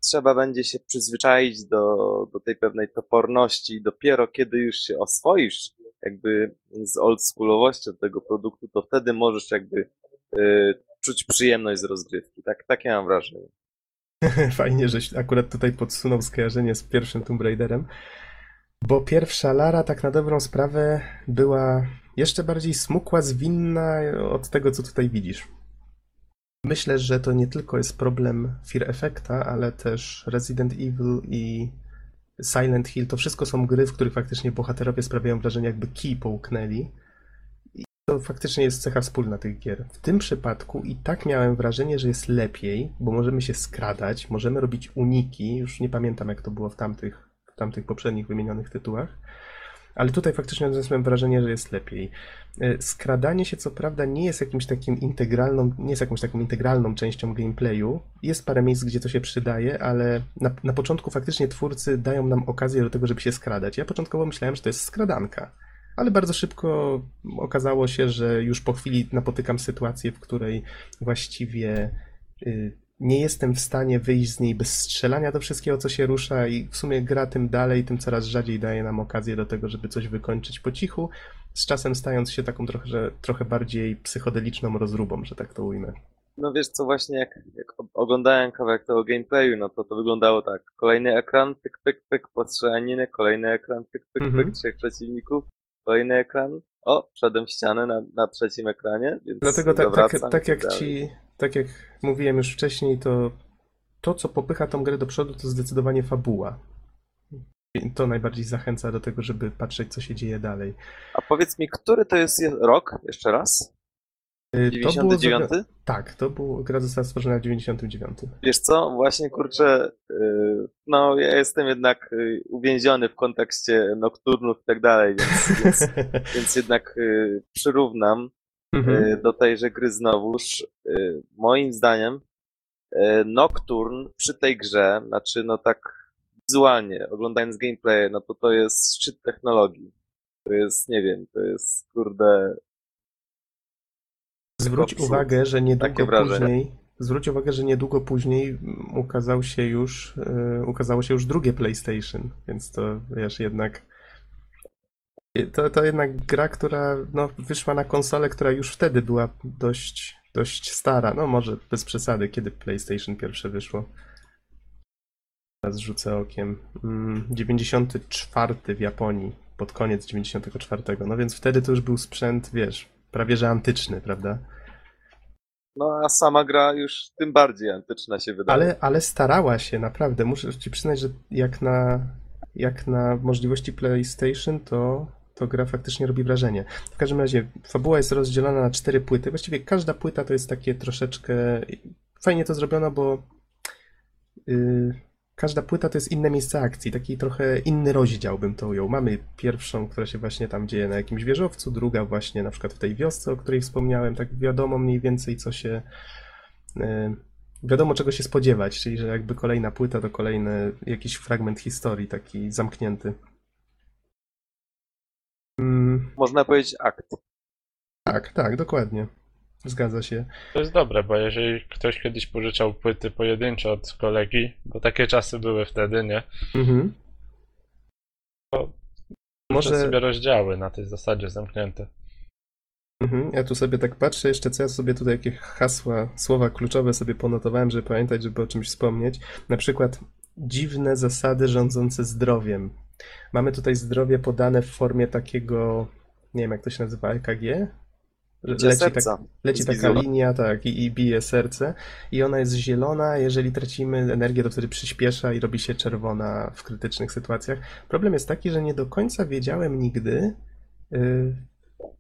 Speaker 4: trzeba będzie się przyzwyczaić do, do tej pewnej toporności dopiero kiedy już się oswoisz jakby z oldschoolowością tego produktu, to wtedy możesz jakby e, czuć przyjemność z rozgrywki. Tak, takie mam wrażenie.
Speaker 1: Fajnie, żeś akurat tutaj podsunął skojarzenie z pierwszym Tomb Raiderem. Bo pierwsza Lara, tak na dobrą sprawę, była jeszcze bardziej smukła, zwinna od tego, co tutaj widzisz. Myślę, że to nie tylko jest problem Fear Effecta, ale też Resident Evil i Silent Hill. To wszystko są gry, w których faktycznie bohaterowie sprawiają wrażenie, jakby kij połknęli. I to faktycznie jest cecha wspólna tych gier. W tym przypadku i tak miałem wrażenie, że jest lepiej, bo możemy się skradać, możemy robić uniki. Już nie pamiętam, jak to było w tamtych, w tamtych poprzednich wymienionych tytułach. Ale tutaj faktycznie odniosłem wrażenie, że jest lepiej. E, Skradanie się co prawda nie jest jakimś takim integralną, nie jest jakąś taką integralną częścią gameplayu. Jest parę miejsc, gdzie to się przydaje, ale na, na początku faktycznie twórcy dają nam okazję do tego, żeby się skradać. Ja początkowo myślałem, że to jest skradanka. Ale bardzo szybko okazało się, że już po chwili napotykam sytuację, w której właściwie y, nie jestem w stanie wyjść z niej bez strzelania do wszystkiego, co się rusza i w sumie gra tym dalej, tym coraz rzadziej daje nam okazję do tego, żeby coś wykończyć po cichu, z czasem stając się taką trochę, że, trochę bardziej psychodeliczną rozróbą, że tak to ujmę.
Speaker 4: No wiesz co, właśnie jak, jak oglądałem kawałek tego gameplayu, no to to wyglądało tak. Kolejny ekran, pyk, pyk, pyk, postrzelaniny, kolejny ekran, pyk, pyk,
Speaker 1: Mhm.
Speaker 4: pyk, trzech przeciwników, kolejny ekran. O, wszedłem w ścianę na, na trzecim ekranie, więc
Speaker 1: Dlatego tak, tak, tak jak
Speaker 4: dalej.
Speaker 1: ci, tak jak mówiłem już wcześniej, to to, co popycha tą grę do przodu, to zdecydowanie fabuła. I to najbardziej zachęca do tego, żeby patrzeć, co się dzieje dalej.
Speaker 4: A powiedz mi, który to jest je- rok? Jeszcze raz?
Speaker 1: Y, To było
Speaker 4: 99?
Speaker 1: Tak, to było, gra została stworzona w 99.
Speaker 4: Wiesz co, właśnie kurczę, yy, no ja jestem jednak yy, uwięziony w kontekście nokturnów i tak dalej, więc, więc, więc jednak przyrównam
Speaker 1: Mhm.
Speaker 4: do tejże gry znowuż. Moim zdaniem Nocturne przy tej grze, znaczy no tak wizualnie, oglądając gameplay, no to to jest szczyt technologii. To jest, nie wiem, to jest kurde
Speaker 1: Zwróć uwagę, że niedługo później. Zwróć uwagę, że niedługo później mm, ukazał się już, e, ukazało się już drugie PlayStation, więc to wiesz, jednak. To, to jednak gra, która no, wyszła na konsolę, która już wtedy była dość, dość stara. No może bez przesady, kiedy PlayStation pierwsze wyszło. Teraz rzucę okiem. Mm, 94 w Japonii, pod koniec 94. No więc wtedy to już był sprzęt, wiesz, prawie że antyczny, prawda?
Speaker 4: No a sama gra już tym bardziej antyczna się wydaje.
Speaker 1: Ale, ale starała się, naprawdę. Muszę ci przyznać, że jak na, jak na możliwości PlayStation, to, to gra faktycznie robi wrażenie. W każdym razie, fabuła jest rozdzielona na cztery płyty. Właściwie każda płyta to jest takie troszeczkę. Fajnie to zrobiono, bo yy, każda płyta to jest inne miejsce akcji, taki trochę inny rozdział bym to ujął. Mamy pierwszą, która się właśnie tam dzieje na jakimś wieżowcu, druga właśnie na przykład w tej wiosce, o której wspomniałem, tak wiadomo mniej więcej co się. Yy, wiadomo czego się spodziewać, czyli że jakby kolejna płyta to kolejny jakiś fragment historii, taki zamknięty. Mm,
Speaker 4: Można powiedzieć akt.
Speaker 1: tak, tak, dokładnie. Zgadza się.
Speaker 3: To jest dobre, bo jeżeli ktoś kiedyś pożyczał płyty pojedyncze od kolegi, bo takie czasy były wtedy, nie?
Speaker 1: Mhm.
Speaker 3: To
Speaker 1: Może
Speaker 3: sobie rozdziały na tej zasadzie zamknięte.
Speaker 1: Mhm, ja tu sobie tak patrzę, jeszcze co ja sobie tutaj jakie hasła, słowa kluczowe sobie ponotowałem, żeby pamiętać, żeby o czymś wspomnieć. Na przykład dziwne zasady rządzące zdrowiem. Mamy tutaj zdrowie podane w formie takiego, nie wiem jak to się nazywa, EKG? Leci,
Speaker 4: serca.
Speaker 1: tak, leci taka linia, tak, i, i bije serce i ona jest zielona, jeżeli tracimy energię, to wtedy przyspiesza i robi się czerwona w krytycznych sytuacjach. Problem jest taki, że nie do końca wiedziałem nigdy, y,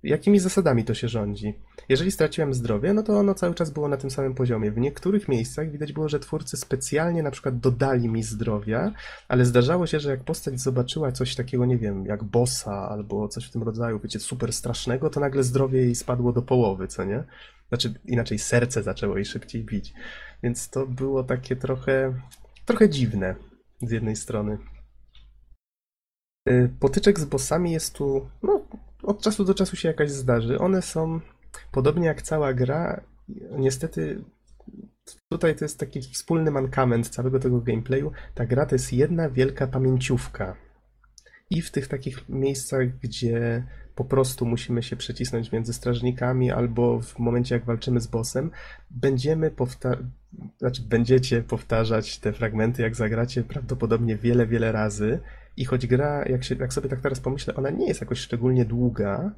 Speaker 1: jakimi zasadami to się rządzi. Jeżeli straciłem zdrowie, no to ono cały czas było na tym samym poziomie. W niektórych miejscach widać było, że twórcy specjalnie na przykład dodali mi zdrowia, ale zdarzało się, że jak postać zobaczyła coś takiego, nie wiem, jak bossa albo coś w tym rodzaju, wiecie, super strasznego, to nagle zdrowie jej spadło do połowy, co nie? Znaczy, inaczej serce zaczęło jej szybciej bić. Więc to było takie trochę, trochę dziwne z jednej strony. Y, Potyczek z bossami jest tu, no, od czasu do czasu się jakaś zdarzy. One są, podobnie jak cała gra, niestety tutaj to jest taki wspólny mankament całego tego gameplayu. Ta gra to jest jedna wielka pamięciówka. I w tych takich miejscach, gdzie po prostu musimy się przecisnąć między strażnikami, albo w momencie, jak walczymy z bossem, będziemy powtarzać, znaczy będziecie powtarzać te fragmenty, jak zagracie prawdopodobnie wiele, wiele razy. I choć gra, jak, się, jak sobie tak teraz pomyślę, ona nie jest jakoś szczególnie długa,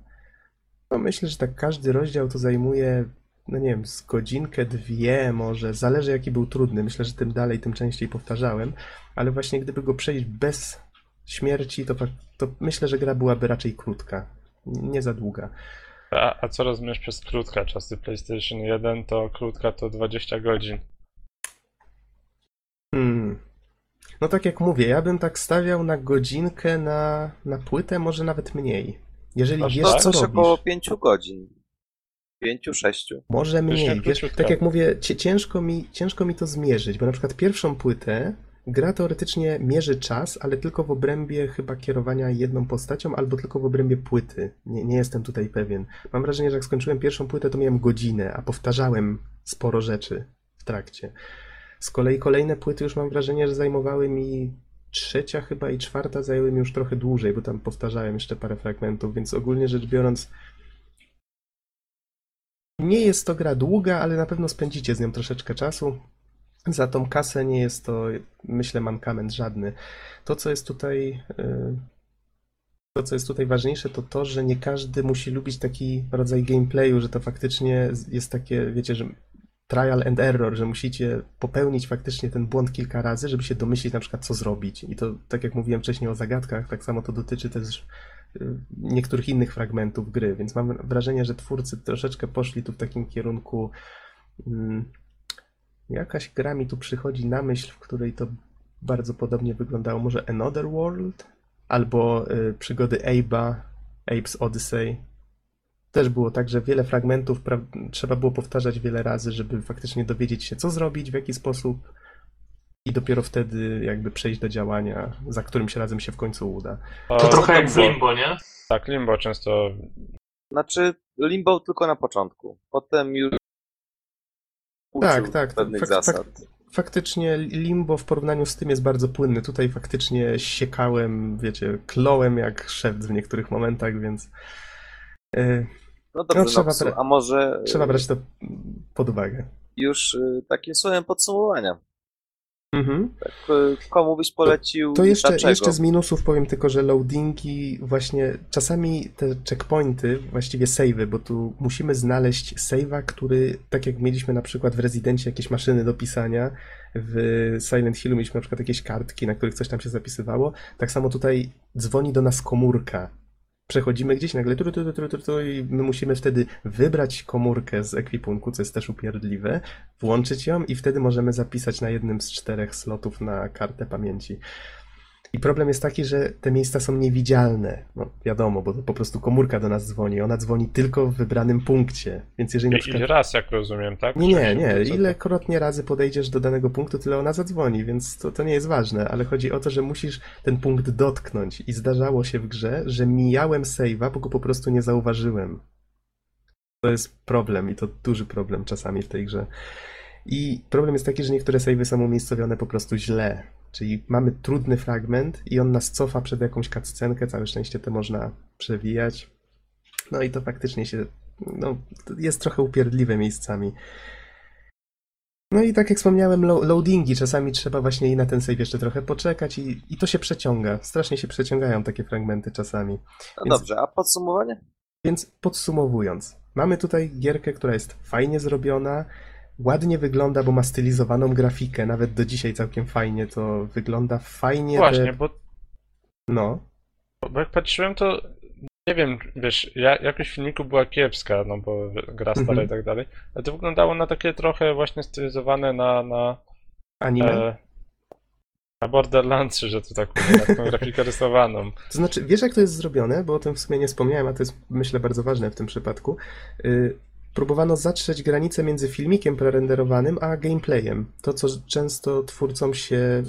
Speaker 1: to myślę, że tak każdy rozdział to zajmuje, no nie wiem, z godzinkę, dwie może, zależy jaki był trudny. Myślę, że tym dalej, tym częściej powtarzałem, ale właśnie gdyby go przejść bez śmierci, to, to myślę, że gra byłaby raczej krótka, nie za długa.
Speaker 3: A, a co rozumiesz przez krótka? Czasy PlayStation 1 to krótka to 20 godzin.
Speaker 1: Hmm. No tak jak mówię, ja bym tak stawiał na godzinkę, na, na płytę, może nawet mniej. Jeżeli
Speaker 3: Aż
Speaker 1: wiesz,
Speaker 3: tak?
Speaker 1: co
Speaker 4: Coś
Speaker 1: robisz.
Speaker 4: około pięciu godzin. Pięciu, sześciu.
Speaker 1: Może
Speaker 3: Myślę,
Speaker 1: mniej. Wiesz, tak jak mówię, ciężko mi, ciężko mi to zmierzyć, bo na przykład pierwszą płytę gra teoretycznie mierzy czas, ale tylko w obrębie chyba kierowania jedną postacią, albo tylko w obrębie płyty. Nie, nie jestem tutaj pewien. Mam wrażenie, że jak skończyłem pierwszą płytę, to miałem godzinę, a powtarzałem sporo rzeczy w trakcie. Z kolei kolejne płyty już mam wrażenie, że zajmowały mi trzecia chyba i czwarta zajęły mi już trochę dłużej, bo tam powtarzałem jeszcze parę fragmentów, więc ogólnie rzecz biorąc nie jest to gra długa, ale na pewno spędzicie z nią troszeczkę czasu. Za tą kasę nie jest to, myślę, mankament żadny. To, co jest tutaj, y, to, co jest tutaj ważniejsze, to to, że nie każdy musi lubić taki rodzaj gameplayu, że to faktycznie jest takie, wiecie, że trial and error, że musicie popełnić faktycznie ten błąd kilka razy, żeby się domyślić na przykład, co zrobić. I to, tak jak mówiłem wcześniej o zagadkach, tak samo to dotyczy też y, niektórych innych fragmentów gry, więc mam wrażenie, że twórcy troszeczkę poszli tu w takim kierunku. mm, Jakaś gra mi tu przychodzi na myśl, w której to bardzo podobnie wyglądało. Może Another World? Albo y, przygody Abe'a, Abe's Odyssey. Też było tak, że wiele fragmentów pra- trzeba było powtarzać wiele razy, żeby faktycznie dowiedzieć się, co zrobić, w jaki sposób i dopiero wtedy jakby przejść do działania, za którym się razem się w końcu uda.
Speaker 2: To trochę jak w
Speaker 3: Limbo.
Speaker 2: Nie?
Speaker 3: Tak, Limbo często
Speaker 4: Znaczy, Limbo tylko na początku. Potem już
Speaker 1: Tak, tak,
Speaker 4: pewnych
Speaker 1: fak-
Speaker 4: zasad.
Speaker 1: Faktycznie Limbo w porównaniu z tym jest bardzo płynny. Tutaj faktycznie siekałem, wiecie, klołem jak szewc w niektórych momentach, więc y,
Speaker 4: No dobrze,
Speaker 1: No,
Speaker 4: no,
Speaker 1: trzeba bra-
Speaker 4: a może y,
Speaker 1: trzeba brać to pod uwagę.
Speaker 4: już y, takim słowem podsumowania.
Speaker 1: Mhm.
Speaker 4: Tak, y, komu byś polecił
Speaker 1: To jeszcze,
Speaker 4: dlaczego?
Speaker 1: jeszcze z minusów powiem tylko, że loadingi, właśnie czasami te checkpointy, właściwie savey, bo tu musimy znaleźć save'a, który, tak jak mieliśmy na przykład w Rezydencie jakieś maszyny do pisania, w Silent Hillu mieliśmy na przykład jakieś kartki, na których coś tam się zapisywało, tak samo tutaj dzwoni do nas komórka. Przechodzimy gdzieś, nagle tru, tru, tru, tru, i my musimy wtedy wybrać komórkę z ekwipunku, co jest też upierdliwe, włączyć ją i wtedy możemy zapisać na jednym z czterech slotów na kartę pamięci. I problem jest taki, że te miejsca są niewidzialne. No wiadomo, bo to po prostu komórka do nas dzwoni. Ona dzwoni tylko w wybranym punkcie. Więc jeżeli na przykład...
Speaker 3: i raz, jak rozumiem, tak?
Speaker 1: Nie, nie, nie. Ilekrotnie razy podejdziesz do danego punktu, tyle ona zadzwoni, więc to, to nie jest ważne, ale chodzi o to, że musisz ten punkt dotknąć. I zdarzało się w grze, że mijałem save'a, bo go po prostu nie zauważyłem. To jest problem i to duży problem czasami w tej grze. I problem jest taki, że niektóre save'y są umiejscowione po prostu źle. Czyli mamy trudny fragment i on nas cofa przed jakąś cutscenkę, całe szczęście to można przewijać. No i to faktycznie się, no, jest trochę upierdliwe miejscami. No i tak jak wspomniałem, lo- loadingi, czasami trzeba właśnie i na ten save jeszcze trochę poczekać i, i to się przeciąga. Strasznie się przeciągają takie fragmenty czasami.
Speaker 4: No
Speaker 1: Więc-
Speaker 4: dobrze, a podsumowanie?
Speaker 1: Więc podsumowując, mamy tutaj gierkę, która jest fajnie zrobiona, ładnie wygląda, bo ma stylizowaną grafikę, nawet do dzisiaj całkiem fajnie to wygląda, fajnie
Speaker 3: Właśnie,
Speaker 1: te...
Speaker 3: bo,
Speaker 1: No,
Speaker 3: bo jak patrzyłem, to nie wiem, wiesz, ja, jakość filmiku była kiepska, no bo gra stara
Speaker 1: Mhm.
Speaker 3: i tak dalej, ale to wyglądało na takie trochę właśnie stylizowane na, na,
Speaker 1: anime.
Speaker 3: e, na Borderlandsy, że to tak taką grafikę rysowaną.
Speaker 1: To znaczy, wiesz jak to jest zrobione, bo o tym w sumie nie wspomniałem, a to jest myślę bardzo ważne w tym przypadku. Yy, próbowano zatrzeć granicę między filmikiem prerenderowanym a gameplayem. To, co często twórcom się.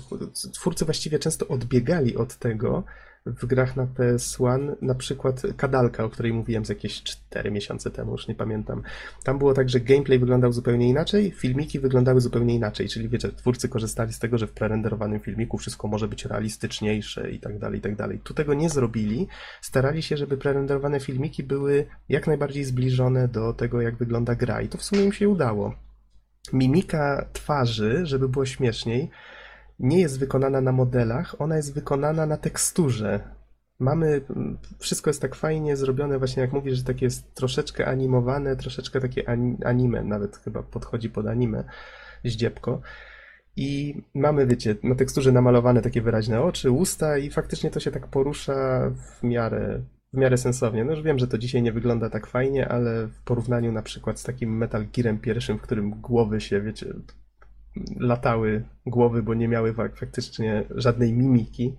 Speaker 1: Twórcy właściwie często odbiegali od tego w grach na PS1, na przykład Kadalka, o której mówiłem z jakieś 4 miesiące temu, już nie pamiętam. Tam było tak, że gameplay wyglądał zupełnie inaczej, filmiki wyglądały zupełnie inaczej, czyli wiecie, twórcy korzystali z tego, że w prerenderowanym filmiku wszystko może być realistyczniejsze i tak dalej, i tak dalej. Tu tego nie zrobili, starali się, żeby prerenderowane filmiki były jak najbardziej zbliżone do tego, jak wygląda gra i to w sumie im się udało. Mimika twarzy, żeby było śmieszniej, nie jest wykonana na modelach, ona jest wykonana na teksturze. Mamy, wszystko jest tak fajnie zrobione, właśnie jak mówisz, że takie jest troszeczkę animowane, troszeczkę takie ani- anime, nawet chyba podchodzi pod anime, zdziebko. I mamy, wiecie, na teksturze namalowane takie wyraźne oczy, usta i faktycznie to się tak porusza w miarę, w miarę sensownie. No już wiem, że to dzisiaj nie wygląda tak fajnie, ale w porównaniu na przykład z takim Metal Gearem pierwszym, w którym głowy się, wiecie, latały głowy, bo nie miały fak- faktycznie żadnej mimiki,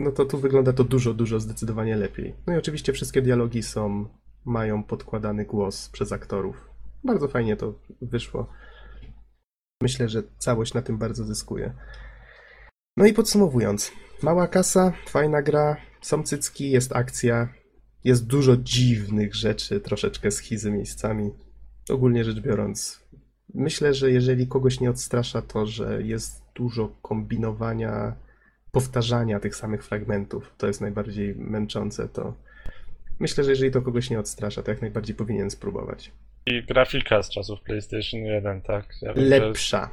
Speaker 1: no to tu wygląda to dużo, dużo zdecydowanie lepiej. No i oczywiście wszystkie dialogi są, mają podkładany głos przez aktorów. Bardzo fajnie to wyszło. Myślę, że całość na tym bardzo zyskuje. No i podsumowując, mała kasa, fajna gra, są cycki, jest akcja, jest dużo dziwnych rzeczy, troszeczkę schizy miejscami. Ogólnie rzecz biorąc, myślę, że jeżeli kogoś nie odstrasza to, że jest dużo kombinowania, powtarzania tych samych fragmentów, to jest najbardziej męczące, to myślę, że jeżeli to kogoś nie odstrasza, to jak najbardziej powinien spróbować.
Speaker 3: I grafika z czasów PlayStation 1, tak? Ja wiem,
Speaker 1: Lepsza.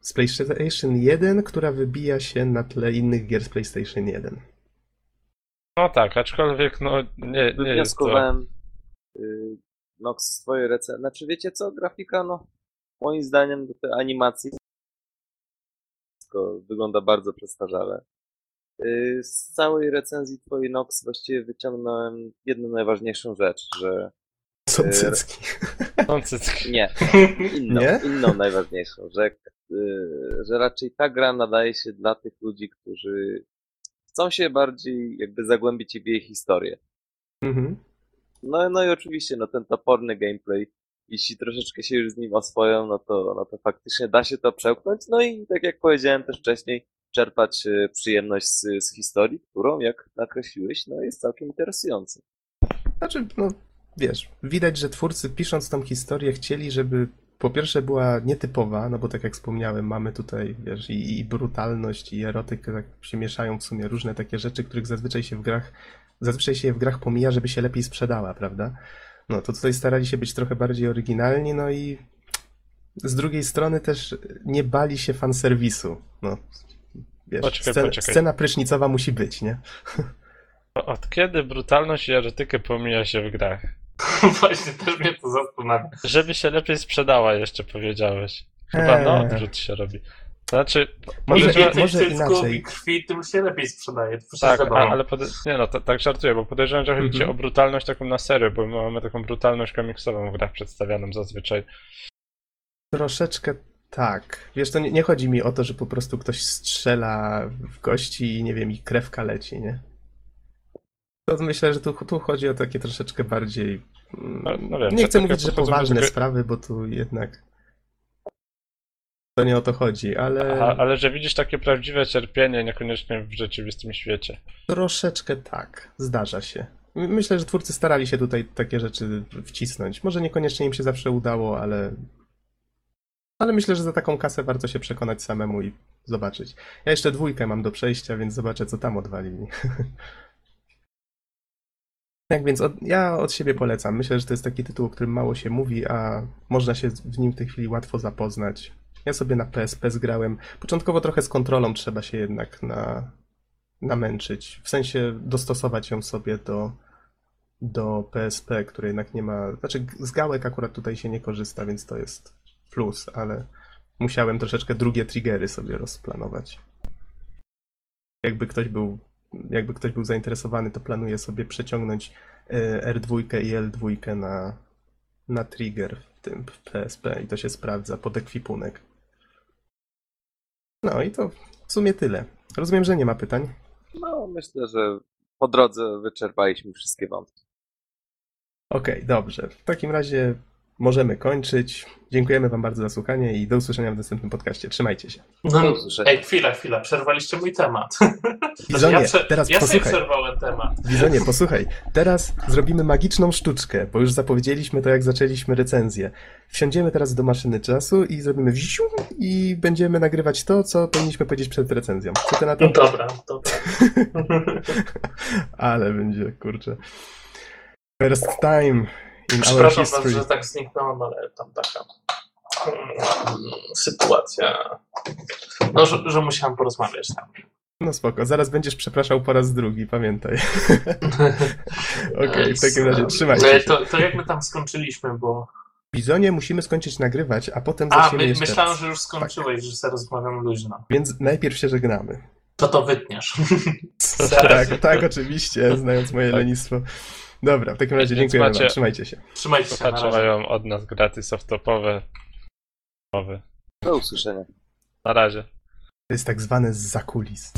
Speaker 1: Z PlayStation 1, która wybija się na tle innych gier z PlayStation 1.
Speaker 3: No tak, aczkolwiek no nie, nie jest to...
Speaker 4: Y, no, z swojej recenzji. Znaczy, wiecie co, grafika, no, moim zdaniem do tej animacji wszystko wygląda bardzo przestarzale. Y, Z całej recenzji twojej Nox właściwie wyciągnąłem jedną najważniejszą rzecz, że
Speaker 1: Są
Speaker 4: Eee,
Speaker 1: cycki.
Speaker 3: Są cycki.
Speaker 4: nie, inną,
Speaker 1: Nie?
Speaker 4: inną najważniejszą, że, y, że raczej ta gra nadaje się dla tych ludzi, którzy chcą się bardziej jakby zagłębić w jej historię.
Speaker 1: Mhm.
Speaker 4: No, no i oczywiście, no ten toporny gameplay, jeśli troszeczkę się już z nim oswoją, no to, no to faktycznie da się to przełknąć. No i tak jak powiedziałem też wcześniej, czerpać e, przyjemność z, z historii, którą, jak nakreśliłeś, no jest całkiem interesująca.
Speaker 1: Znaczy, no wiesz, widać, że twórcy pisząc tą historię chcieli, żeby po pierwsze była nietypowa, no bo tak jak wspomniałem, mamy tutaj, wiesz, i, i brutalność, i erotykę, tak się mieszają w sumie różne takie rzeczy, których zazwyczaj się w grach, zazwyczaj się w grach pomija, żeby się lepiej sprzedała, prawda? No to tutaj starali się być trochę bardziej oryginalni, no i z drugiej strony też nie bali się fanserwisu, no. Wiesz,
Speaker 3: Poczekaj,
Speaker 1: scena,
Speaker 3: poczekaj.
Speaker 1: scena prysznicowa musi być, nie?
Speaker 3: Od kiedy brutalność i erotykę pomija się w grach?
Speaker 2: Właśnie też mnie to zastanawia.
Speaker 3: Żeby się lepiej sprzedała jeszcze powiedziałeś. Chyba na
Speaker 1: Eee.
Speaker 3: odwrót się robi. Znaczy,
Speaker 1: Może-
Speaker 2: Im więcej
Speaker 1: może inaczej.
Speaker 2: i krwi, tym się lepiej sprzedaje. To
Speaker 3: tak, a, ale pode... nie no, to, tak żartuję, bo podejrzewam, że chodzi ci
Speaker 1: Mhm.
Speaker 3: o brutalność taką na serio, bo my mamy taką brutalność komiksową w grach przedstawianą zazwyczaj.
Speaker 1: Troszeczkę tak. Wiesz, to nie, nie chodzi mi o to, że po prostu ktoś strzela w gości i nie wiem, i krewka leci, nie? To myślę, że tu, tu chodzi o takie troszeczkę bardziej. mm,
Speaker 3: No, no wiem,
Speaker 1: nie chcę mówić, że poważne
Speaker 3: tego-
Speaker 1: sprawy, bo tu jednak. To nie o to chodzi, ale
Speaker 3: ale że widzisz takie prawdziwe cierpienie, niekoniecznie w rzeczywistym świecie.
Speaker 1: troszeczkę tak. Zdarza się. My- Myślę, że twórcy starali się tutaj takie rzeczy wcisnąć. Może niekoniecznie im się zawsze udało, ale. Ale myślę, że za taką kasę warto się przekonać samemu i zobaczyć. Ja jeszcze dwójkę mam do przejścia, więc zobaczę, co tam odwalili. Tak więc od, ja od siebie polecam. Myślę, że to jest taki tytuł, o którym mało się mówi, a można się w nim w tej chwili łatwo zapoznać. Ja sobie na PSP zgrałem. Początkowo trochę z kontrolą trzeba się jednak na, namęczyć. W sensie dostosować ją sobie do, do PSP, który jednak nie ma. Znaczy, z gałek akurat tutaj się nie korzysta, więc to jest plus, ale musiałem troszeczkę drugie triggery sobie rozplanować. Jakby ktoś był, jakby ktoś był zainteresowany, to planuję sobie przeciągnąć e, R2 i L2 na, na trigger w tym PSP i to się sprawdza pod ekwipunek. No i to w sumie tyle. Rozumiem, że nie ma pytań.
Speaker 4: No, myślę, że po drodze wyczerpaliśmy wszystkie wątki.
Speaker 1: Okej, dobrze. W takim razie możemy kończyć. Dziękujemy Wam bardzo za słuchanie i do usłyszenia w następnym podcaście. Trzymajcie się.
Speaker 2: No, ej, chwila, chwila, przerwaliście mój temat.
Speaker 1: Bizonie,
Speaker 2: ja prze-
Speaker 1: teraz
Speaker 2: ja sobie
Speaker 1: posłuchaj.
Speaker 2: przerwałem temat.
Speaker 1: Bizonie, posłuchaj. Teraz zrobimy magiczną sztuczkę, bo już zapowiedzieliśmy to, jak zaczęliśmy recenzję. Wsiądziemy teraz do maszyny czasu i zrobimy wziu i będziemy nagrywać to, co powinniśmy powiedzieć przed recenzją. Co ty na to?
Speaker 2: No dobra, dobra.
Speaker 1: Ale będzie, kurczę. First time in our
Speaker 2: Przepraszam was,
Speaker 1: history.
Speaker 2: że tak zniknąłem, ale tam taka mm, sytuacja. No, że, że musiałem porozmawiać tam.
Speaker 1: No spoko, zaraz będziesz przepraszał po raz drugi, pamiętaj. Okej, w takim razie trzymajcie
Speaker 2: E,
Speaker 1: się.
Speaker 2: To, to jak my tam skończyliśmy, bo...
Speaker 1: Bizonie, musimy skończyć nagrywać, a potem
Speaker 2: A,
Speaker 1: zaczniemy
Speaker 2: my,
Speaker 1: jeszcze
Speaker 2: myślałem,
Speaker 1: raz.
Speaker 2: że już skończyłeś, że sobie rozmawiam luźno.
Speaker 1: Więc najpierw się żegnamy.
Speaker 2: To to wytniesz.
Speaker 1: tak, tak, oczywiście, znając moje lenistwo. Dobra, w takim razie
Speaker 3: Więc
Speaker 1: dziękuję
Speaker 3: macie-
Speaker 1: wam, trzymajcie się.
Speaker 2: Trzymajcie się, na
Speaker 3: Słuchacze
Speaker 2: razie.
Speaker 3: mają od nas gratis off-topowe mowy.
Speaker 4: Do usłyszenia.
Speaker 3: Na razie.
Speaker 1: To jest tak zwane z zakulis.